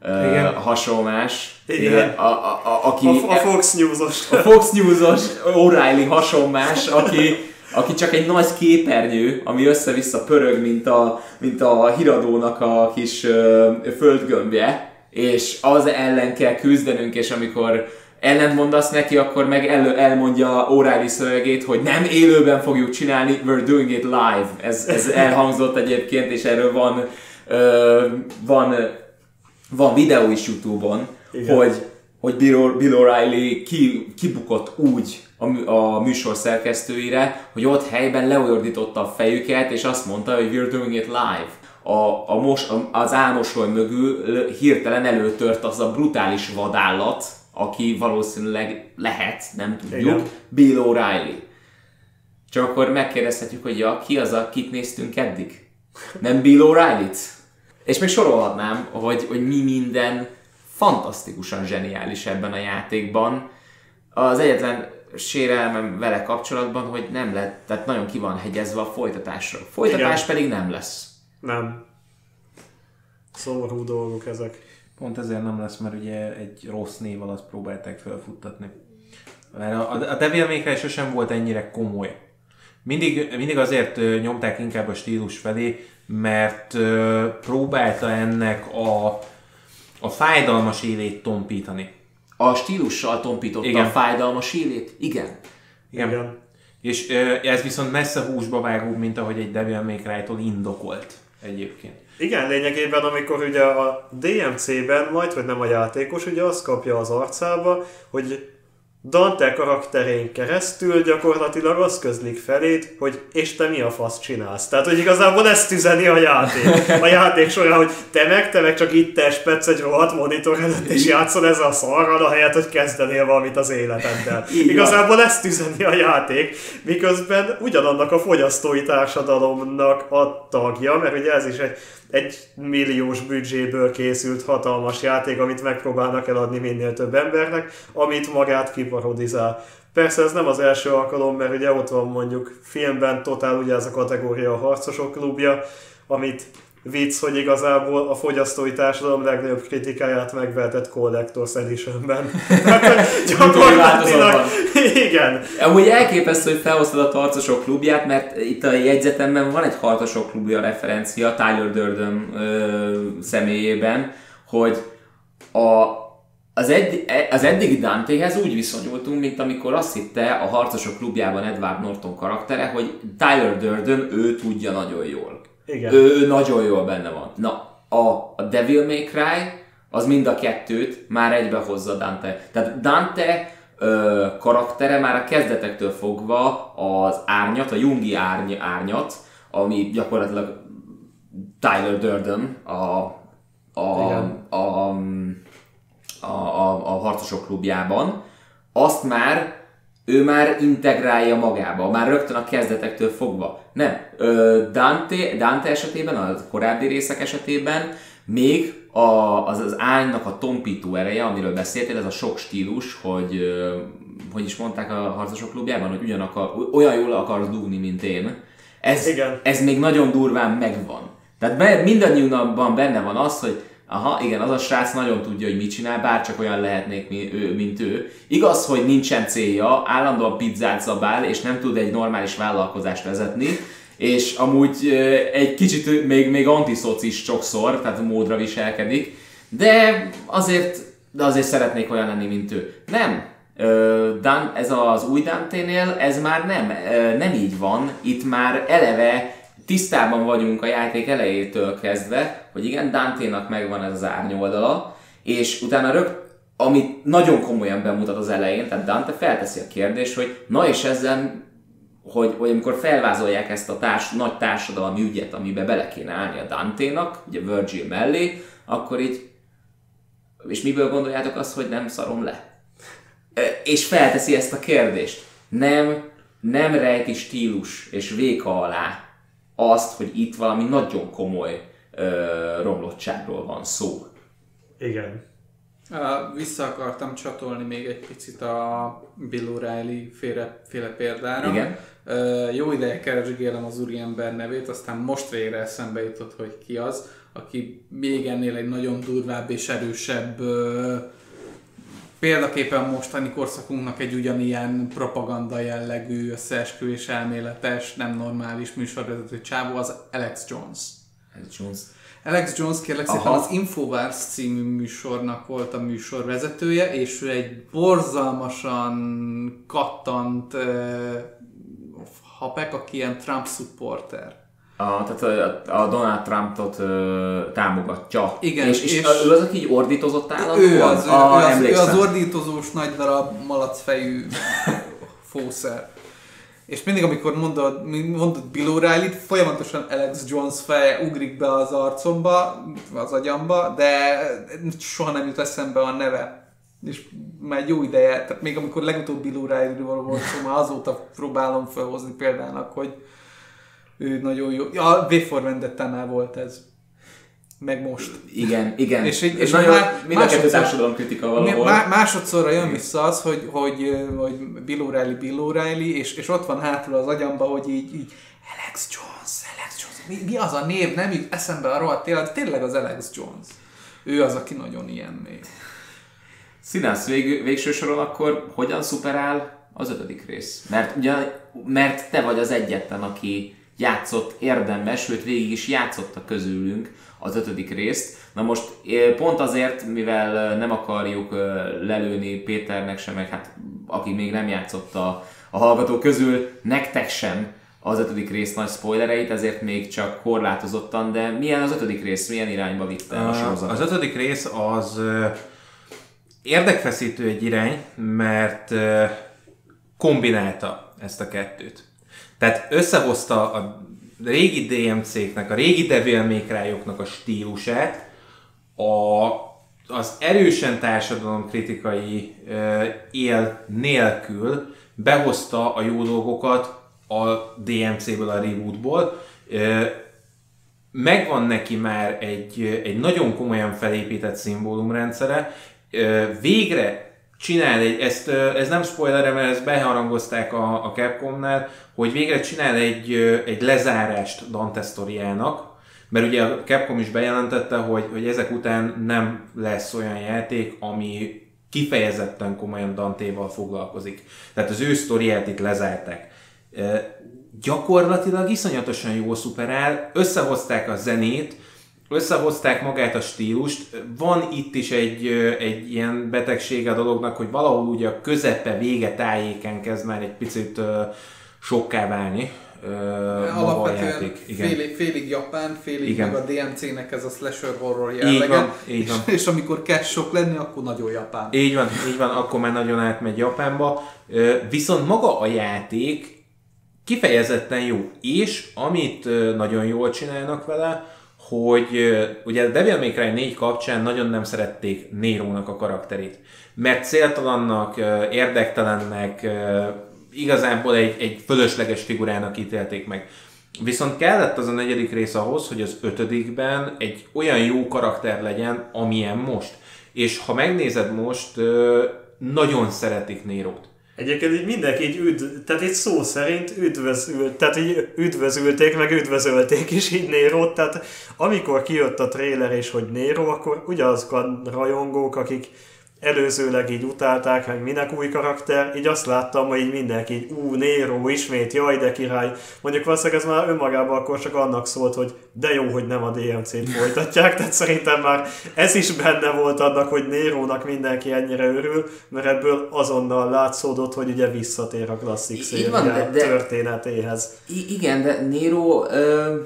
igen. Hasonlás. Igen. A, a, a, aki, a, a Fox News-os. A Fox News-os O'Reilly hasonlás, aki, aki csak egy nagy képernyő, ami össze-vissza pörög, mint a, mint a híradónak a kis uh, földgömbje, és az ellen kell küzdenünk, és amikor ellent mondasz neki, akkor meg elő, elmondja O'Reilly szövegét, hogy nem élőben fogjuk csinálni, we're doing it live. Ez, ez elhangzott egyébként, és erről van, ö, van, van videó is Youtube-on, Igen. hogy, hogy Bill, Bill O'Reilly ki, kibukott úgy a, a műsor szerkesztőire, hogy ott helyben leordította a fejüket, és azt mondta, hogy we're doing it live. A, a mos, az álmosoly mögül hirtelen előtört az a brutális vadállat, aki valószínűleg lehet, nem tudjuk, Igen. Bill O'Reilly. Csak akkor megkérdezhetjük, hogy ja, ki az, akit néztünk eddig? Nem Bill O'Reilly-t? És még sorolhatnám, hogy, hogy mi minden fantasztikusan zseniális ebben a játékban. Az egyetlen sérelmem vele kapcsolatban, hogy nem lett, tehát nagyon ki van hegyezve a folytatásra. Folytatás Igen. pedig nem lesz. Nem. Szomorú dolgok ezek. Pont ezért nem lesz, mert ugye egy rossz név alatt próbálták felfuttatni. Mert a, a Devil May Cry sosem volt ennyire komoly. Mindig, mindig azért nyomták inkább a stílus felé, mert próbálta ennek a, a fájdalmas élét tompítani. A stílussal tompította Igen. a fájdalmas élét? Igen. Igen. Igen. És ez viszont messze húsba vágóbb, mint ahogy egy Devil May Cry-tól indokolt egyébként. Igen, lényegében amikor ugye a DMC-ben, majd vagy nem a játékos, ugye azt kapja az arcába, hogy Dante karakterén keresztül gyakorlatilag az közlik felét, hogy és te mi a fasz csinálsz. Tehát, hogy igazából ezt üzeni a játék. A játék során, hogy te meg, te meg csak itt tespetsz egy rohadt monitor előtt, és játszol ezzel a szarral, ahelyett, hogy kezdenél valamit az életeddel. igazából ezt üzeni a játék, miközben ugyanannak a fogyasztói társadalomnak a tagja, mert ugye ez is egy egy milliós büdzséből készült hatalmas játék, amit megpróbálnak eladni minél több embernek, amit magát kiparodizál. Persze ez nem az első alkalom, mert ugye ott van mondjuk filmben totál ugye ez a kategória a harcosok klubja, amit vicc, hogy igazából a fogyasztói társadalom legnagyobb kritikáját megvetett Collector's Editionben. Tehát gyakorlatilag, igen. Amúgy elképesztő, hogy felhoztad a harcosok klubját, mert itt a jegyzetemben van egy harcosok klubja referencia Tyler Durden ö, személyében, hogy a, az, edd, az eddigi Dantehez úgy viszonyultunk, mint amikor azt hitte a Harcosok klubjában Edward Norton karaktere, hogy Tyler Durden ő tudja nagyon jól. Igen. Ő, ő nagyon jól benne van. Na, a, a Devil May Cry az mind a kettőt már egybe hozza Dante. Tehát Dante ö, karaktere már a kezdetektől fogva az árnyat, a Jungi árny, árnyat, ami gyakorlatilag Tyler Durden, a, a, a, a, a, a, a harcosok klubjában, azt már ő már integrálja magába, már rögtön a kezdetektől fogva. Nem. Dante, Dante esetében, a korábbi részek esetében még a, az, az ánynak a tompító ereje, amiről beszéltél, ez a sok stílus, hogy hogy is mondták a harcosok klubjában, hogy ugyanakar, olyan jól akarsz dugni, mint én. Ez, Igen. ez még nagyon durván megvan. Tehát mindannyiunkban benne van az, hogy Aha, igen, az a srác nagyon tudja, hogy mit csinál, bárcsak olyan lehetnék, mint ő. Igaz, hogy nincsen célja, állandóan pizzát zabál, és nem tud egy normális vállalkozást vezetni, és amúgy egy kicsit még, még antiszocis sokszor, tehát módra viselkedik, de azért, de azért szeretnék olyan lenni, mint ő. Nem. Dan, ez az új Dante-nél, ez már nem, nem így van. Itt már eleve tisztában vagyunk a játék elejétől kezdve, hogy igen, Dante-nak megvan ez az árnyoldala, és utána rögt, amit nagyon komolyan bemutat az elején, tehát Dante felteszi a kérdést, hogy na és ezzel, hogy, hogy amikor felvázolják ezt a társ, nagy társadalmi ügyet, amiben bele kéne állni a Dante-nak, ugye Virgil mellé, akkor így, és miből gondoljátok azt, hogy nem szarom le? És felteszi ezt a kérdést. Nem, nem rejti stílus és véka alá azt, hogy itt valami nagyon komoly ö, romlottságról van szó. Igen. Vissza akartam csatolni még egy picit a Bill O'Reilly féle, féle példára. Igen. Jó ideje keresgélem az úriember nevét, aztán most végre eszembe jutott, hogy ki az, aki még ennél egy nagyon durvább és erősebb példaképpen mostani korszakunknak egy ugyanilyen propaganda jellegű, összeesküvés elméletes, nem normális műsorvezető csávó az Alex Jones. Alex Jones. Alex Jones kérlek Aha. szépen az Infowars című műsornak volt a műsorvezetője, és ő egy borzalmasan kattant uh, hapek, aki ilyen Trump supporter a, tehát a, a Donald Trumpot ö, támogatja. Igen, és, és, és ő az, aki így ordítozott állandóan? Ő az, a, ő, az, ő az ordítozós nagy darab malacfejű fószer. És mindig, amikor mondod, mondod Bill o'Reilly folyamatosan Alex Jones feje ugrik be az arcomba, az agyamba, de soha nem jut eszembe a neve. És már jó ideje, tehát még amikor legutóbb Bill O'Reilly-ről volt szó, már azóta próbálom felhozni példának, hogy ő nagyon jó. Ja, V for vendetta volt ez. Meg most. Igen, igen. És, és, és nagyon, má, mind a kettő társadalom kritika valahol. Má, másodszorra jön vissza az, hogy, hogy, hogy Bill O'Reilly, Bill O'Reilly, és, és ott van hátul az agyamba, hogy így, így Alex Jones, Alex Jones. Mi, mi az a név? Nem jut eszembe a rohadt tényleg, tényleg az Alex Jones. Ő az, aki nagyon ilyen még. Színász vég, végső soron akkor hogyan szuperál az ötödik rész? Mert ugye, mert te vagy az egyetlen, aki játszott érdemes, sőt végig is játszotta közülünk az ötödik részt. Na most pont azért, mivel nem akarjuk lelőni Péternek sem, meg hát aki még nem játszotta a hallgató közül, nektek sem az ötödik rész nagy spoilereit, ezért még csak korlátozottan, de milyen az ötödik rész, milyen irányba vitte a sorozat? Az ötödik rész az érdekfeszítő egy irány, mert kombinálta ezt a kettőt. Tehát összehozta a régi DMC-knek, a régi Devil May Cry-oknak a stílusát, a, az erősen társadalomkritikai uh, él nélkül behozta a jó dolgokat a DMC-ből, a rebootból. Uh, megvan neki már egy, egy nagyon komolyan felépített szimbólumrendszere, végre csinál egy, ezt, ez nem spoiler, mert ezt beharangozták a, a Capcomnál, hogy végre csinál egy, egy lezárást Dante sztoriának, mert ugye a Capcom is bejelentette, hogy, hogy ezek után nem lesz olyan játék, ami kifejezetten komolyan Dantéval foglalkozik. Tehát az ő sztoriát itt lezárták. E, gyakorlatilag iszonyatosan jól szuperál, összehozták a zenét, összehozták magát a stílust. Van itt is egy, egy ilyen betegség a dolognak, hogy valahol ugye a közepe, vége tájéken kezd már egy picit sokká válni. Alapvetően. Igen. Félig, félig japán, félig Igen. meg a DMC-nek ez a slasher horror jellege. Így van, így van. És, és amikor kezd sok lenni, akkor nagyon japán. Így van, így van, akkor már nagyon átmegy Japánba. Viszont maga a játék kifejezetten jó. És amit nagyon jól csinálnak vele, hogy ugye a Devil May Cry 4 kapcsán nagyon nem szerették Nérónak a karakterét. Mert céltalannak, érdektelennek, igazából egy, egy fölösleges figurának ítélték meg. Viszont kellett az a negyedik rész ahhoz, hogy az ötödikben egy olyan jó karakter legyen, amilyen most. És ha megnézed most, nagyon szeretik Nérót. Egyébként így mindenki így üdv, tehát itt szó szerint üdvözült, tehát így üdvözülték, meg üdvözölték is így Nérót, tehát amikor kijött a trailer és hogy Néró, akkor ugyanazok a rajongók, akik előzőleg így utálták, meg minek új karakter, így azt láttam, hogy így mindenki így, ú, Nero, ismét, jaj, de király. Mondjuk valószínűleg ez már önmagában akkor csak annak szólt, hogy de jó, hogy nem a DMC-t folytatják, tehát szerintem már ez is benne volt annak, hogy Nérónak mindenki ennyire örül, mert ebből azonnal látszódott, hogy ugye visszatér a klasszik széria történetéhez. Igen, de Nero... Ö...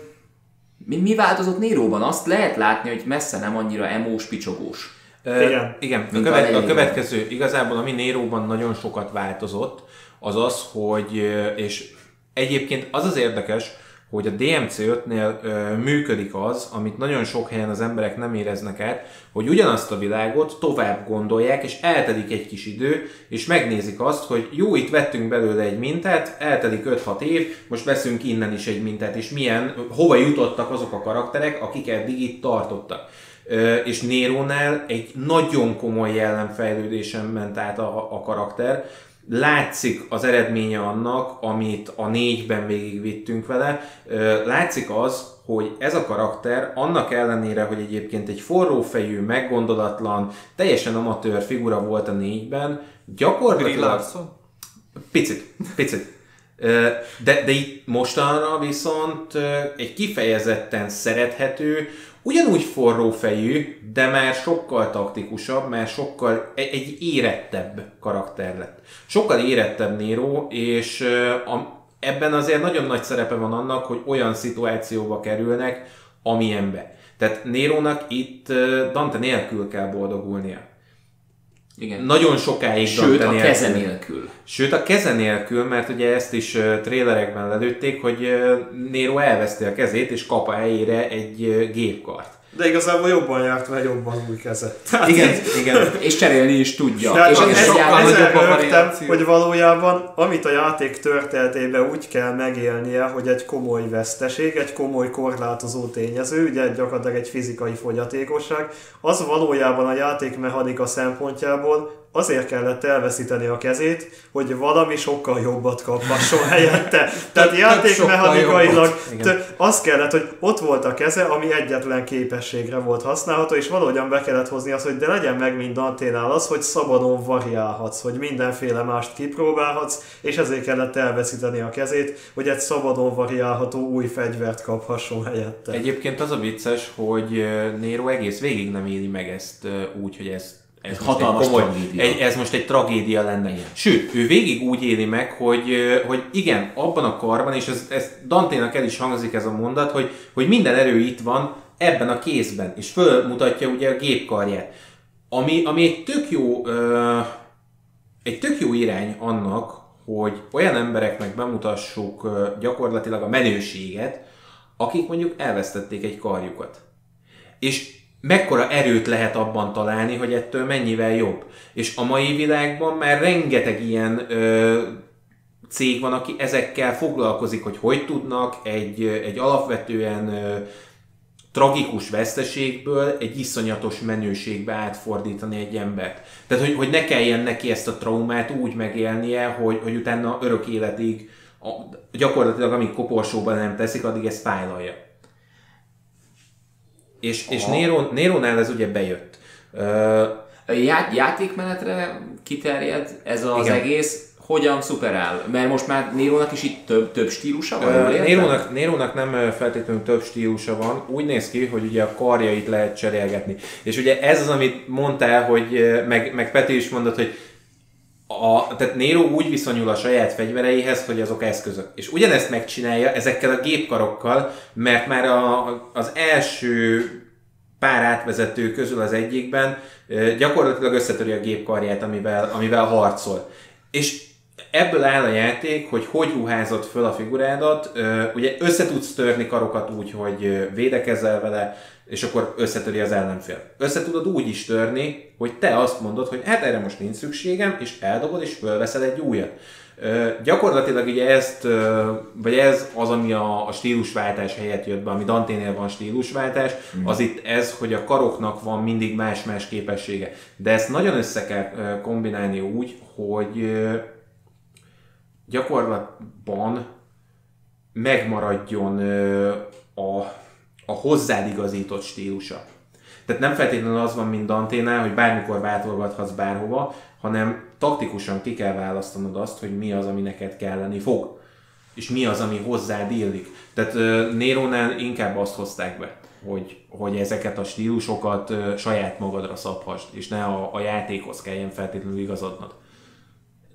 Mi, mi változott Néróban? Azt lehet látni, hogy messze nem annyira emós, picsogós igen. Igen, a, követ, a következő, igazából ami Néróban nagyon sokat változott, az az, hogy, és egyébként az az érdekes, hogy a DMC5-nél működik az, amit nagyon sok helyen az emberek nem éreznek át, hogy ugyanazt a világot tovább gondolják, és eltelik egy kis idő, és megnézik azt, hogy jó, itt vettünk belőle egy mintát, eltelik 5-6 év, most veszünk innen is egy mintát, és milyen, hova jutottak azok a karakterek, akik eddig itt tartottak és Nérónál egy nagyon komoly jellemfejlődésen ment át a, a karakter. Látszik az eredménye annak, amit a négyben végigvittünk vele. Látszik az, hogy ez a karakter annak ellenére, hogy egyébként egy forrófejű, meggondolatlan, teljesen amatőr figura volt a négyben, gyakorlatilag... Picit, picit. De, de itt mostanra viszont egy kifejezetten szerethető, ugyanúgy forró fejű, de már sokkal taktikusabb, már sokkal egy érettebb karakter lett. Sokkal érettebb Nero, és a, ebben azért nagyon nagy szerepe van annak, hogy olyan szituációba kerülnek, amilyenbe. Tehát Nérónak itt Dante nélkül kell boldogulnia. Igen. Nagyon sokáig Sőt, a nélkül. keze nélkül. Sőt, a keze nélkül, mert ugye ezt is uh, trélerekben lelőtték, hogy uh, Nero elveszti a kezét, és kap a helyére egy uh, gépkart. De igazából jobban járt, mert jobban új keze. Tehát igen, igen. és cserélni is tudja. Tehát és ez sokkal nagyobb a variáció. hogy valójában, amit a játék történetében úgy kell megélnie, hogy egy komoly veszteség, egy komoly korlátozó tényező, ugye gyakorlatilag egy fizikai fogyatékosság, az valójában a játékmechanika szempontjából azért kellett elveszíteni a kezét, hogy valami sokkal jobbat kaphasson helyette. Tehát játékmechanikailag az kellett, hogy ott volt a keze, ami egyetlen képességre volt használható, és valahogyan be kellett hozni azt, hogy de legyen meg mind Danténál az, hogy szabadon variálhatsz, hogy mindenféle mást kipróbálhatsz, és ezért kellett elveszíteni a kezét, hogy egy szabadon variálható új fegyvert kaphasson helyette. Egyébként az a vicces, hogy Nero egész végig nem éli meg ezt úgy, hogy ezt ez hatalmas egy komoly, tragédia. Egy, ez most egy tragédia lenne. Igen. Sőt, ő végig úgy éli meg, hogy, hogy igen, abban a karban, és ez, ez Danténak el is hangzik ez a mondat, hogy, hogy minden erő itt van ebben a kézben, és fölmutatja ugye a gépkarját. ami, ami egy tök jó ö, egy tök jó irány annak, hogy olyan embereknek bemutassuk ö, gyakorlatilag a menőséget, akik mondjuk elvesztették egy karjukat. És mekkora erőt lehet abban találni, hogy ettől mennyivel jobb. És a mai világban már rengeteg ilyen ö, cég van, aki ezekkel foglalkozik, hogy hogy tudnak egy, egy alapvetően ö, tragikus veszteségből egy iszonyatos menőségbe átfordítani egy embert. Tehát, hogy, hogy ne kelljen neki ezt a traumát úgy megélnie, hogy, hogy utána örök életig a, gyakorlatilag amíg koporsóban nem teszik, addig ezt fájlalja. És, és Nero, Nérónál ez ugye bejött. Uh, Já, játékmenetre kiterjed ez az igen. egész, hogyan szuperál? Mert most már Nérónak is itt több, több stílusa van? Uh, Nérónak, Nérónak nem feltétlenül több stílusa van. Úgy néz ki, hogy ugye a karjait lehet cserélgetni. És ugye ez az, amit mondtál, hogy meg, meg Peti is mondott, hogy a, tehát Nero úgy viszonyul a saját fegyvereihez, hogy azok eszközök. És ugyanezt megcsinálja ezekkel a gépkarokkal, mert már a, az első pár átvezető közül az egyikben gyakorlatilag összetöri a gépkarját, amivel, amivel harcol. És ebből áll a játék, hogy hogy ruházott föl a figurádat, ugye össze tudsz törni karokat úgy, hogy védekezel vele, és akkor összetöri az ellenfél. Össze tudod úgy is törni, hogy te azt mondod, hogy hát erre most nincs szükségem, és eldobod, és fölveszel egy újat. Ö, gyakorlatilag ugye ezt, ö, vagy ez az, ami a, a stílusváltás helyett jött be, ami Danténél van stílusváltás, mm. az itt ez, hogy a karoknak van mindig más-más képessége. De ezt nagyon össze kell kombinálni úgy, hogy ö, gyakorlatban megmaradjon ö, a a hozzád igazított stílusa. Tehát nem feltétlenül az van, mint Danténál, hogy bármikor váltolgathatsz bárhova, hanem taktikusan ki kell választanod azt, hogy mi az, ami neked kelleni fog. És mi az, ami hozzád illik. Tehát uh, Nérónál inkább azt hozták be, hogy, hogy ezeket a stílusokat saját magadra szabhast, és ne a, a játékhoz kelljen feltétlenül igazodnod.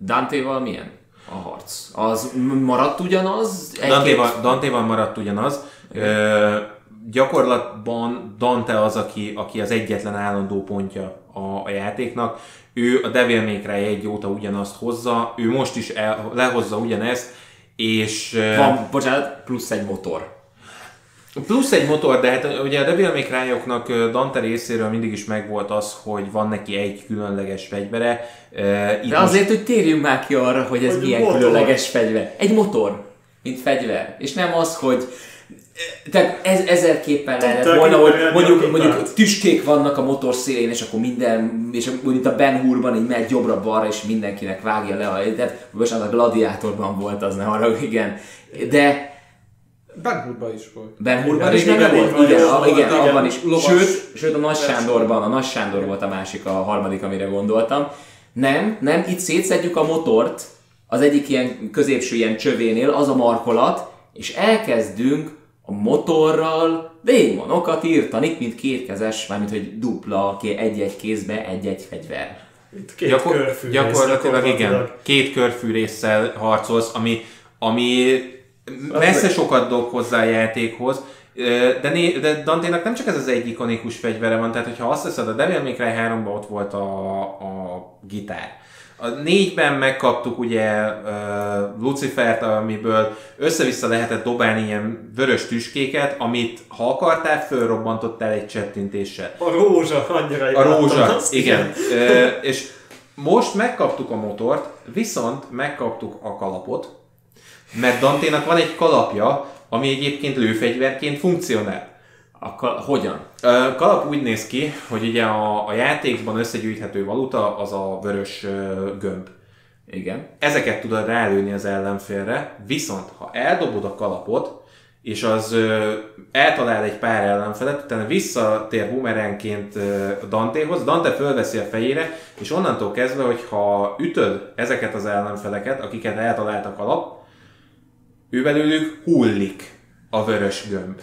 Dantéval milyen a harc? Az maradt ugyanaz? Dantéval, Dantéval maradt ugyanaz. Okay. Uh, gyakorlatban Dante az, aki, aki az egyetlen állandó pontja a, a játéknak. Ő a Devil May Cry egy óta ugyanazt hozza, ő most is el, lehozza ugyanezt, és... Van, bocsánat, plusz egy motor. Plusz egy motor, de hát ugye a Devil May Cry-oknak Dante részéről mindig is megvolt az, hogy van neki egy különleges fegyvere. Itt de azért, most... hogy térjünk már ki arra, hogy ez hogy milyen motor. különleges fegyver. Egy motor, mint fegyver. És nem az, hogy tehát ez, ezerképpen lehetett volna, hogy mondjuk, mondjuk tüskék vannak a motor szélén, és akkor minden, és mondjuk a Ben Hurban így megy jobbra-balra, és mindenkinek vágja le a... Tehát most a Gladiátorban volt az, ne arra, igen. De Ben Hurban is volt. Ben Hurban is nem volt? Igen, a, igen, abban is. Sőt, sőt, a Nagy Sándorban, a Nagy Sándor volt a másik, a harmadik, amire gondoltam. Nem, nem, itt szétszedjük a motort, az egyik ilyen középső ilyen csövénél, az a markolat, és elkezdünk a motorral démonokat írtani, mint kétkezes, mármint hogy dupla, egy-egy kézbe, egy-egy fegyver. Itt két Gyakor- körfű gyakorlatilag igen, két körfű résszel harcolsz, ami, ami messze sokat dob hozzá a játékhoz, de, né, de Dante-nak nem csak ez az egy ikonikus fegyvere van, tehát hogyha azt hiszed, a Devil May Cry 3-ban ott volt a, a gitár, a négyben megkaptuk ugye uh, Lucifert, amiből össze-vissza lehetett dobálni ilyen vörös tüskéket, amit ha akartál, fölrobbantottál egy csettintéssel. A rózsa, annyira A rózsa, igen. uh, és most megkaptuk a motort, viszont megkaptuk a kalapot, mert Danténak van egy kalapja, ami egyébként lőfegyverként funkcionál. A kal- hogyan? Kalap úgy néz ki, hogy ugye a, a játékban összegyűjthető valuta az a vörös gömb. Igen. Ezeket tudod rálőni az ellenfélre, viszont ha eldobod a kalapot, és az ö, eltalál egy pár ellenfelet, utána visszatér bumeránként Dantehoz, Dante fölveszi a fejére, és onnantól kezdve, hogyha ütöd ezeket az ellenfeleket, akiket eltalált a kalap, ő belőlük hullik a vörös gömb.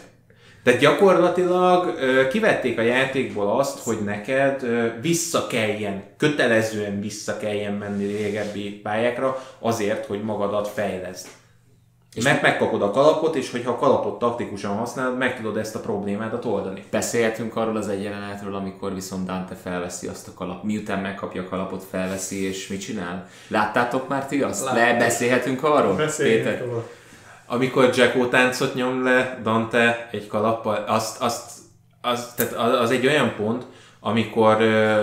Tehát gyakorlatilag kivették a játékból azt, hogy neked vissza kelljen, kötelezően vissza kelljen menni régebbi pályákra azért, hogy magadat fejleszd. És Mert megkapod a kalapot, és hogyha a kalapot taktikusan használod, meg tudod ezt a problémádat oldani. Beszélhetünk arról az egy jelenetről, amikor viszont Dante felveszi azt a kalap, miután megkapja a kalapot, felveszi, és mit csinál? Láttátok már ti azt? Le, beszélhetünk arról? Beszélhetünk arról. Amikor Jacko táncot nyom le Dante egy kalappal, azt, azt, az, tehát az egy olyan pont, amikor,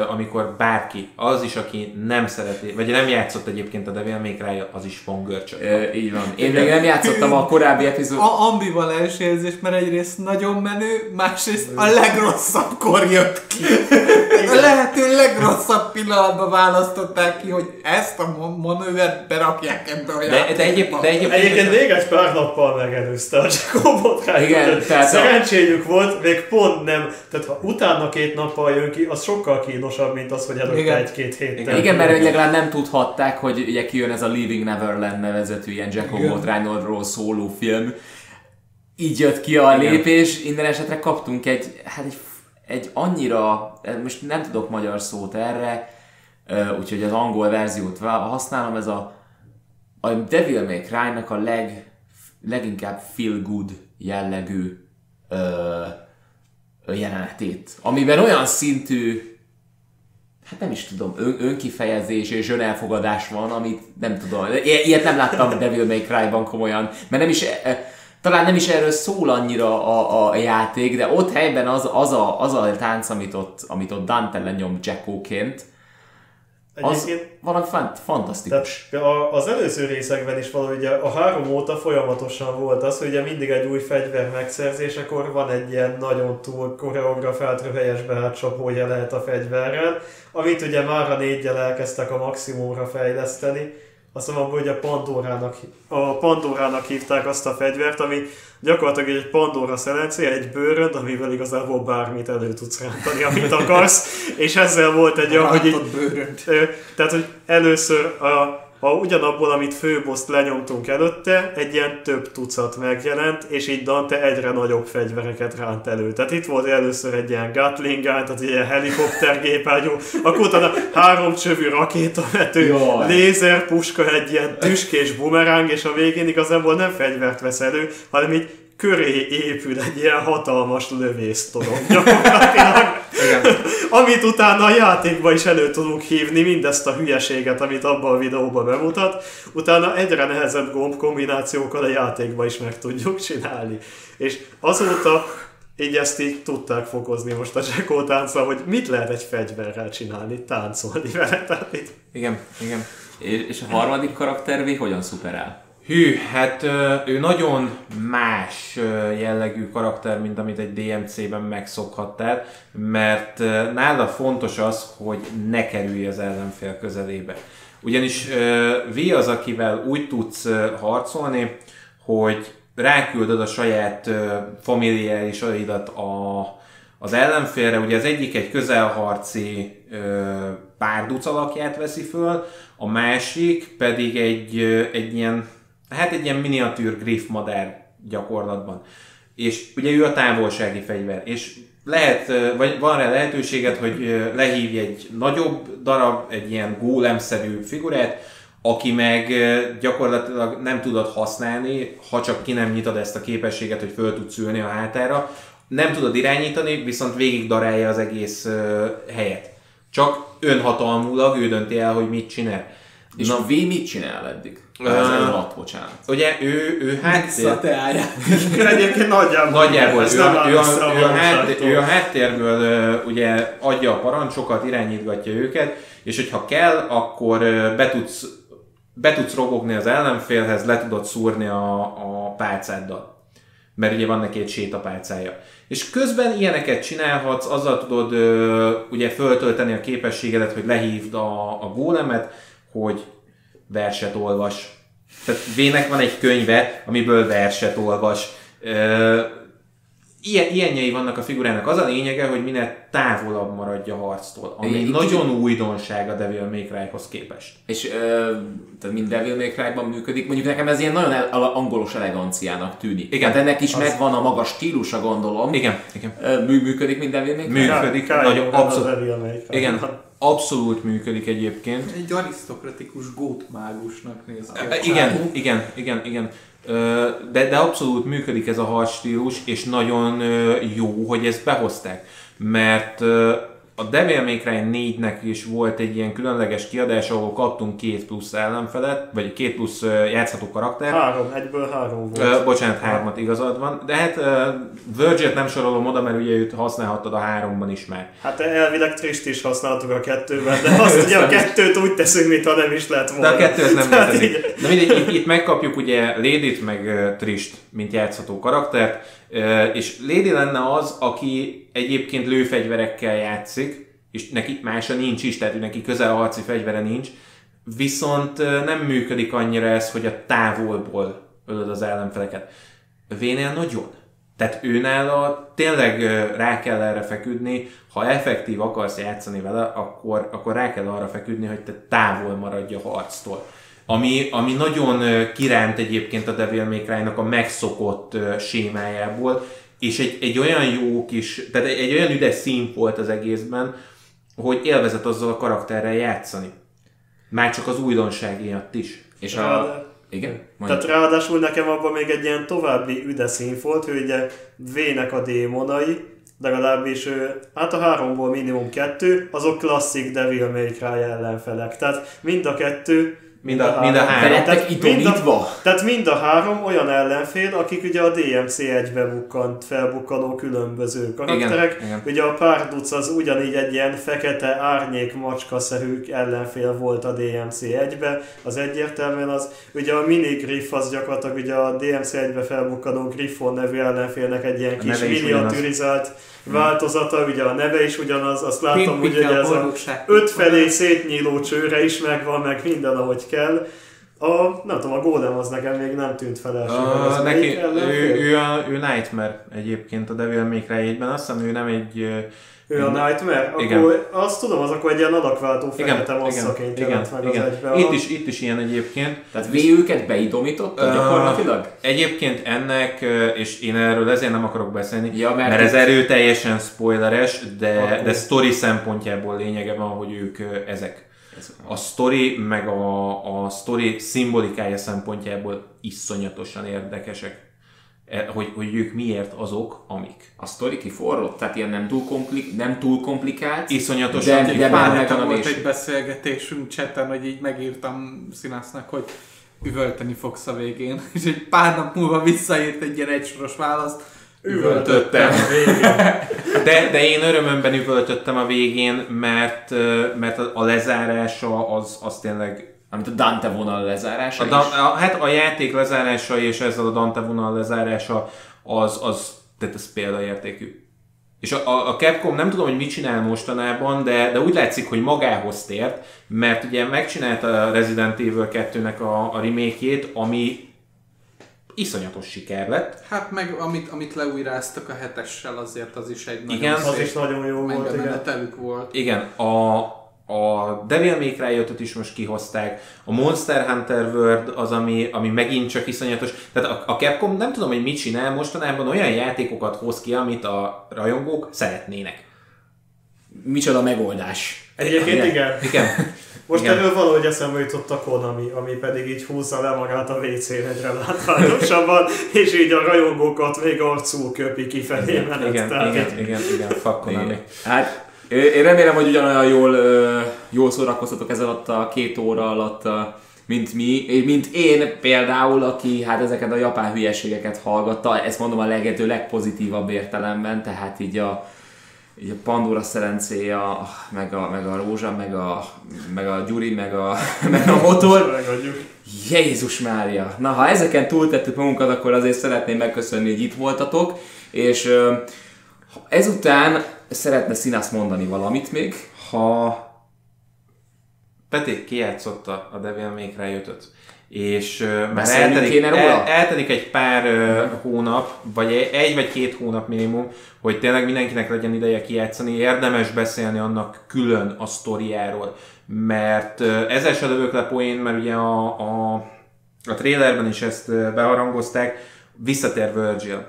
amikor bárki, az is, aki nem szereti, vagy nem játszott egyébként a Devil May Cry, az is fog E, így van. Én még nem játszottam a korábbi epizód. A ambivalens érzés, mert egyrészt nagyon menő, másrészt a legrosszabbkor jött ki. A lehető legrosszabb pillanatban választották ki, hogy ezt a manővert berakják ebbe a de, de, egyéb, de egyéb, egyébként még egy pár nappal megelőzte a Jacobot. Igen, tehát Szerencséjük a... volt, még pont nem, tehát ha utána két nappal jön ki, az sokkal kínosabb, mint az, hogy előtte egy-két héttel. Igen, Igen mert legalább nem tudhatták, hogy ugye kijön ez a Leaving Neverland nevezetű ilyen Jacob Reinholdról szóló film. Így jött ki a Igen. lépés, minden esetre kaptunk egy, hát egy, egy annyira, most nem tudok magyar szót erre, úgyhogy az angol verziót használom, ez a, a Devil May Cry-nak a leg, leginkább feel good jellegű jelenetét, amiben olyan szintű hát nem is tudom, ön, önkifejezés és önelfogadás van, amit nem tudom, ilyet nem láttam a Devil May Cry-ban komolyan, mert nem is, e, talán nem is erről szól annyira a, a játék, de ott helyben az, az, a, az a tánc, amit ott, amit ott Dante lenyom Jackoként, az valami fant- fantasztikus. Tehát az előző részekben is valahogy ugye a három óta folyamatosan volt az, hogy ugye mindig egy új fegyver megszerzésekor van egy ilyen nagyon túl koreografált röhelyes beátcsapó jelenet a fegyverrel, amit ugye már a négyel elkezdtek a maximumra fejleszteni, azt mondom, hogy a Pandorának, a Pandorának hívták azt a fegyvert, ami gyakorlatilag egy Pandora szelencé, egy bőrönd, amivel igazából bármit elő tudsz rántani, amit akarsz, és ezzel volt egy olyan, hogy így, tehát, hogy először a ha ugyanabból, amit főboszt lenyomtunk előtte, egy ilyen több tucat megjelent, és így Dante egyre nagyobb fegyvereket ránt elő. Tehát itt volt először egy ilyen Gatling gun, tehát egy ilyen helikoptergépágyú, akkor utána három csövű rakétavető, lézerpuska, egy ilyen tüskés bumeráng, és a végén igazából nem fegyvert vesz elő, hanem így köré épül egy ilyen hatalmas lövésztorony gyakorlatilag. amit utána a játékba is elő tudunk hívni, mindezt a hülyeséget, amit abban a videóban bemutat, utána egyre nehezebb gomb kombinációkkal a játékba is meg tudjuk csinálni. És azóta így ezt így tudták fokozni most a Jacko táncra, hogy mit lehet egy fegyverrel csinálni, táncolni vele. Tehát itt... Igen, igen. És a harmadik karakter hogyan szuperál? Hű, hát ő nagyon más jellegű karakter, mint amit egy DMC-ben megszokhattál, mert nála fontos az, hogy ne kerülj az ellenfél közelébe. Ugyanis V az, akivel úgy tudsz harcolni, hogy ráküldöd a saját familiárisaidat a, az ellenfélre. Ugye az egyik egy közelharci párduc alakját veszi föl, a másik pedig egy, egy ilyen hát egy ilyen miniatűr griff madár gyakorlatban. És ugye ő a távolsági fegyver, és lehet, vagy van rá lehetőséget, hogy lehívj egy nagyobb darab, egy ilyen gólemszerű figurát, aki meg gyakorlatilag nem tudod használni, ha csak ki nem nyitod ezt a képességet, hogy föl tudsz ülni a hátára. Nem tudod irányítani, viszont végig darálja az egész helyet. Csak önhatalmulag ő dönti el, hogy mit csinál. És Na, V mit csinál eddig? Ez uh, alatt, bocsánat. Ugye ő, ő háttér... Egyébként nagyjából. Nagyjából. Ő, ő, ő, a, ő, a háttér, ő a háttérből uh, ugye adja a parancsokat, irányítgatja őket, és hogyha kell, akkor uh, be tudsz, be tudsz robogni az ellenfélhez, le tudod szúrni a, a pálcáddal. Mert ugye van neki egy sétapálcája. És közben ilyeneket csinálhatsz, azzal tudod uh, ugye föltölteni a képességedet, hogy lehívd a, a gólemet, hogy verset olvas. Tehát Vének van egy könyve, amiből verset olvas. Ilyen, ilyenjei vannak a figurának. Az a lényege, hogy minél távolabb maradja a harctól, ami egy nagyon újdonság a Devil May Cry-hoz képest. És ö, tehát mind Devil May Cry-ban működik, mondjuk nekem ez ilyen nagyon el, angolos eleganciának tűnik. Igen. Hát ennek is az... megvan a magas stílusa, gondolom. Igen, igen. Mű, működik, mint Devil May Cry? Működik, nagyon abszolút. Igen, abszolút működik egyébként. Egy arisztokratikus gótmágusnak néz ki. Igen, igen, igen, igen. de, de abszolút működik ez a harcstílus, és nagyon jó, hogy ezt behozták. Mert a Devil May Cry 4-nek is volt egy ilyen különleges kiadás, ahol kaptunk két plusz ellenfelet, vagy két plusz játszható karakter. Három, egyből három volt. Uh, bocsánat, hármat igazad van. De hát Virgil-t nem sorolom oda, mert ugye őt használhattad a háromban is már. Hát elvileg Trist is használtuk a kettőben, de azt ugye a kettőt úgy teszünk, mintha nem is lett volna. De a kettőt nem létezik. De mindegy, itt, itt megkapjuk ugye Lady-t meg Trist, mint játszható karaktert és Lady lenne az, aki egyébként lőfegyverekkel játszik, és neki mása nincs is, tehát neki közel harci fegyvere nincs, viszont nem működik annyira ez, hogy a távolból ölöd az ellenfeleket. Vénél nagyon. Tehát őnála tényleg rá kell erre feküdni, ha effektív akarsz játszani vele, akkor, akkor rá kell arra feküdni, hogy te távol maradj a harctól. Ami, ami nagyon kiránt egyébként a Devil May Cry-nak a megszokott sémájából, és egy, egy olyan jó kis, tehát egy, egy olyan üdes szín volt az egészben, hogy élvezett azzal a karakterrel játszani. Már csak az újdonság miatt is. És a... Igen? Mondjuk. Tehát ráadásul nekem abban még egy ilyen további üdeszín volt, hogy ugye V-nek a démonai, legalábbis hát a háromból minimum kettő, azok klasszik Devil May Cry ellenfelek. Tehát mind a kettő Mind a, mind a három. Tehát itomítva? Tehát mind a három olyan ellenfél, akik ugye a DMC 1-be bukkant, felbukkanó különböző karakterek. Igen, igen. Ugye a Párduc az ugyanígy egy ilyen fekete árnyék macskaszerű ellenfél volt a DMC 1-be, az egyértelműen az. Ugye a mini Griff az gyakorlatilag ugye a DMC 1-be felbukkanó Griffon nevű ellenfélnek egy ilyen kis miniaturizált változata, ugye a neve is ugyanaz, azt látom, hogy ugye ez a öt felé szétnyíló csőre is megvan, meg minden ahogy kell. A, nem tudom, a Golem az nekem még nem tűnt fel első. Uh, neki, ő, ő, a, ő Nightmare egyébként a Devil May Cry azt hiszem ő nem egy ő a Nightmare? Igen. Akkor azt tudom, az akkor egy ilyen alakváltó fekete masszaként igen, jelent meg igen. az egybe. Itt is, itt is ilyen egyébként. Tehát V őket beidomított uh, gyakorlatilag? Egyébként ennek, és én erről ezért nem akarok beszélni, ja, mert, mert ez erőteljesen spoileres, de, akkor... de story szempontjából lényege van, hogy ők ezek. A story meg a, a story szimbolikája szempontjából iszonyatosan érdekesek. E, hogy, hogy ők miért azok, amik. A sztori kiforrott, tehát ilyen nem túl, komplik, nem túl komplikált. Iszonyatosan de, de bár volt egy beszélgetésünk cseten, hogy így megírtam Színásznak, hogy üvölteni fogsz a végén, és egy pár nap múlva visszaírt egy ilyen egysoros választ, üvöltöttem. De, de én örömömben üvöltöttem a végén, mert, mert a lezárása az, az tényleg amit a Dante vonal lezárása a, da, a, Hát a játék lezárása és ezzel a Dante vonal lezárása az, az tehát ez példaértékű. És a, a Capcom nem tudom, hogy mit csinál mostanában, de, de úgy látszik, hogy magához tért, mert ugye megcsinálta a Resident Evil 2-nek a, a remake ami iszonyatos siker lett. Hát meg amit, amit leújráztak a hetessel, azért az is egy igen, nagyon az is nagyon jó volt. Igen. volt. Igen, a, a Devil May Cry is most kihozták, a Monster Hunter World az, ami, ami megint csak iszonyatos. Tehát a, a Capcom nem tudom, hogy mit csinál, mostanában olyan játékokat hoz ki, amit a rajongók szeretnének. Micsoda megoldás. Egyébként igen. igen. igen. Most Igen. erről valahogy eszembe jutott a Konami, ami pedig így húzza le magát a WC-n egyre látványosabban, és így a rajongókat még arcul köpi kifelé igen, menet. Igen, Tehát igen, igen, igen, fuck Konami. Hát én remélem, hogy ugyanolyan jól, jól szórakoztatok ez alatt a két óra alatt, mint mi, mint én például, aki hát ezeket a japán hülyeségeket hallgatta, ezt mondom a legető legpozitívabb értelemben, tehát így a, így a Pandora szerencéja, meg a, meg a Rózsa, meg a, meg a Gyuri, meg a, meg a motor. Jézus Mária! Na, ha ezeken túltettük magunkat, akkor azért szeretném megköszönni, hogy itt voltatok, és ezután szeretne Színász mondani valamit még? Ha Peti kijátszotta a Devil May Cry 5 és uh, már eltelik, el, eltelik egy pár uh, hónap, vagy egy vagy két hónap minimum, hogy tényleg mindenkinek legyen ideje kijátszani, érdemes beszélni annak külön a sztoriáról, mert uh, ezzel se lövök le poén, mert ugye a, a, a trailerben is ezt uh, beharangozták, visszatér Virgil,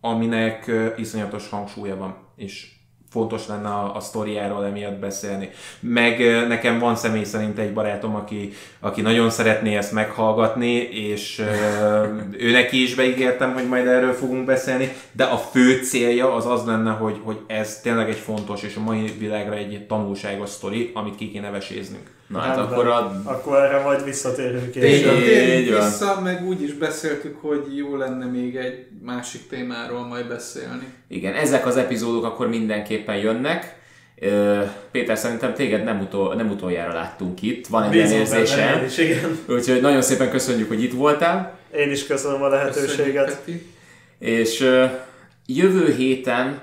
aminek uh, iszonyatos hangsúlya van, és fontos lenne a, a sztoriáról emiatt beszélni. Meg nekem van személy szerint egy barátom, aki, aki nagyon szeretné ezt meghallgatni, és ő neki is beígértem, hogy majd erről fogunk beszélni, de a fő célja az az lenne, hogy, hogy ez tényleg egy fontos és a mai világra egy tanulságos sztori, amit ki kéne veséznünk. Na hát, akkor, a... akkor erre majd visszatérünk később. Térjünk vissza, meg úgy is beszéltük, hogy jó lenne még egy másik témáról majd beszélni. Igen, ezek az epizódok akkor mindenképpen jönnek. Péter, szerintem téged nem, utol, nem utoljára láttunk itt, van egy ilyen érzésem. Úgyhogy nagyon szépen köszönjük, hogy itt voltál. Én is köszönöm a lehetőséget. És jövő héten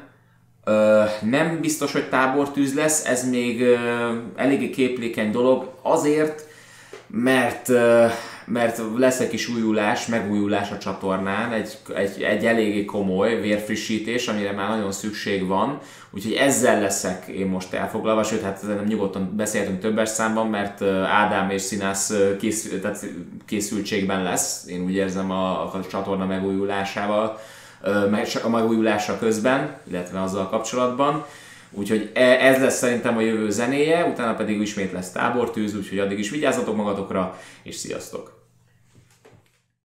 nem biztos, hogy tábortűz lesz, ez még eléggé képlékeny dolog, azért, mert, mert lesz egy kis újulás, megújulás a csatornán, egy, egy, egy eléggé komoly vérfrissítés, amire már nagyon szükség van, úgyhogy ezzel leszek én most elfoglalva, sőt, hát nem nyugodtan beszéltünk többes számban, mert Ádám és Színász kész, tehát készültségben lesz, én úgy érzem a, a csatorna megújulásával, a megújulása közben, illetve azzal kapcsolatban. Úgyhogy e, ez lesz szerintem a jövő zenéje, utána pedig ismét lesz tábortűz, úgyhogy addig is vigyázzatok magatokra, és sziasztok!